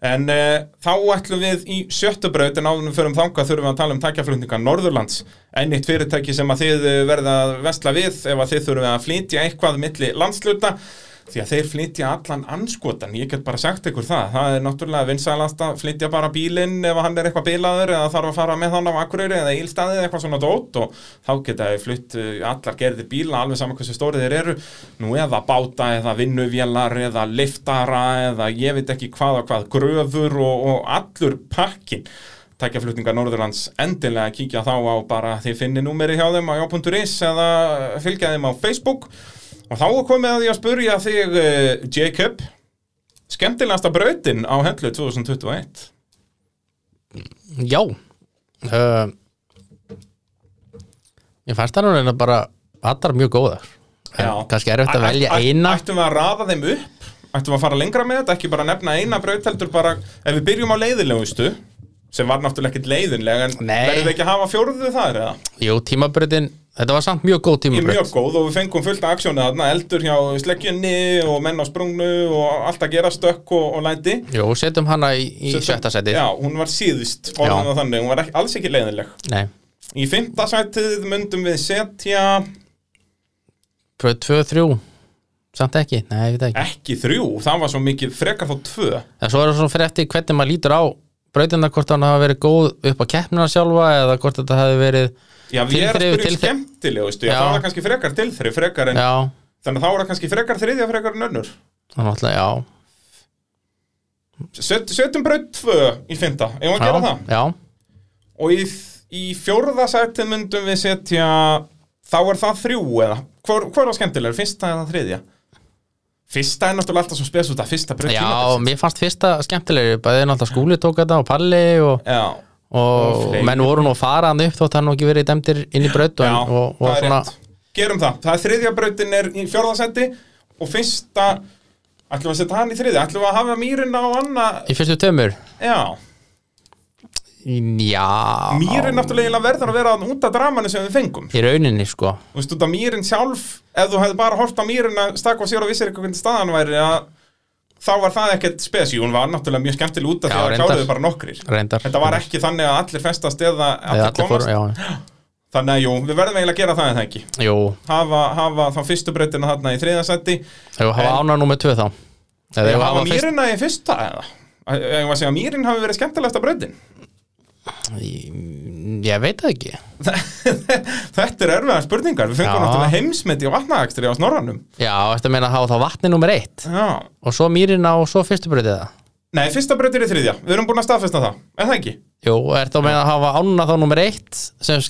en uh, þá ætlum við í sjöttu braut en áðunum fyrir um þangað þurfum við að tala um tækjaflutninga Norðurlands. Enn eitt fyrirtæki sem að þið verða að vesla við ef að þið þurfum að flytja eitthvað milli landsluta því að þeir flytja allan anskotan ég get bara sagt ykkur það, það er náttúrulega vinsælast að flytja bara bílinn ef hann er eitthvað bílaður eða þarf að fara með hann á Akureyri eða ílstaðið eitthvað svona dót og þá geta þið flytt eh, allar gerðir bíla alveg saman hversu stórið þeir eru. Nú eða báta eða vinnuvélar eða liftara eða ég veit ekki hvað og hvað gröfur og, og allur pakkin tækjaflutningar Norðurlands endilega kíkja þá á bara þið finni númeri hjá þeim á já.is eða fylgja þeim á Facebook og þá komið að því að spurja þig uh, Jacob. Skemmtilegasta brautin á hendlu 2021
Já. Uh, Ég fannst það nú reyna bara allar mjög góðar. En kannski er auðvitað að velja eina.
Ættum við að raða þeim upp? Ættum við að fara lengra með þetta, ekki bara nefna eina braut heldur bara, ef við byrjum á leiðilegustu sem var náttúrulega ekkit leiðinlega en
Nei.
verðum við ekki að hafa fjóruðu þar eða?
Jú, tímabröðin, þetta var samt mjög góð tímabröð
mjög góð og við fengum fullt af aksjónu þarna, eldur hjá sleggjunni og menn á sprungnu og allt að gera stökk og, og læti.
Jú, setjum hana í, í
Settum-
sjötta seti
Já, hún var síðust, orðin það þannig, hún var ekki, alls ekki leiðinleg.
Nei,
Í fymta sætið myndum við setja
bröð 2-3 Samt ekki, nei, ég veit ekki.
Ekki þrjú, það var svo mikið frekar þá tvö.
En svo er það svona fyrir eftir hvernig maður lítur á brautina hvort hann hafa verið góð upp á keppnina sjálfa eða hvort þetta hafi verið
Já, við erum að spyrja skemmtilegustu, já,
Já.
það kannski frekar tilþrif, frekar en,
Já,
þannig að þá var það kannski frekar þriðja frekar en önnur.
þannig að já.
Set, setjum braut tvö í fymta, ef gera
Já,
það.
já,
Og í, í fjórða sætið myndum við setja, þá er það þrjú eða, hvor, hvor var skemmtilegur, fyrsta eða þriðja? Fyrsta er náttúrulega alltaf svo spes út að fyrsta braut
já, mér fannst fyrsta skemmtilegri bæði náttúrulega skúli tók þetta og palli og,
Já, Og
og menn voru nú að fara hann upp þótt hann nú ekki verið dæmdir inn í braut
Já,
og, og
það er
svona
rétt. gerum það. Það er þriðja brautin er í fjórðasendi og fyrsta ætlum við að setja hann í þriðja? Ætlum við að hafa mýrin á anna
Í fyrstu tömur
Já,
Já.
Mýrin náttúrulega verður að vera út af dramanu sem við fengum.
Í rauninni sko.
Þú veist, út af mýrin sjálf ef þú hefði bara hort á mýrin að stakka sér og vissir eitthvað hvernig staðan væri að þá var það ekkert spesi, hún var náttúrulega mjög skemmtileg út af því að
reyndar.
kláruðu bara nokkrir.
Reyndar.
Þetta var ekki þannig að allir festast eða
Eða
allir
allir fór,
komast.
já,
Þannig að jú, við verðum eiginlega að gera það en það ekki?
Jú,
Hafa, hafa þá fyrstu breytina þarna í þriðasetti
hafa ánað númer tvö þá? Eða
Eða hafa
hafa fyrst
mýrina í fyrsta eða? Eða að að mýrin hafi verið skemmtilegsta breytin
Ég veit það ekki.
Þetta er erfiðar spurningar. Við fengum náttúrulega heimsmynd í vatnaakstri á snorranum
Já, að meina að hafa þá vatni númer eitt?
Já.
Og svo mýrina og svo fyrstu breytið það?
Nei, fyrsta breytir í þriðja, við erum búin að staðfesta það. Er það ekki?
Jú, er það að meina að hafa ánuna þá númer eitt sem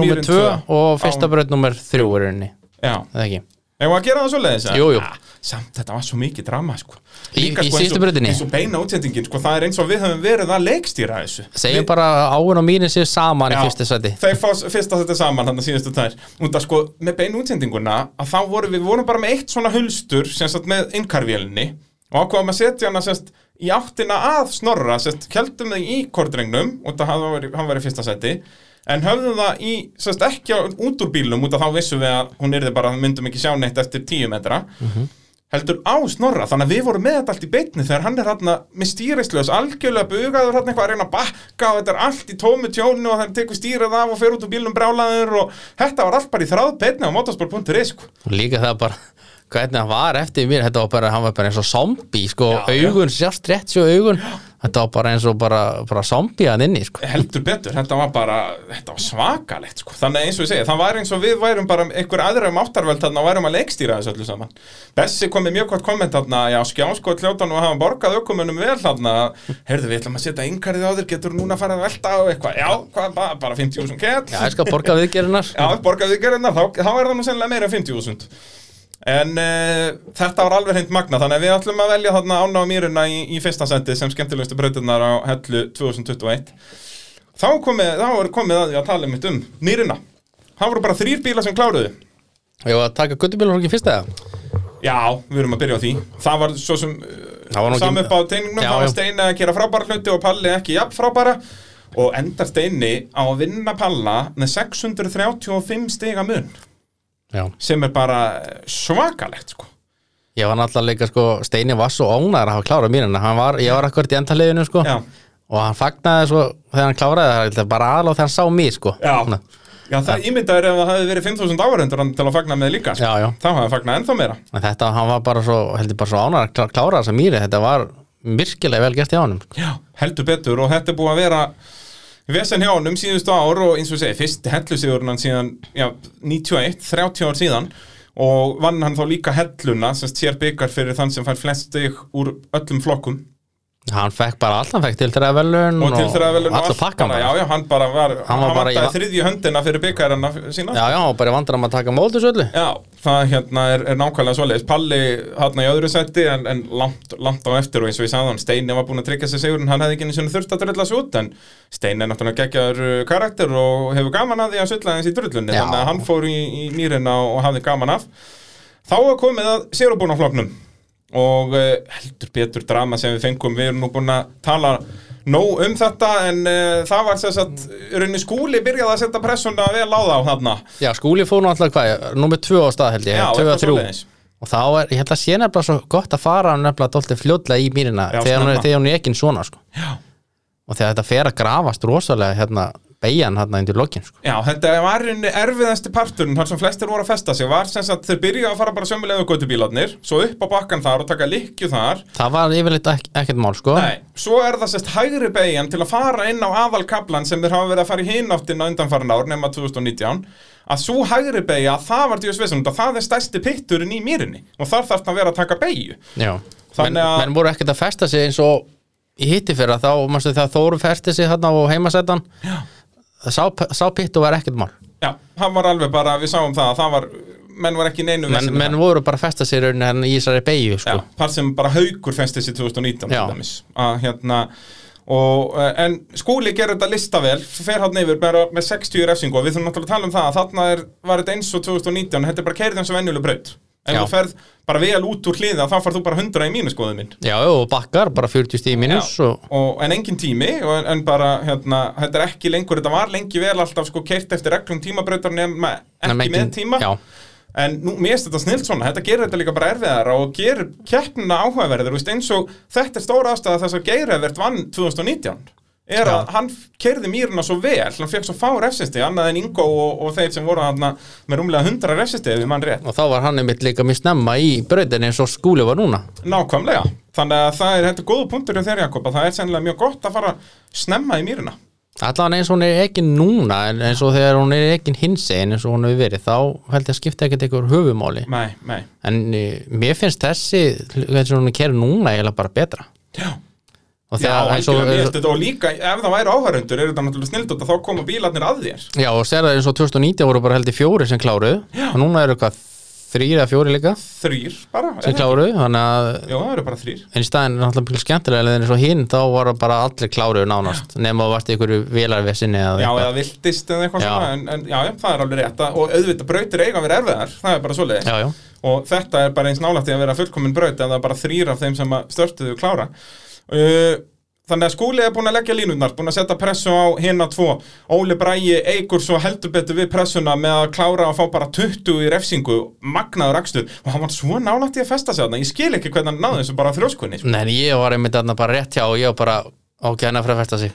númer
mýrin
tvö
tvö.
og braut númer þrjú er rauninni,
Já.
Eða ekki
Eða að gera það svo leiðis
Jú, jú.
Samt, þetta var svo mikið drama, sko.
Í- í
eins
síðustu brautinni?
Eins og beina útsendingin, sko, það er eins og við höfum verið að leikstýra þessu.
Segjum bara að áin og mýrin séu saman í
Já,
fyrsta seti
Þeir fá s- fyrst að þetta saman þannig að síðustu Út að sko, með beinu útsendinguna að þá vorum við vorum bara með eitt svona hulstur sem sagt með innkarvélinni og ákvaðum að setja hana sérst í áttina að snorra, sérst, keldum þau í kordrengnum að var, hann var í fyrsta seti en höfðum það í, sérst, ekki út úr bílnum út að þá vissum við að hún yrði bara, myndum ekki sjá neitt eftir tíu metra. Heldur á snorra, þannig að við vorum með þetta allt í beinni þegar hann er hann með stýrislaus algjörlega bugaður hann eitthvað að reyna að bakka og þetta er allt í tómu tjónu og það tekur stýrið af og fer út úr bílnum brálaður og þetta var allt bara í þráð beinni á motorsport.is sko.
og líka það bara hvernig hann var eftir mér, þetta var bara, hann var bara eins og zombie, sko, augun sjást rétt svo augun, þetta var bara eins og bara, bara zombie hann inni, sko.
Heldur betur, þetta var bara þetta var svakalegt sko. þannig að eins og ég segi, það var eins og við værum bara einhver aðra um áttarvöld þarna og værum að leikstýra þessu öllu saman. Bessi kom með mjög gott komment þarna já, skjásko hljótan og hafa borgað ökumunum vel þarna, heyrðu við ætlum að setja yngarið á þér, getur núna að fara að velta á eitthvað, já, hvað, bara, bara 50.000 kett
Já, ég skal borga viðgerinnar
Já, borgaðu þig gerðina, þá, þá er það nú sennilega meira en 50.000 En uh, þetta var alveg hreint magna Þannig að við ætlum að velja þarna ána á mýruna í, í fyrsta sendi sem skemmtilegustu brautirnar á hellu 2021 Þá komið, þá er komið að því að tala mitt um mýruna. Það voru bara þrýr bílar sem kláruðu.
Var að taka guttubílarhókin fyrst eða?
Já, við erum að byrja á því. Það var svo sem
nú ekki-
saman upp á teiningnum
Já,
Það var
já.
Steini að gera frábæra hluti og Palli ekki jafn frábæra. Og endar Steini á að vinna Palla með 635 stiga mun
Já.
sem er bara svakalegt sko.
Ég var náttúrulega líka, sko, Steini var svo ónæður að hafa klárað Hann var, ég var akkurat í endaliðinu, sko. Og hann fagnaði svo þegar hann kláraði það bara aðal og þegar hann sá mig, sko.
Já. Já það ímyndaður ef það hefði verið 5.000 áhverjundur til að fagna með líka sko.
Já, já.
Þá hefði fagnað ennþá meira.
En þetta, hann var bara svo, heldur bara svo ánæður að klá- klára þessa mýri. Þetta var virkilega vel gert í ánum sko.
Já, heldur betur. Og þetta er búið að vera vesen hjá honum síðustu ár og eins og segi, fyrst hellusigurinn hann síðan já, 91, 30 ár síðan. Og vann hann þá líka helluna sem sér byggar fyrir þann sem fær flest stig úr öllum flokkum
Hann fekk bara allt, hann fekk til þeirra velun
og velun
allar pakkan
bara, já, já, hann bara var, hann,
var
hann
bara í
vantaði
va-
þriðju höndina fyrir byggarina sína.
Já, já, hann var bara vandrar að taka mótus öllu.
Já, það hérna er, er nákvæmlega svoleiðis. Palli hérna í öðru seti en, en langt, langt á eftir og eins og ég sagði hann Steini var búinn að tryggja sig sigurinn, hann hefði ekki einu sinni þurft að drulla sig út en Steini er náttúrulega geggjaður uh, karakter og hefur gaman að því að sulla eins í drullunni
Já.
þannig að hann fór í, í mýrina og hafði gaman af. Þá er komið að sérubúnafloknum og uh, heldur betur drama sem við fengum, við erum nú búin að tala nóg um þetta en uh, það var þess að rauninni skúli byrjaði að setja pressuna vel á þá þarna.
Já, skúli fór nú alltaf hvað, númer tvö á stað held ég,
Já,
tvö
eitthvað
að þrjú.
svoleiðis.
Og þá er, ég held að sé nefnilega svo gott að fara nefnilega dóltið fljótlega í mýrina
Já,
þegar, hún er- þegar hún er ekki svona sko. Og þegar þetta fer að grafast rosalega hérna, beigjan hérna undir lokin sko.
Já, þetta var erfiðasti parturinn þar sem flestir voru að festa sig. Var sem sagt þeir byrjuðu að fara bara sömulega göttubílarnir svo upp á bakkan þar og taka likju þar.
Það var yfirleitt ek ekkert mál sko.
Nei, svo er það sérst hægri beigjan til að fara inn á aðalkablan sem þeir hafa verið að fara í hináttin á undanfarin ár nema 2019 að svo hægri beigja, það var djús vissun það er stærsti pitturinn í mýrinni og þar þarf það að vera að taka
Já, í hitti fyrir þá, manstu þegar Þóru festi sig hérna á heimasettan sá, sá var ekkert mál
Já, hann var alveg bara, við sáum það að það var, menn var ekki neinu
menn,
með
menn voru bara festa sig raunin hérna í þessari beigju
Já,
sko.
þar sem bara haukur festi sér 2019
Já.
til dæmis. að hérna og, uh, en skúli gerir þetta lista vel fer hann yfir bara með 60 refsingu og við þurfum náttúrulega að tala um það að þarna er, var þetta eins og 2019 þetta er bara keirið eins og venjuleg braut ef
Já.
þú ferð bara vel út úr hliða þá farð þú bara 100 í mínuskoðum minn.
Já, og bakkar, bara 40 stíð mínus
Já,
og,
og, en engin tími og, en bara, hérna, þetta er ekki lengur þetta var lengi vel alltaf sko keirt eftir reglum tímabrautar nema ekki
Nema
með tíma.
Já,
en nú, finnst þetta snilt svona, þetta gerir þetta líka bara erfiðara og gerir keppnina áhugaverðir eins og þetta er stóra ástæða þess að Geirivert vann 2019 er að hann kerði mýruna svo vel hann fekk svo fá refsisti, annað en Ingo og, og þeir sem voru hann með rúmlega 100 refsisti ef við mann rétt.
Og þá var hann einmitt líka mjög snemma í brautinni eins og skúli var núna.
Nákvæmlega, þannig að það er er góða punktur hjá þeir Jakob að það er sennilega mjög gott að fara snemma í mýruna
Allan eins og hún er ekki núna eins og þegar hún er ekki hinsegin eins og hún hefur verið þá held ég að skipta ekkert einhver höfumáli.
Nei, nei,
en uh, mér finnst þessi og hún er kerið núna eiginlega bara betra.
Já
og
Já,
þegar
mér finnst þetta og líka ef það væri áhærundur er þetta náttúrulega snild og þá koma bílarnir að þér?
Já og sér það eins og 2019 voru bara held í fjóri sem kláruð og núna eru hvað þrýr eða fjóri líka
Þrýr bara
sem
er-
kláruð þannig að
Já, það eru bara þrýr
en í staðin er náttúrulega skemmtilega en eins og hinn þá voru bara allir kláruð nánast nema að varst ykkur vélarvesinni eða
Já,
eitthvað.
eða viltist eða eitthvað
Já.
svona en, en já, já, það er alveg rétt að- og auðvitað brautir eiga að vera erfiðar, það er bara svoleiðis.
Já, já.
og þetta er bara eins nálægt í að vera fullkomin braut ef það er bara þrýr af þeim sem að störtuðu klára Þannig að skúli er búin að leggja línurnar, búin að setja pressu á hinna tvo. Óli Bræi eigur svo heldur betur við pressuna með að klára að fá bara 20 í refsingu, magnaður akstur og hann var svo nálægt í að festa sig þarna. Ég skil ekki hvernig hann náði þessu bara þrjóskunni. Sko.
Nei, ég var einmitt þarna bara rétt hjá og ég var bara er að fara að festa sig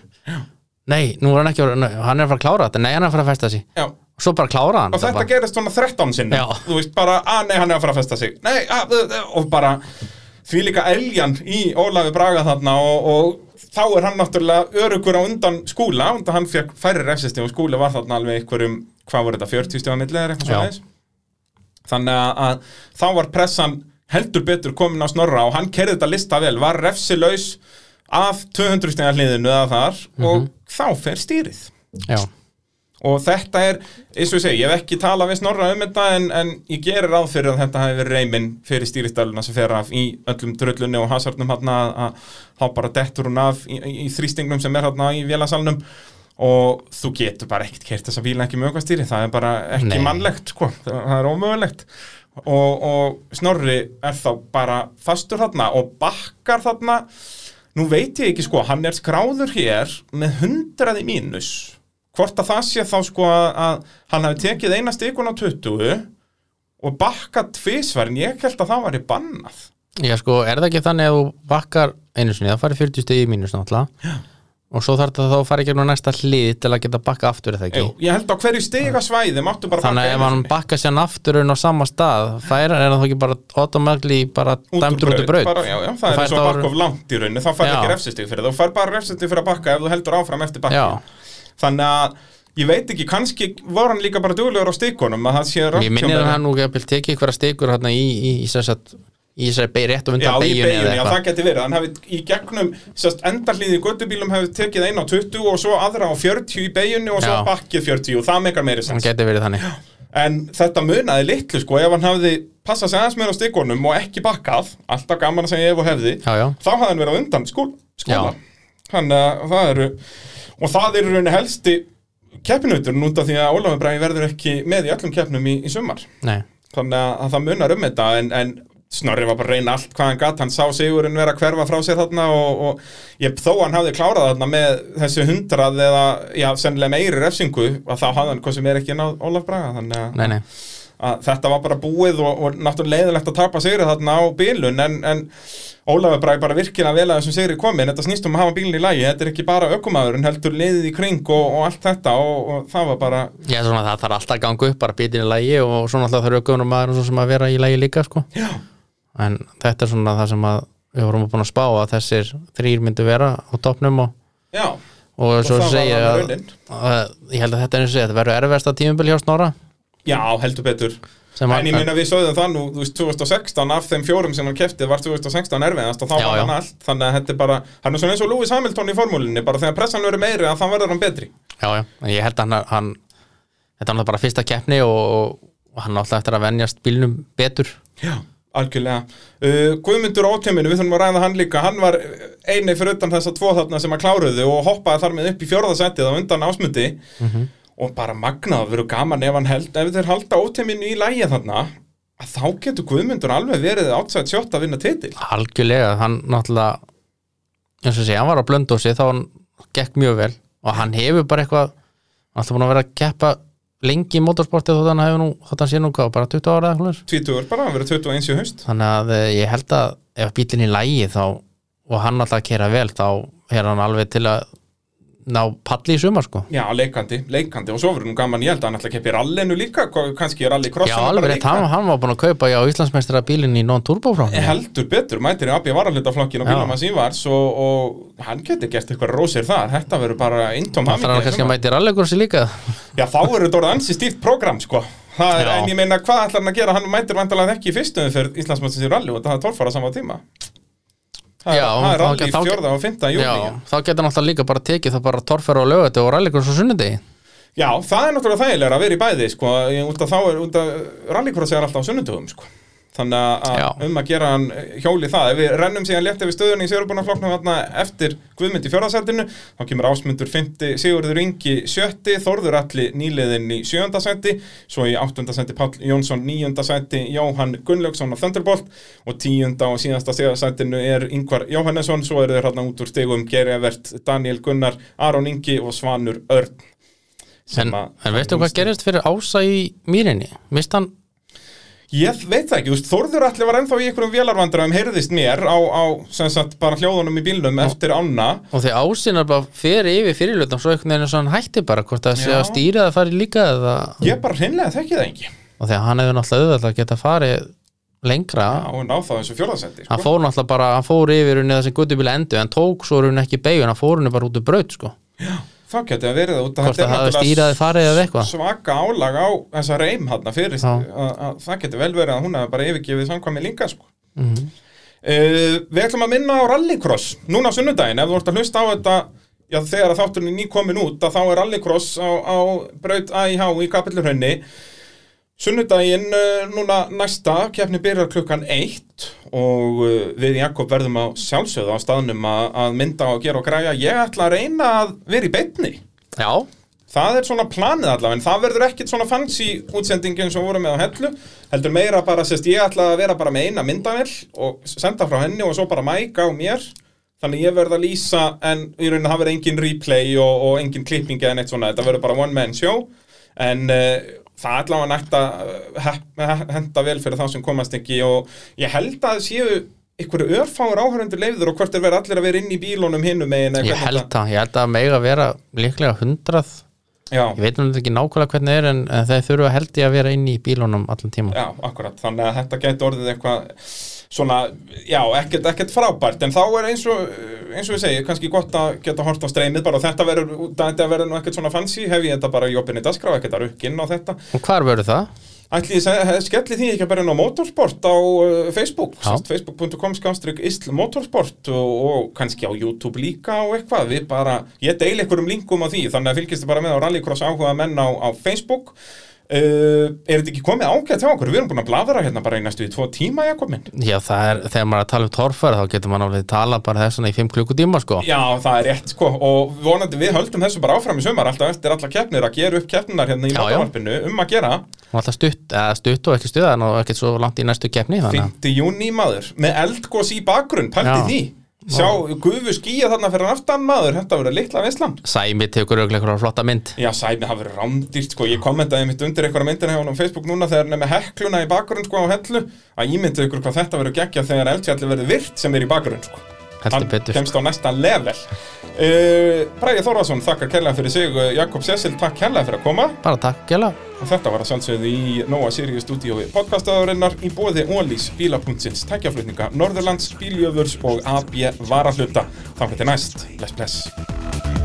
Nei, nú er hann ekki, nei, hann er að fara að klára þetta Nei, hann er að fara að festa sig
Já,
Svo bara klára hann
og þetta
bara,
gerist svona 13 sinni.
Já.
Þú veist bara, að nei, hann er að fara að festa sig. Nei, að, að, að, og bara því líka eljan í Ólafi Braga þarna og, og þá er hann náttúrulega örugur á undan skúla og hann fekk færri refsisti og skúli var þarna alveg einhverjum, hvað voru þetta, 40 stíða milli eða eitthvað svona þannig að, að þá var pressan heldur betur komin á snorra og hann kerði þetta lista vel, var refsilaus af 200 stíða hliðinu eða þar og þá fer stýrið.
Já,
og þetta er, eins og ég segi, ég hef ekki talað við snorra um þetta en, en ég gerir ráð fyrir að þetta hafi verið reyminn fyrir stýristæluna sem fer af í öllum drullunni og hasarnum hann að þá bara dettur hún af í, í, þrýstingnum sem er hann í vélasalnum. Og þú getur bara ekkert kert þessa bíla ekki með okkar stýri, það er bara ekki
Nei.
mannlegt sko, það er ómögulegt. Og, og snorri er þá bara fastur þarna og bakkar þarna. Nú veit ég ekki sko, hann er skráður hér með hundraði mínus hvort að það sé þá sko að, hann hafi tekið eina stikun á 20 og bakkað tvisvar en ég held að það var í bannað.
Já, sko, er það ekki þannig að þú bakkar einu sinni, það farið 40 stegi í mínus náttúrulega. Og svo þarf þetta þá að fara ekki á næsta hlið til að geta bakka aftur eða ekki?
Jú, ég held á hverju stiga svæði máttu bara
Þannig að
bakka
ef hann bakka sér aftur en á sama stað fær, er það þá ekki bara automágli bara dæmdur út í braut
bara, já, já, það er
fær
eins og að
þá-
bakka of langt í rauninni þá fær ekki refsistig fyrir það, þú fær bara refsistig fyrir að bakka ef þú heldur áfram eftir bakki
Já,
þannig að ég veit ekki, kannski var hann líka bara duglegur á stikunum að það sé
ég minnir að hann nú ekki tekið ykkur stikur hérna í, í, í, í, þessari rétt og
Já,
undan
í
beigjunni
beginni,
eða
já,
eitthvað.
það geti verið. Hann hefði í gegnum, sérst, endarlíði í göttubílum hefði tekið einn á 20 og svo aðra á 40 í beginni og svo
Já.
bakkið 40 og það meikar meiri
Hann
sens.
geti verið þannig.
En þetta munaði litlu, sko, ef hann hefði passað sig aðeins meira á stikunum og ekki bakkað alltaf gaman að segja ef og hefði
Já, já,
þá hafði hann verið á undan skól, skóla.
Já.
Þannig að það eru og það eru rauninni helsti keppinutur út af því að Ólafur Bragi verður ekki með í öllum keppnum í, í sumar.
Nei.
Þannig að, að það munar um þetta en, en Snorri var bara að reyna allt hvað hann gatt hann sá sigurinn vera að hverfa frá sér þarna og, og ég, þó hann hafði klárað þarna með þessu hundrað eða já, sennilega meiri refsingu að þá hafði hann hvað sem er ekki náð Ólaf Braga þannig að,
Nei, nei,
að þetta var bara búið og, og náttúrulega leiðilegt að tapa sigrið þarna á bílun en, en Ólafur Bragi bara virkilega vel að þessum sigri komin þetta snýst um að hafa bílun í lagi, þetta er ekki bara ökumæður en heldur leiðið í kring og, og allt þetta og, og það var bara
Já, svona það þarf alltaf að ganga upp bara bitin í lægi og svona alltaf þarf svo sem að vera í lægi líka sko. En þetta er svona það sem að við vorum búin að spá að þessir þrýr myndu vera á topnum og,
já,
og svo segja ég held að þetta er eins og segja, þetta verður erfesta tímubil hjá Snorra
já, heldur betur.
Sem
En
að,
ég meina við sögðum það nú, þú veist, 2016 af þeim fjórum sem hann keftið var 2016 erfiðast og þá
Já,
var
já.
hann allt, þannig að þetta er bara hann er svona eins og Lewis Hamilton í formúlinni, bara þegar pressan verður meiri að þá verður hann betri.
Já, já, en ég held að hann, hann þetta er náttúrulega bara fyrsta keppni og, og hann er alltaf eftir að venjast bílnum betur.
Já, Algjörlega. Uh, Guðmundur Óteminu, við þurfum að ræða hann líka, hann var eini fyrir utan þessa tvo þarna sem að kláruðu og hoppaði þar með upp í fjórðasettið á undan ásmundi og bara magnað að vera gaman ef hann held, ef þeir halda Óteminu í lægi þarna, að þá getur Guðmundur alveg verið átsætt sjótt að vinna titil.
algjörlega, hann náttúrulega eins og sé, hann var á blöndósi þá hann gekk mjög vel og hann hefur bara eitthvað hann alltaf búin að vera að keppa lengi í motorsporti hefur nú, þótt hann sé nú hvað, bara 20 ára eða eitthvað svoleiðis.
Tvítugur bara, hann verið 21 í haust.
þannig að eh, ég held að ef bílinn í lægi þá og hann alltaf að kera vel þá er hann alveg til að ná palli í sumar sko.
Já, leikandi, leikandi. Og svo verður nú gaman, ég held að hann ætla að keppi rallinu líka, kannski er rally
Já, alveg rétt, hann, hann var búin að kaupa já, Íslandsmeistara bílinn í non-turbo frá
Ég heldur betur, mætir í AB varalutaflokkin og bílum að síðvars og, og hann getur gert eitthvað rósir þar, þetta verður bara intóm
Það er hann kannski að mæti rallykursi líka.
Já, þá verður þetta orðið ansi stíft program, sko. Það en ég meina, hvað ætlar hann að gera? Hann mætir vandalega ekki í fyrstu fyrir Íslandsmötsins í rally og það er tólfara sama tíma Það, er rally
þá-
fjórða og fymta júni
Já, þá getur alltaf líka bara tekið það bara torfer og lögati og rallykursi á sunnudegi.
Já, það er náttúrulega þægilega að vera í bæði sko, út af þá er, út af rallycross er alltaf á sunnundugum sko. Þannig að um að gera hann hjóli það, ef við rennum síðan létt yfir stöðunni í Sigurbúnaflokknum þarna eftir Guðmynd í fjórðasættinu, þá kemur Ásmundur 5. Sigurður Ingi 7. Þórður Alli nýliðin í 7. sætti svo í 8. sætti Páll Jónsson 9. sætti Jóhann Gunnlaugsson á Thunderbolt og 10. og síðasta stegasættinu er Ingvar Jóhannesson, svo eru þeir hérna út úr stegum Gerjavert, Daniel Gunnar, Aron Ingi og Svanur Örn
En, en veistu hvað gerist fyrir ása í mýrinni? Mist hann,
Ég veit það ekki, þú veist, Þórður allir var ennþá í einhverjum vélarvandræðum, heyrðist mér á, á sem sagt, bara hljóðunum í bílnum eftir ána.
og því ásin er bara fyrir yfir fyrirlutan svo einhvern veginn er svo hann hætti bara hvort það sé að stýra það fari líka eða,
Ég bara hreinlega þekki það ekki.
og að hann hefur náttúrulega auðvitað að geta farið lengra
Já, og ná það þessu fjórðasendi,
hann
sko.
fór náttúrulega bara, hann fór yfir unni þessi guttubíla endu, en tók svo braut sko
Það verið út að
eða eitthvað?
svaka álag á þessa reym hann fyrir, að, að það geti vel verið að hún hefði bara yfirgefið samkvæmi líka, sko.
Mhm.
Uh, við ætlum að minna á rallycross núna á sunnudaginn, ef þú ert að hlusta á þetta já, þegar þátturinn er nýkomin út þá er rallycross á, á braut AIH í kapillurhönni sunnudaginn uh, núna næsta keppni byrjar klukkan 1 og uh, við Jakob verðum á sjálfsögðu á staðnum að, mynda og gera og græja. Ég ætla að reyna að vera í beinni.
Já,
Það er svona planið allavega, en það verður ekkit svona fancy útsending eins og voru með á hellu heldur meira bara, sérst, ég ætla að vera bara með eina myndavill og senda frá henni og svo bara mæka á mér. Þannig ég verð að lýsa, en í rauninni það verður engin replay og, og engin klipping eða neitt svona, þetta verður bara one man show. En uh, það allavega nægt að he- henda vel fyrir þá sem komast ekki og ég held að séu ykkur örfáur áhörundur leifður og hvort er verið allir að vera inn í bílunum hinum megin
ég held það ég held að mega vera líklega hundrað.
Já.
ég veit nú ekki nákvæmlega hvernig það er en, þeir þurfa held ég að vera inn í bílunum allan tíma
Já, akkurat, þannig að þetta gæti orðið eitthvað svona, já, ekkert, ekkert frábært en þá er eins og, eins og ég segi kannski gott að geta hort á streymið bara og þetta verður, þetta verður nú ekkert svona fancy hef ég þetta bara í opinni dagskrá, ekkert að rukka inn á þetta.
Og hvar verður það?
Ætli skelli því ekki að byrja inn á motorsport á uh, Facebook, facebook.com skástrík isl motorsport og, og kannski á YouTube líka og eitthvað, við bara, ég deil einhverjum linkum á því, þannig að fylgist þið bara með á Rallycross áhuga menn á, á Facebook uh, er þetta ekki komið ágætt hjá okkur, við erum búin að bladra hérna bara í næstu í tvo tíma, Jakob minn.
Já það er, þegar maður er að tala um torfæri þá getur maður alveg tala bara þess svona í 5 klukkutíma sko.
Já, það er rétt, sko, og vonandi við höldum þessu bara áfram í sumar, alltaf eftir alla keppnir að gera upp keppninar hérna í mótavarpinu um að gera.
Og alltaf stutt, eða stutt og ekki stuðan og ekkert svo langt í næstu keppni þannig að
5. júni maður, með eldgós í bakgrunn, pælti því Sjá, gufu skýja þarna fyrir aftan maður, þetta verður litla veislan.
Sæmi tekur auðvitað eitthvað flotta mynd.
Já, sæmi hafa verið rándýrt, sko, ég kommentaði mitt undir einhverja myndina hjá honum á Facebook núna þegar hann er með hekluna í bakgrunn, sko, á hellu að ímyndið ykkur hvað þetta verður geggja þegar eldfjalli verður virt sem er í bakgrunn, sko hann kemst á næsta level. Uh, Bræði Þórðarsson þakkar kærlega fyrir sig. Uh, Jakob Sessil takk kærlega fyrir að koma.
Bara takk, gæla
og þetta var að sjálfsögðu í Nóa Sirius stúdíói podcastaðurinnar í bóði Ólís bílapunktins tækjaflutninga Norðurlands, Bíljöfurs og AB Varahluta þá til næst, bless bless